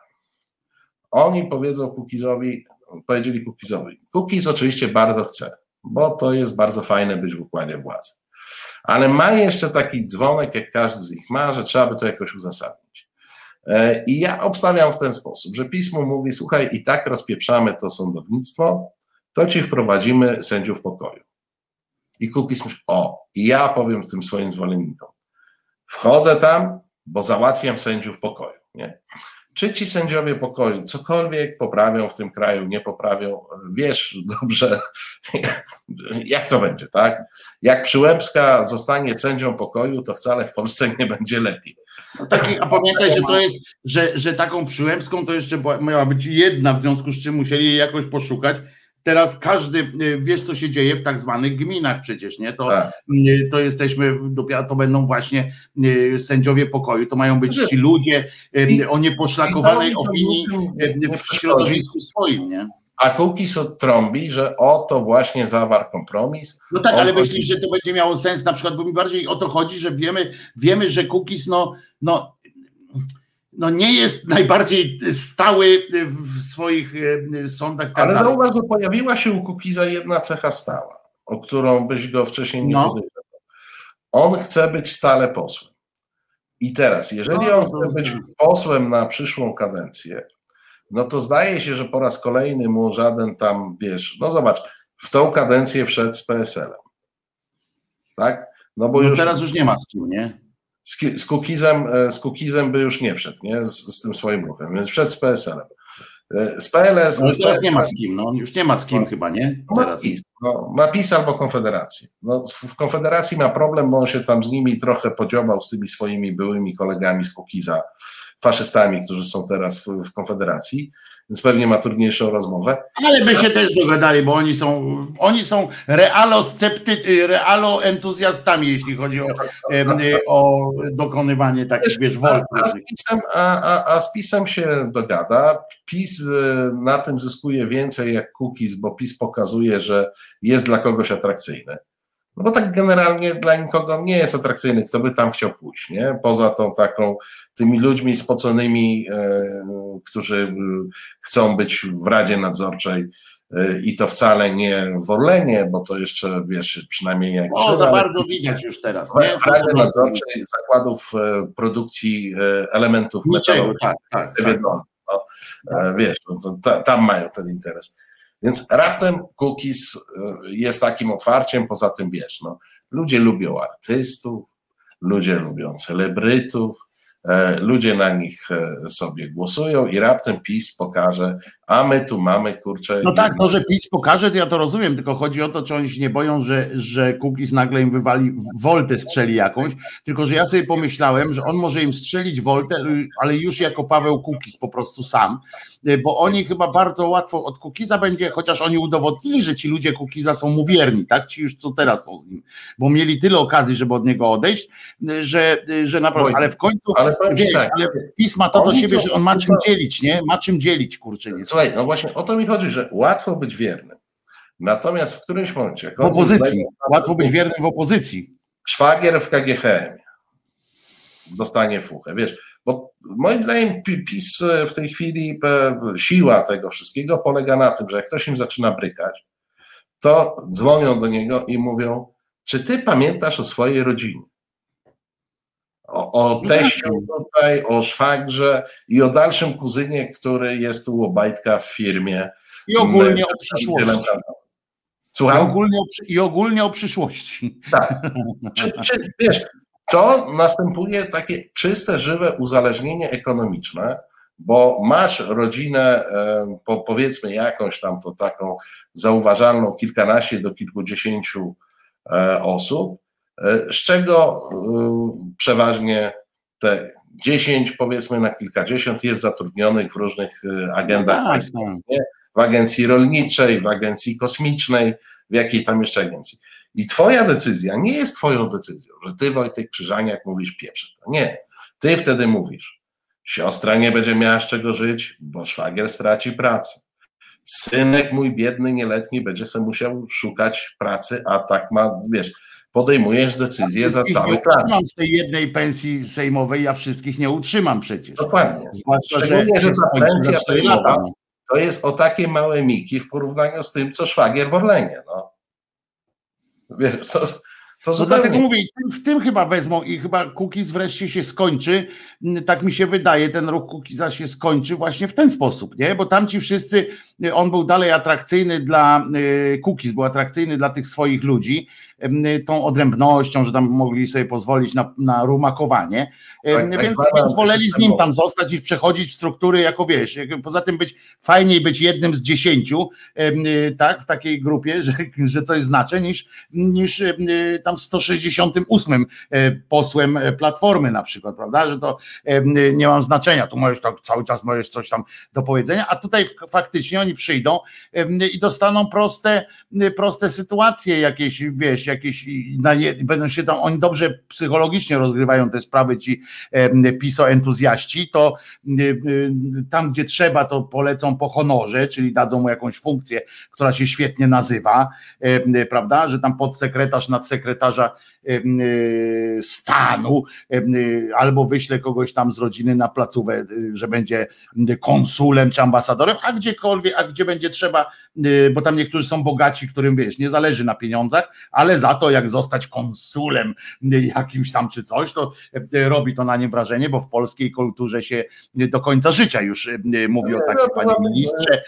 Oni powiedzą Kukizowi, powiedzieli Kukizowi, Kukiz oczywiście bardzo chce, bo to jest bardzo fajne być w układzie władzy. Ale ma jeszcze taki dzwonek, jak każdy z nich ma, że trzeba by to jakoś uzasadnić. E, I ja obstawiam w ten sposób, że pismo mówi: Słuchaj, i tak rozpieprzamy to sądownictwo, to ci wprowadzimy sędziów pokoju. I Kukiz myśli: O, i ja powiem tym swoim zwolennikom: Wchodzę tam, bo załatwiam sędziów pokoju. Nie? Czy ci sędziowie pokoju cokolwiek poprawią w tym kraju, nie poprawią, wiesz dobrze, [laughs] jak to będzie, tak? Jak Przyłębska zostanie sędzią pokoju, to wcale w Polsce nie będzie lepiej. No taki, a pamiętaj, że to jest, że, że taką Przyłębską to jeszcze miała być jedna, w związku z czym musieli jej jakoś poszukać Teraz każdy, y, wiesz co się dzieje w tak zwanych gminach przecież, nie? To, tak. Y, to jesteśmy, to będą właśnie y, sędziowie pokoju, to mają być ci ludzie o nieposzlakowanej opinii w środowisku swoim, nie? A Kukis trąbi, że oto właśnie zawarł kompromis. No tak, ale myślisz, że to będzie miało sens na przykład, bo mi bardziej o to chodzi, że wiemy, wiemy że Kukis no, no no nie jest najbardziej stały w swoich e, sądach. Tak Ale zauważ, że pojawiła się u Kukiza jedna cecha stała, o którą byś go wcześniej nie no. podejrzewał. On chce być stale posłem. I teraz, jeżeli no, on chce być posłem na przyszłą kadencję, no to zdaje się, że po raz kolejny mu żaden tam, wiesz, no zobacz, w tą kadencję wszedł z PSL-em. Tak? No bo no już. Teraz już nie ma z kim, nie? Z, Kukizem, e, z Kukizem by już nie wszedł, nie? Z, z tym swoim ruchem, więc wszedł z PSL-em. E, z PLS. No, teraz nie ma z kim, no już nie ma z kim no, chyba, nie? Teraz. Ma PiS, no, ma PiS albo Konfederacji. No, w Konfederacji ma problem, bo on się tam z nimi trochę podziobał z tymi swoimi byłymi kolegami z Kukiza, faszystami, którzy są teraz w, w Konfederacji więc pewnie ma trudniejszą rozmowę. Ale by się też dogadali, bo oni są, oni są realo, scepty, realo entuzjastami, jeśli chodzi o, o dokonywanie takich, wiesz, wolów. A, z PiSem, a, a, a z PiSem się dogada. PiS e, na tym zyskuje więcej jak Kukiz, bo PiS pokazuje, że jest dla kogoś atrakcyjny. No bo tak generalnie dla nikogo nie jest atrakcyjny, kto by tam chciał pójść, nie? Poza tą taką, tymi ludźmi spoconymi, e, którzy e, chcą być w Radzie Nadzorczej e, i to wcale nie w Orlenie, bo to jeszcze, wiesz, przynajmniej jak... O, za bardzo widać już teraz, nie? W Radzie Nadzorczej zakładów produkcji elementów metalowych. Tak, tak, tak. No, wiesz, no, tam mają ten interes. Więc raptem cookies y, jest takim otwarciem, poza tym wiesz, no, ludzie lubią artystów, ludzie lubią celebrytów, E, ludzie na nich e, sobie głosują i raptem PiS pokaże, a my tu mamy kurczę. No tak, to, że PiS pokaże, to ja to rozumiem, tylko chodzi o to, czy oni się nie boją, że, że Kukiz nagle im wywali woltę strzeli jakąś, tylko że ja sobie pomyślałem, że on może im strzelić woltę, ale już jako Paweł Kukiz po prostu sam, bo oni chyba bardzo łatwo od Kukiza będzie, chociaż oni udowodnili, że ci ludzie Kukiza są mu wierni, tak? Ci już to teraz są z nim, bo mieli tyle okazji, żeby od niego odejść, że, że naprawdę, ale w końcu ale wiesz, tak, ale pisma to do siebie, że on ma czym dzielić, nie? Ma czym dzielić, kurczę. Nie. No właśnie o to mi chodzi, że łatwo być wiernym. Natomiast w którymś momencie. W opozycji. Łatwo być wiernym w opozycji. Szwagier w KGHM dostanie fuchę. Wiesz, bo moim zdaniem PiS w tej chwili, siła tego wszystkiego polega na tym, że jak ktoś im zaczyna brykać, to dzwonią do niego i mówią, czy ty pamiętasz o swojej rodzinie? O, o teściu tutaj, o szwagrze i o dalszym kuzynie, który jest u Obajtka w firmie. I ogólnie o przyszłości. Słucham? I ogólnie o, I ogólnie o przyszłości. Tak. Czy, czy, wiesz, to następuje takie czyste, żywe uzależnienie ekonomiczne, bo masz rodzinę, po, powiedzmy jakąś tam to taką zauważalną, kilkanaście do kilkudziesięciu e, osób, z czego e, przeważnie te 10 powiedzmy na kilkadziesiąt jest zatrudnionych w różnych e, agendach no tak, tak. w agencji rolniczej, w agencji kosmicznej, w jakiej tam jeszcze agencji. I twoja decyzja nie jest twoją decyzją, że ty Wojtek Krzyżaniak mówisz pieprze. Nie. Ty wtedy mówisz, siostra nie będzie miała z czego żyć, bo szwagier straci pracę. Synek mój biedny, nieletni będzie sobie musiał szukać pracy, a tak ma, wiesz, podejmujesz decyzję za cały kraj. Mam z tej jednej pensji sejmowej, ja wszystkich nie utrzymam przecież. Dokładnie. Zwłaszcza, Szczególnie, że, że ta pensja sejmowa to jest o takie małe miki w porównaniu z tym, co szwagier w Orlenie. No. Wiesz, to, To no dlatego mówię, w tym chyba wezmą i chyba Kukiz wreszcie się skończy, tak mi się wydaje, ten ruch Kukiza się skończy właśnie w ten sposób, nie? Bo tam ci wszyscy, on był dalej atrakcyjny dla, Kukiz był atrakcyjny dla tych swoich ludzi, tą odrębnością, że tam mogli sobie pozwolić na, na rumakowanie, tak, tak więc, tak, więc woleli z nim tam zostać niż przechodzić w struktury jako wiesz, poza tym być fajniej być jednym z dziesięciu, tak, w takiej grupie, że, [laughs] że coś znaczy, niż, niż tam 168 e, posłem Platformy na przykład, prawda, że to nie mam znaczenia, tu możesz tak cały czas możesz coś tam do powiedzenia, a tutaj faktycznie oni przyjdą i dostaną proste, proste sytuacje jakieś, wiesz, jakieś, będą się tam, oni dobrze psychologicznie rozgrywają te sprawy, ci piso entuzjaści, to tam gdzie trzeba, to polecą po honorze, czyli dadzą mu jakąś funkcję, która się świetnie nazywa, prawda, że tam podsekretarz, nadsekretarza stanu, albo wyśle kogoś tam z rodziny na placówę, że będzie konsulem czy ambasadorem, a gdziekolwiek, a gdzie będzie trzeba, bo tam niektórzy są bogaci, którym wiesz, nie zależy na pieniądzach, ale za to jak zostać konsulem jakimś tam czy coś, to robi to na nie wrażenie, bo w polskiej kulturze się do końca życia już mówi o takim panie ministrze,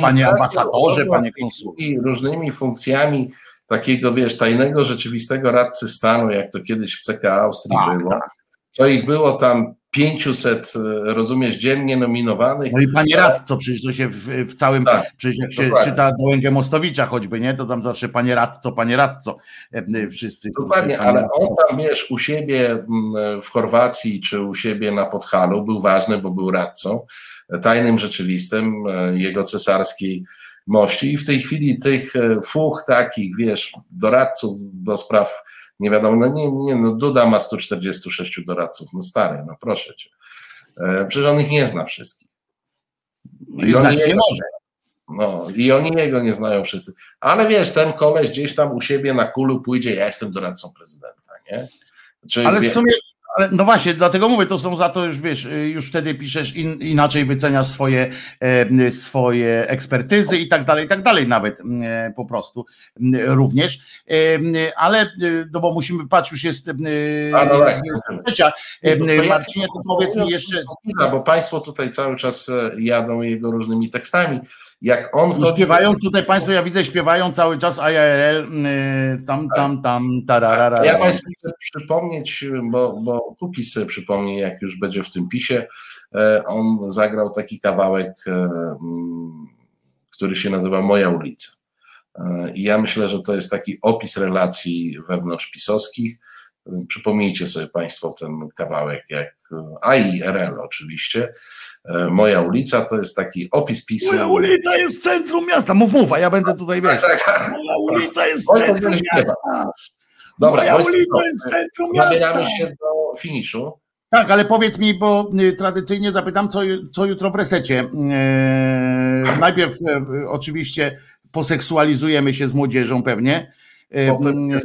panie ambasadorze, panie konsulem. Różnymi funkcjami takiego, wiesz, tajnego, rzeczywistego radcy stanu, jak to kiedyś w CK Austrii tak, było, tak. co ich było tam 500, e, rozumiesz, dziennie nominowanych. No i panie radco, przecież to się w, w całym, tak, przecież jak się dokładnie. czyta Dołęgę Mostowicza choćby, nie, to tam zawsze panie radco, panie radco, e, wszyscy. Dokładnie, ale on tam, wiesz, u siebie w Chorwacji, czy u siebie na Podhalu był ważny, bo był radcą, tajnym rzeczywistym e, jego cesarskiej mości i w tej chwili tych fuch takich, wiesz, doradców do spraw nie wiadomo, no nie, nie, no Duda ma 146 doradców, no stary, no proszę cię. E, przecież on ich nie zna wszystkich. I, I oni nie może. No i oni jego nie znają wszyscy. Ale wiesz, ten koleś gdzieś tam u siebie na kulu pójdzie, ja jestem doradcą prezydenta, nie? Czyli, Ale w sumie ale no właśnie, dlatego mówię, to są za to już wiesz, już wtedy piszesz in, inaczej wyceniasz swoje, e, swoje ekspertyzy i tak dalej, i tak dalej nawet e, po prostu również. E, ale e, no bo musimy patrzeć, już jest e, A, no tak, trzecia. E, Marcinie, to powiedz mi jeszcze. Bo Państwo tutaj cały czas jadą jego różnymi tekstami jak on no, śpiewają tutaj Państwo, ja widzę, śpiewają cały czas IRL, tam, tam, tam, tararara. Ja Państwu chcę przypomnieć, bo, bo Kukiz sobie przypomni, jak już będzie w tym pisie, e, on zagrał taki kawałek, e, mm, który się nazywa Moja ulica. E, I ja myślę, że to jest taki opis relacji wewnątrz pisowskich. Przypomnijcie sobie Państwo ten kawałek, jak, a i RL oczywiście, moja ulica to jest taki opis PiSu. Moja ulica jest centrum miasta. Mów, mów, a ja będę tutaj wiesz. Tak, tak. Moja ulica jest centrum miasta. Dobra, Moja ulica jest centrum miasta. Zabieramy się do finiszu. Tak, ale powiedz mi, bo y, tradycyjnie zapytam, co, co jutro w resecie. Eee, najpierw e, oczywiście poseksualizujemy się z młodzieżą pewnie. Potem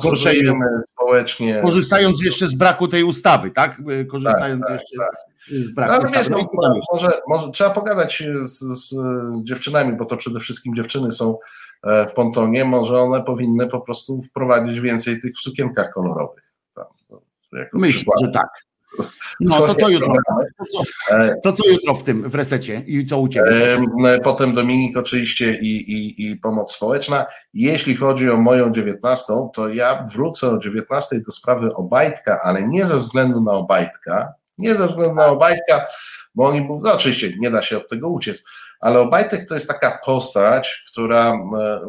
zgorszenie społecznie. Korzystając jeszcze z braku tej ustawy, tak? Korzystając tak, jeszcze. Tak z braku. No, wiesz, no, może, może, trzeba pogadać z, z, dziewczynami, bo to przede wszystkim dziewczyny są e, w pontonie, może one powinny po prostu wprowadzić więcej tych w sukienkach kolorowych. Myślę, przykład. że tak. No to co jutro? To co jutro w tym, w resecie i co u Ciebie? Potem Dominik oczywiście i, i, i pomoc społeczna. Jeśli chodzi o moją dziewiętnastą, to ja wrócę o dziewiętnastej do sprawy Obajtka, ale nie ze względu na Obajtka, nie ze względu na Obajtka, bo oni, no oczywiście nie da się od tego uciec, ale Obajtek to jest taka postać, która e,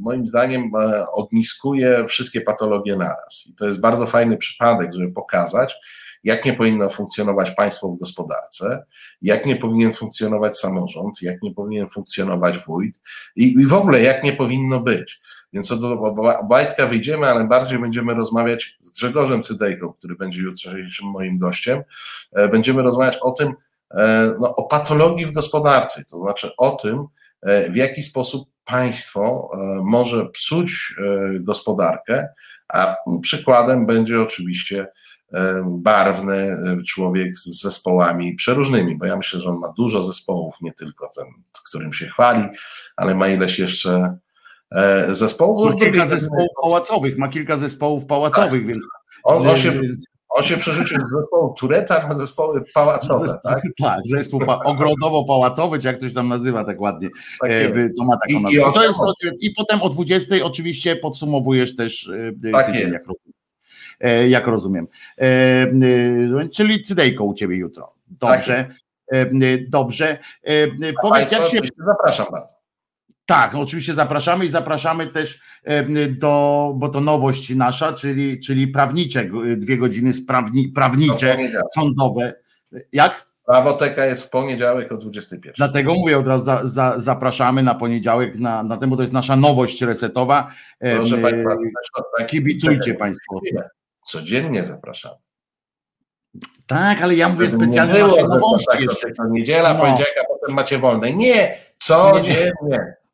moim zdaniem e, ogniskuje wszystkie patologie naraz. I to jest bardzo fajny przypadek, żeby pokazać, jak nie powinno funkcjonować państwo w gospodarce, jak nie powinien funkcjonować samorząd, jak nie powinien funkcjonować wójt i, i w ogóle jak nie powinno być. Więc co do Obajtka wyjdziemy, ale bardziej będziemy rozmawiać z Grzegorzem Cydejką, który będzie jutrzejszym moim gościem. E, będziemy rozmawiać o tym, no, o patologii w gospodarce, to znaczy o tym, e, w jaki sposób państwo może psuć gospodarkę, a przykładem będzie oczywiście barwny człowiek z zespołami przeróżnymi, bo ja myślę, że on ma dużo zespołów, nie tylko ten, którym się chwali, ale ma ileś jeszcze e, zespołu. Ma kilka zespołów pałacowych, ma kilka zespołów pałacowych, więc On, on, się, on się przerzucił z zespołu Tureta na zespoły pałacowe, tak? Tak, zespół pa- ogrodowo-pałacowy, czy jak ktoś tam nazywa tak ładnie. Tak E. To ma taką I- nazwę. i to jest, I potem o 20 oczywiście podsumowujesz też e, Tak tydzień, jest. jak rozumiem. E, Jak rozumiem. E, e, Czyli cydejko u ciebie jutro. Dobrze. E, Dobrze. E, Powiedz, jak się Zapraszam bardzo. Tak, oczywiście zapraszamy i zapraszamy też e, do, bo to nowość nasza, czyli, czyli prawnicze, g- dwie godziny w prawnicze, sądowe. Jak? Prawoteka jest w poniedziałek o 21. Dlatego mówię od razu, za, za, zapraszamy na poniedziałek na, na tym, bo to jest nasza nowość resetowa. E, Proszę e, Państwa, Kibicujcie Państwo. Codziennie zapraszamy. Tak, ale ja mówię specjalnie nasze nowości tak, jeszcze. Niedziela, No. poniedziałek, a potem macie wolne. Nie, codziennie.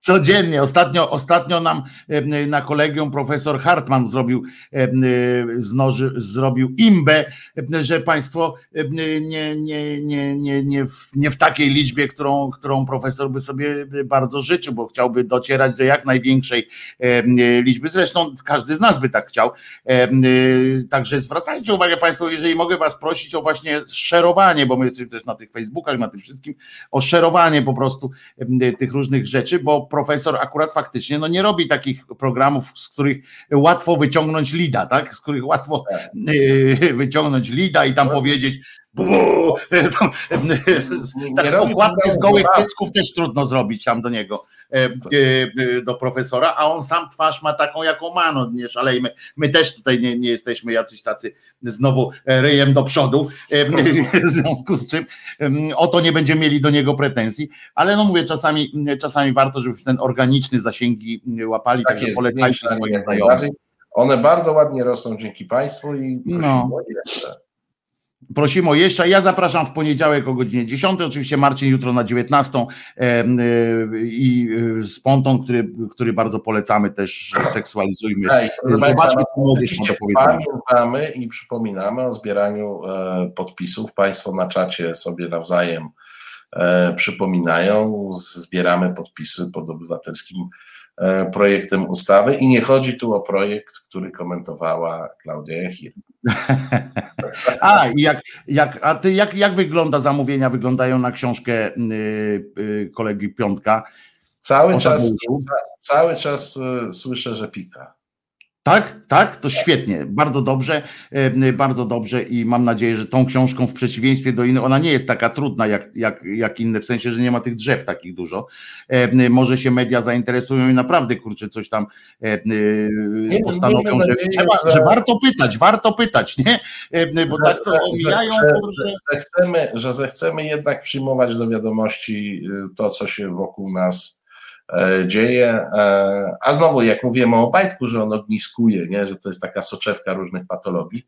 Codziennie. Ostatnio, ostatnio nam na kolegium profesor Hartman zrobił, znoży, zrobił imbę, że Państwo nie, nie, nie, nie, nie, w, nie w takiej liczbie, którą, którą profesor by sobie bardzo życzył, bo chciałby docierać do jak największej e, liczby. Zresztą każdy z nas by tak chciał. Także zwracajcie uwagę Państwo, jeżeli mogę Was prosić o właśnie szerowanie, bo my jesteśmy też na tych Facebookach, na tym wszystkim, o szerowanie po prostu tych różnych rzeczy, bo profesor akurat faktycznie no nie robi takich programów, z których łatwo wyciągnąć lida, tak? Z których łatwo e, wyciągnąć lida i tam powiedzieć bu, tam, [laughs] em, Nie tak okładkę z gołych cycków też trudno zrobić tam do niego, do profesora, a on sam twarz ma taką, jaką ma, no nie szalejmy. My też tutaj nie, nie jesteśmy jacyś tacy znowu e, ryjem do przodu, e, w [laughs] związku z czym o to nie będziemy mieli do niego pretensji, ale no mówię, czasami, czasami warto, żeby ten organiczny zasięgi łapali, Tak także polecajcie swoim znajomym. One bardzo ładnie rosną dzięki Państwu i prosimy No. o jeszcze. Prosimy o jeszcze. Ja zapraszam w poniedziałek o godzinie 10. Oczywiście Marcin jutro na 19 em, y, i z Pontą, który, który bardzo polecamy też, seksualizujmy. Ej, Zobaczmy, co młodzież ma do powiedzenia. Pamiętamy i przypominamy o zbieraniu e, podpisów. Państwo na czacie sobie nawzajem e, przypominają. Z- Zbieramy podpisy pod obywatelskim e, projektem ustawy i nie chodzi tu o projekt, który komentowała Klaudia Jachir. [laughs] A, jak, jak, a ty jak, jak wygląda zamówienia, wyglądają na książkę y, y, kolegi Piątka? Cały czas, cały czas e, słyszę, że pika. Tak, tak, to świetnie, bardzo dobrze, bardzo dobrze i mam nadzieję, że tą książką w przeciwieństwie do innych, ona nie jest taka trudna jak, jak, jak inne, w sensie, że nie ma tych drzew takich dużo. Może się media zainteresują i naprawdę, kurczę, coś tam e, postanowią, że, trzeba, że- warto pytać, warto pytać, nie? Bo tak to omijają, że, że, zechcemy, że zechcemy jednak przyjmować do wiadomości y, to, co się wokół nas dzieje. E, a znowu, jak mówimy o Bajtku, że on ogniskuje, nie? że to jest taka soczewka różnych patologii,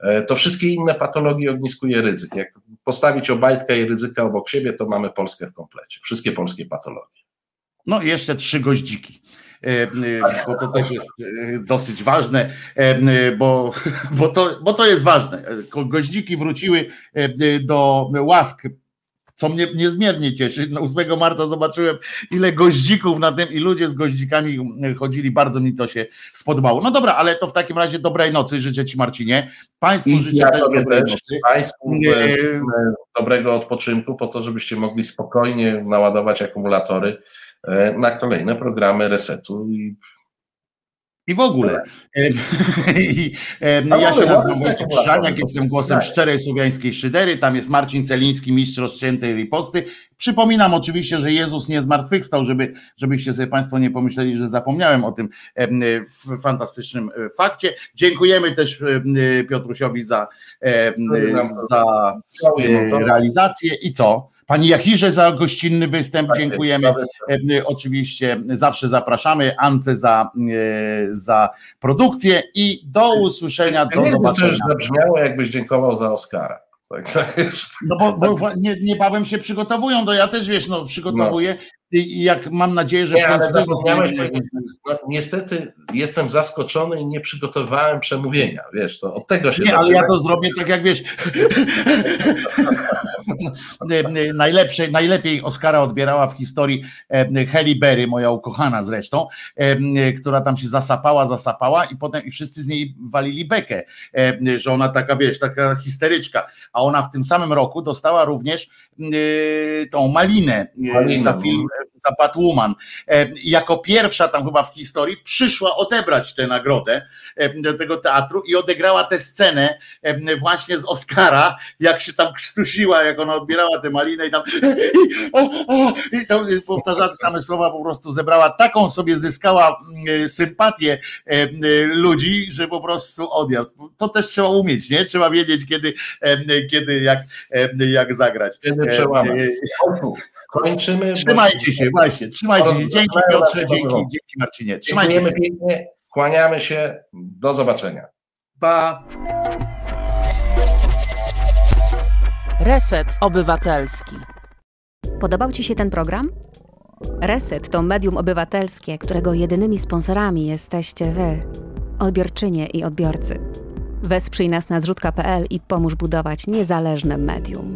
e, to wszystkie inne patologie ogniskuje ryzyk. Jak postawić Obajtka i ryzyka obok siebie, to mamy Polskę w komplecie. Wszystkie polskie patologie. No i jeszcze trzy goździki. E, e, Bo to też jest e, dosyć ważne, e, e, bo, bo, to, bo to jest ważne. E, Goździki wróciły e, e, do łask, co mnie niezmiernie cieszy. No, 8 marca zobaczyłem, ile goździków na tym i ludzie z goździkami e, chodzili. Bardzo mi to się spodobało. No dobra, ale to w takim razie dobrej nocy życzę Ci, Marcinie. Państwu I życzę ja też dobrej też, nocy. Państwu Nie. dobrego odpoczynku, po to, żebyście mogli spokojnie naładować akumulatory e, na kolejne programy resetu i I w ogóle. E, [laughs] I, e, No ja się nazywam Wojciech Krzyżaniak, jestem głosem tak. szczerej słowiańskiej szydery, tam jest Marcin Celiński, mistrz rozciętej riposty. Przypominam oczywiście, że Jezus nie zmartwychwstał, żeby, żebyście sobie Państwo nie pomyśleli, że zapomniałem o tym w fantastycznym e, fakcie. Dziękujemy też Piotrusiowi za, za e, realizację i co? Pani Jachirze za gościnny występ, Tak, dziękujemy. nawet- E, Oczywiście zawsze zapraszamy. Ance za, e, za produkcję i do usłyszenia, do Nie, to zobaczenia. już zabrzmiało, jakbyś dziękował za Oscara. Tak, tak. No bo, bo nie, niebawem się przygotowują, to ja też wiesz, no przygotowuję i jak mam nadzieję, że Nie, ale zapomniałeś no, niestety jestem zaskoczony i nie przygotowałem przemówienia, wiesz, to od tego się Nie, ale zaczyna. ja to zrobię tak jak wiesz. [laughs] Najlepsze, najlepiej Oscara odbierała w historii Halle Berry, moja ukochana zresztą, która tam się zasapała, zasapała i potem i wszyscy z niej walili bekę, że ona taka, wiesz, taka histeryczka, a ona w tym samym roku dostała również tą malinę e, Malinę, za film za Batwoman. E, Jako pierwsza tam chyba w historii przyszła odebrać tę nagrodę e, do tego teatru i odegrała tę scenę e, właśnie z Oscara, jak się tam krztusiła, jak ona odbierała tę malinę i tam i, tam powtarzała te same słowa, po prostu zebrała taką sobie, zyskała mm, sympatię ludzi, że po prostu odjazd. To też trzeba umieć, nie? Trzeba wiedzieć, kiedy, kiedy jak, jak zagrać. Kiedy przełamać. Kończymy. bo- Trzymajcie się, właśnie, trzymajcie się. Dzięki Piotrze, dzięki, dzięki Marcinie. Trzymajcie Dziękujemy się. pięknie, kłaniamy się, do zobaczenia. Pa. Reset Obywatelski. Podobał Ci się ten program? Reset to medium obywatelskie, którego jedynymi sponsorami jesteście Wy, odbiorczynie i odbiorcy. Wesprzyj nas na zrzutka.pl i pomóż budować niezależne medium.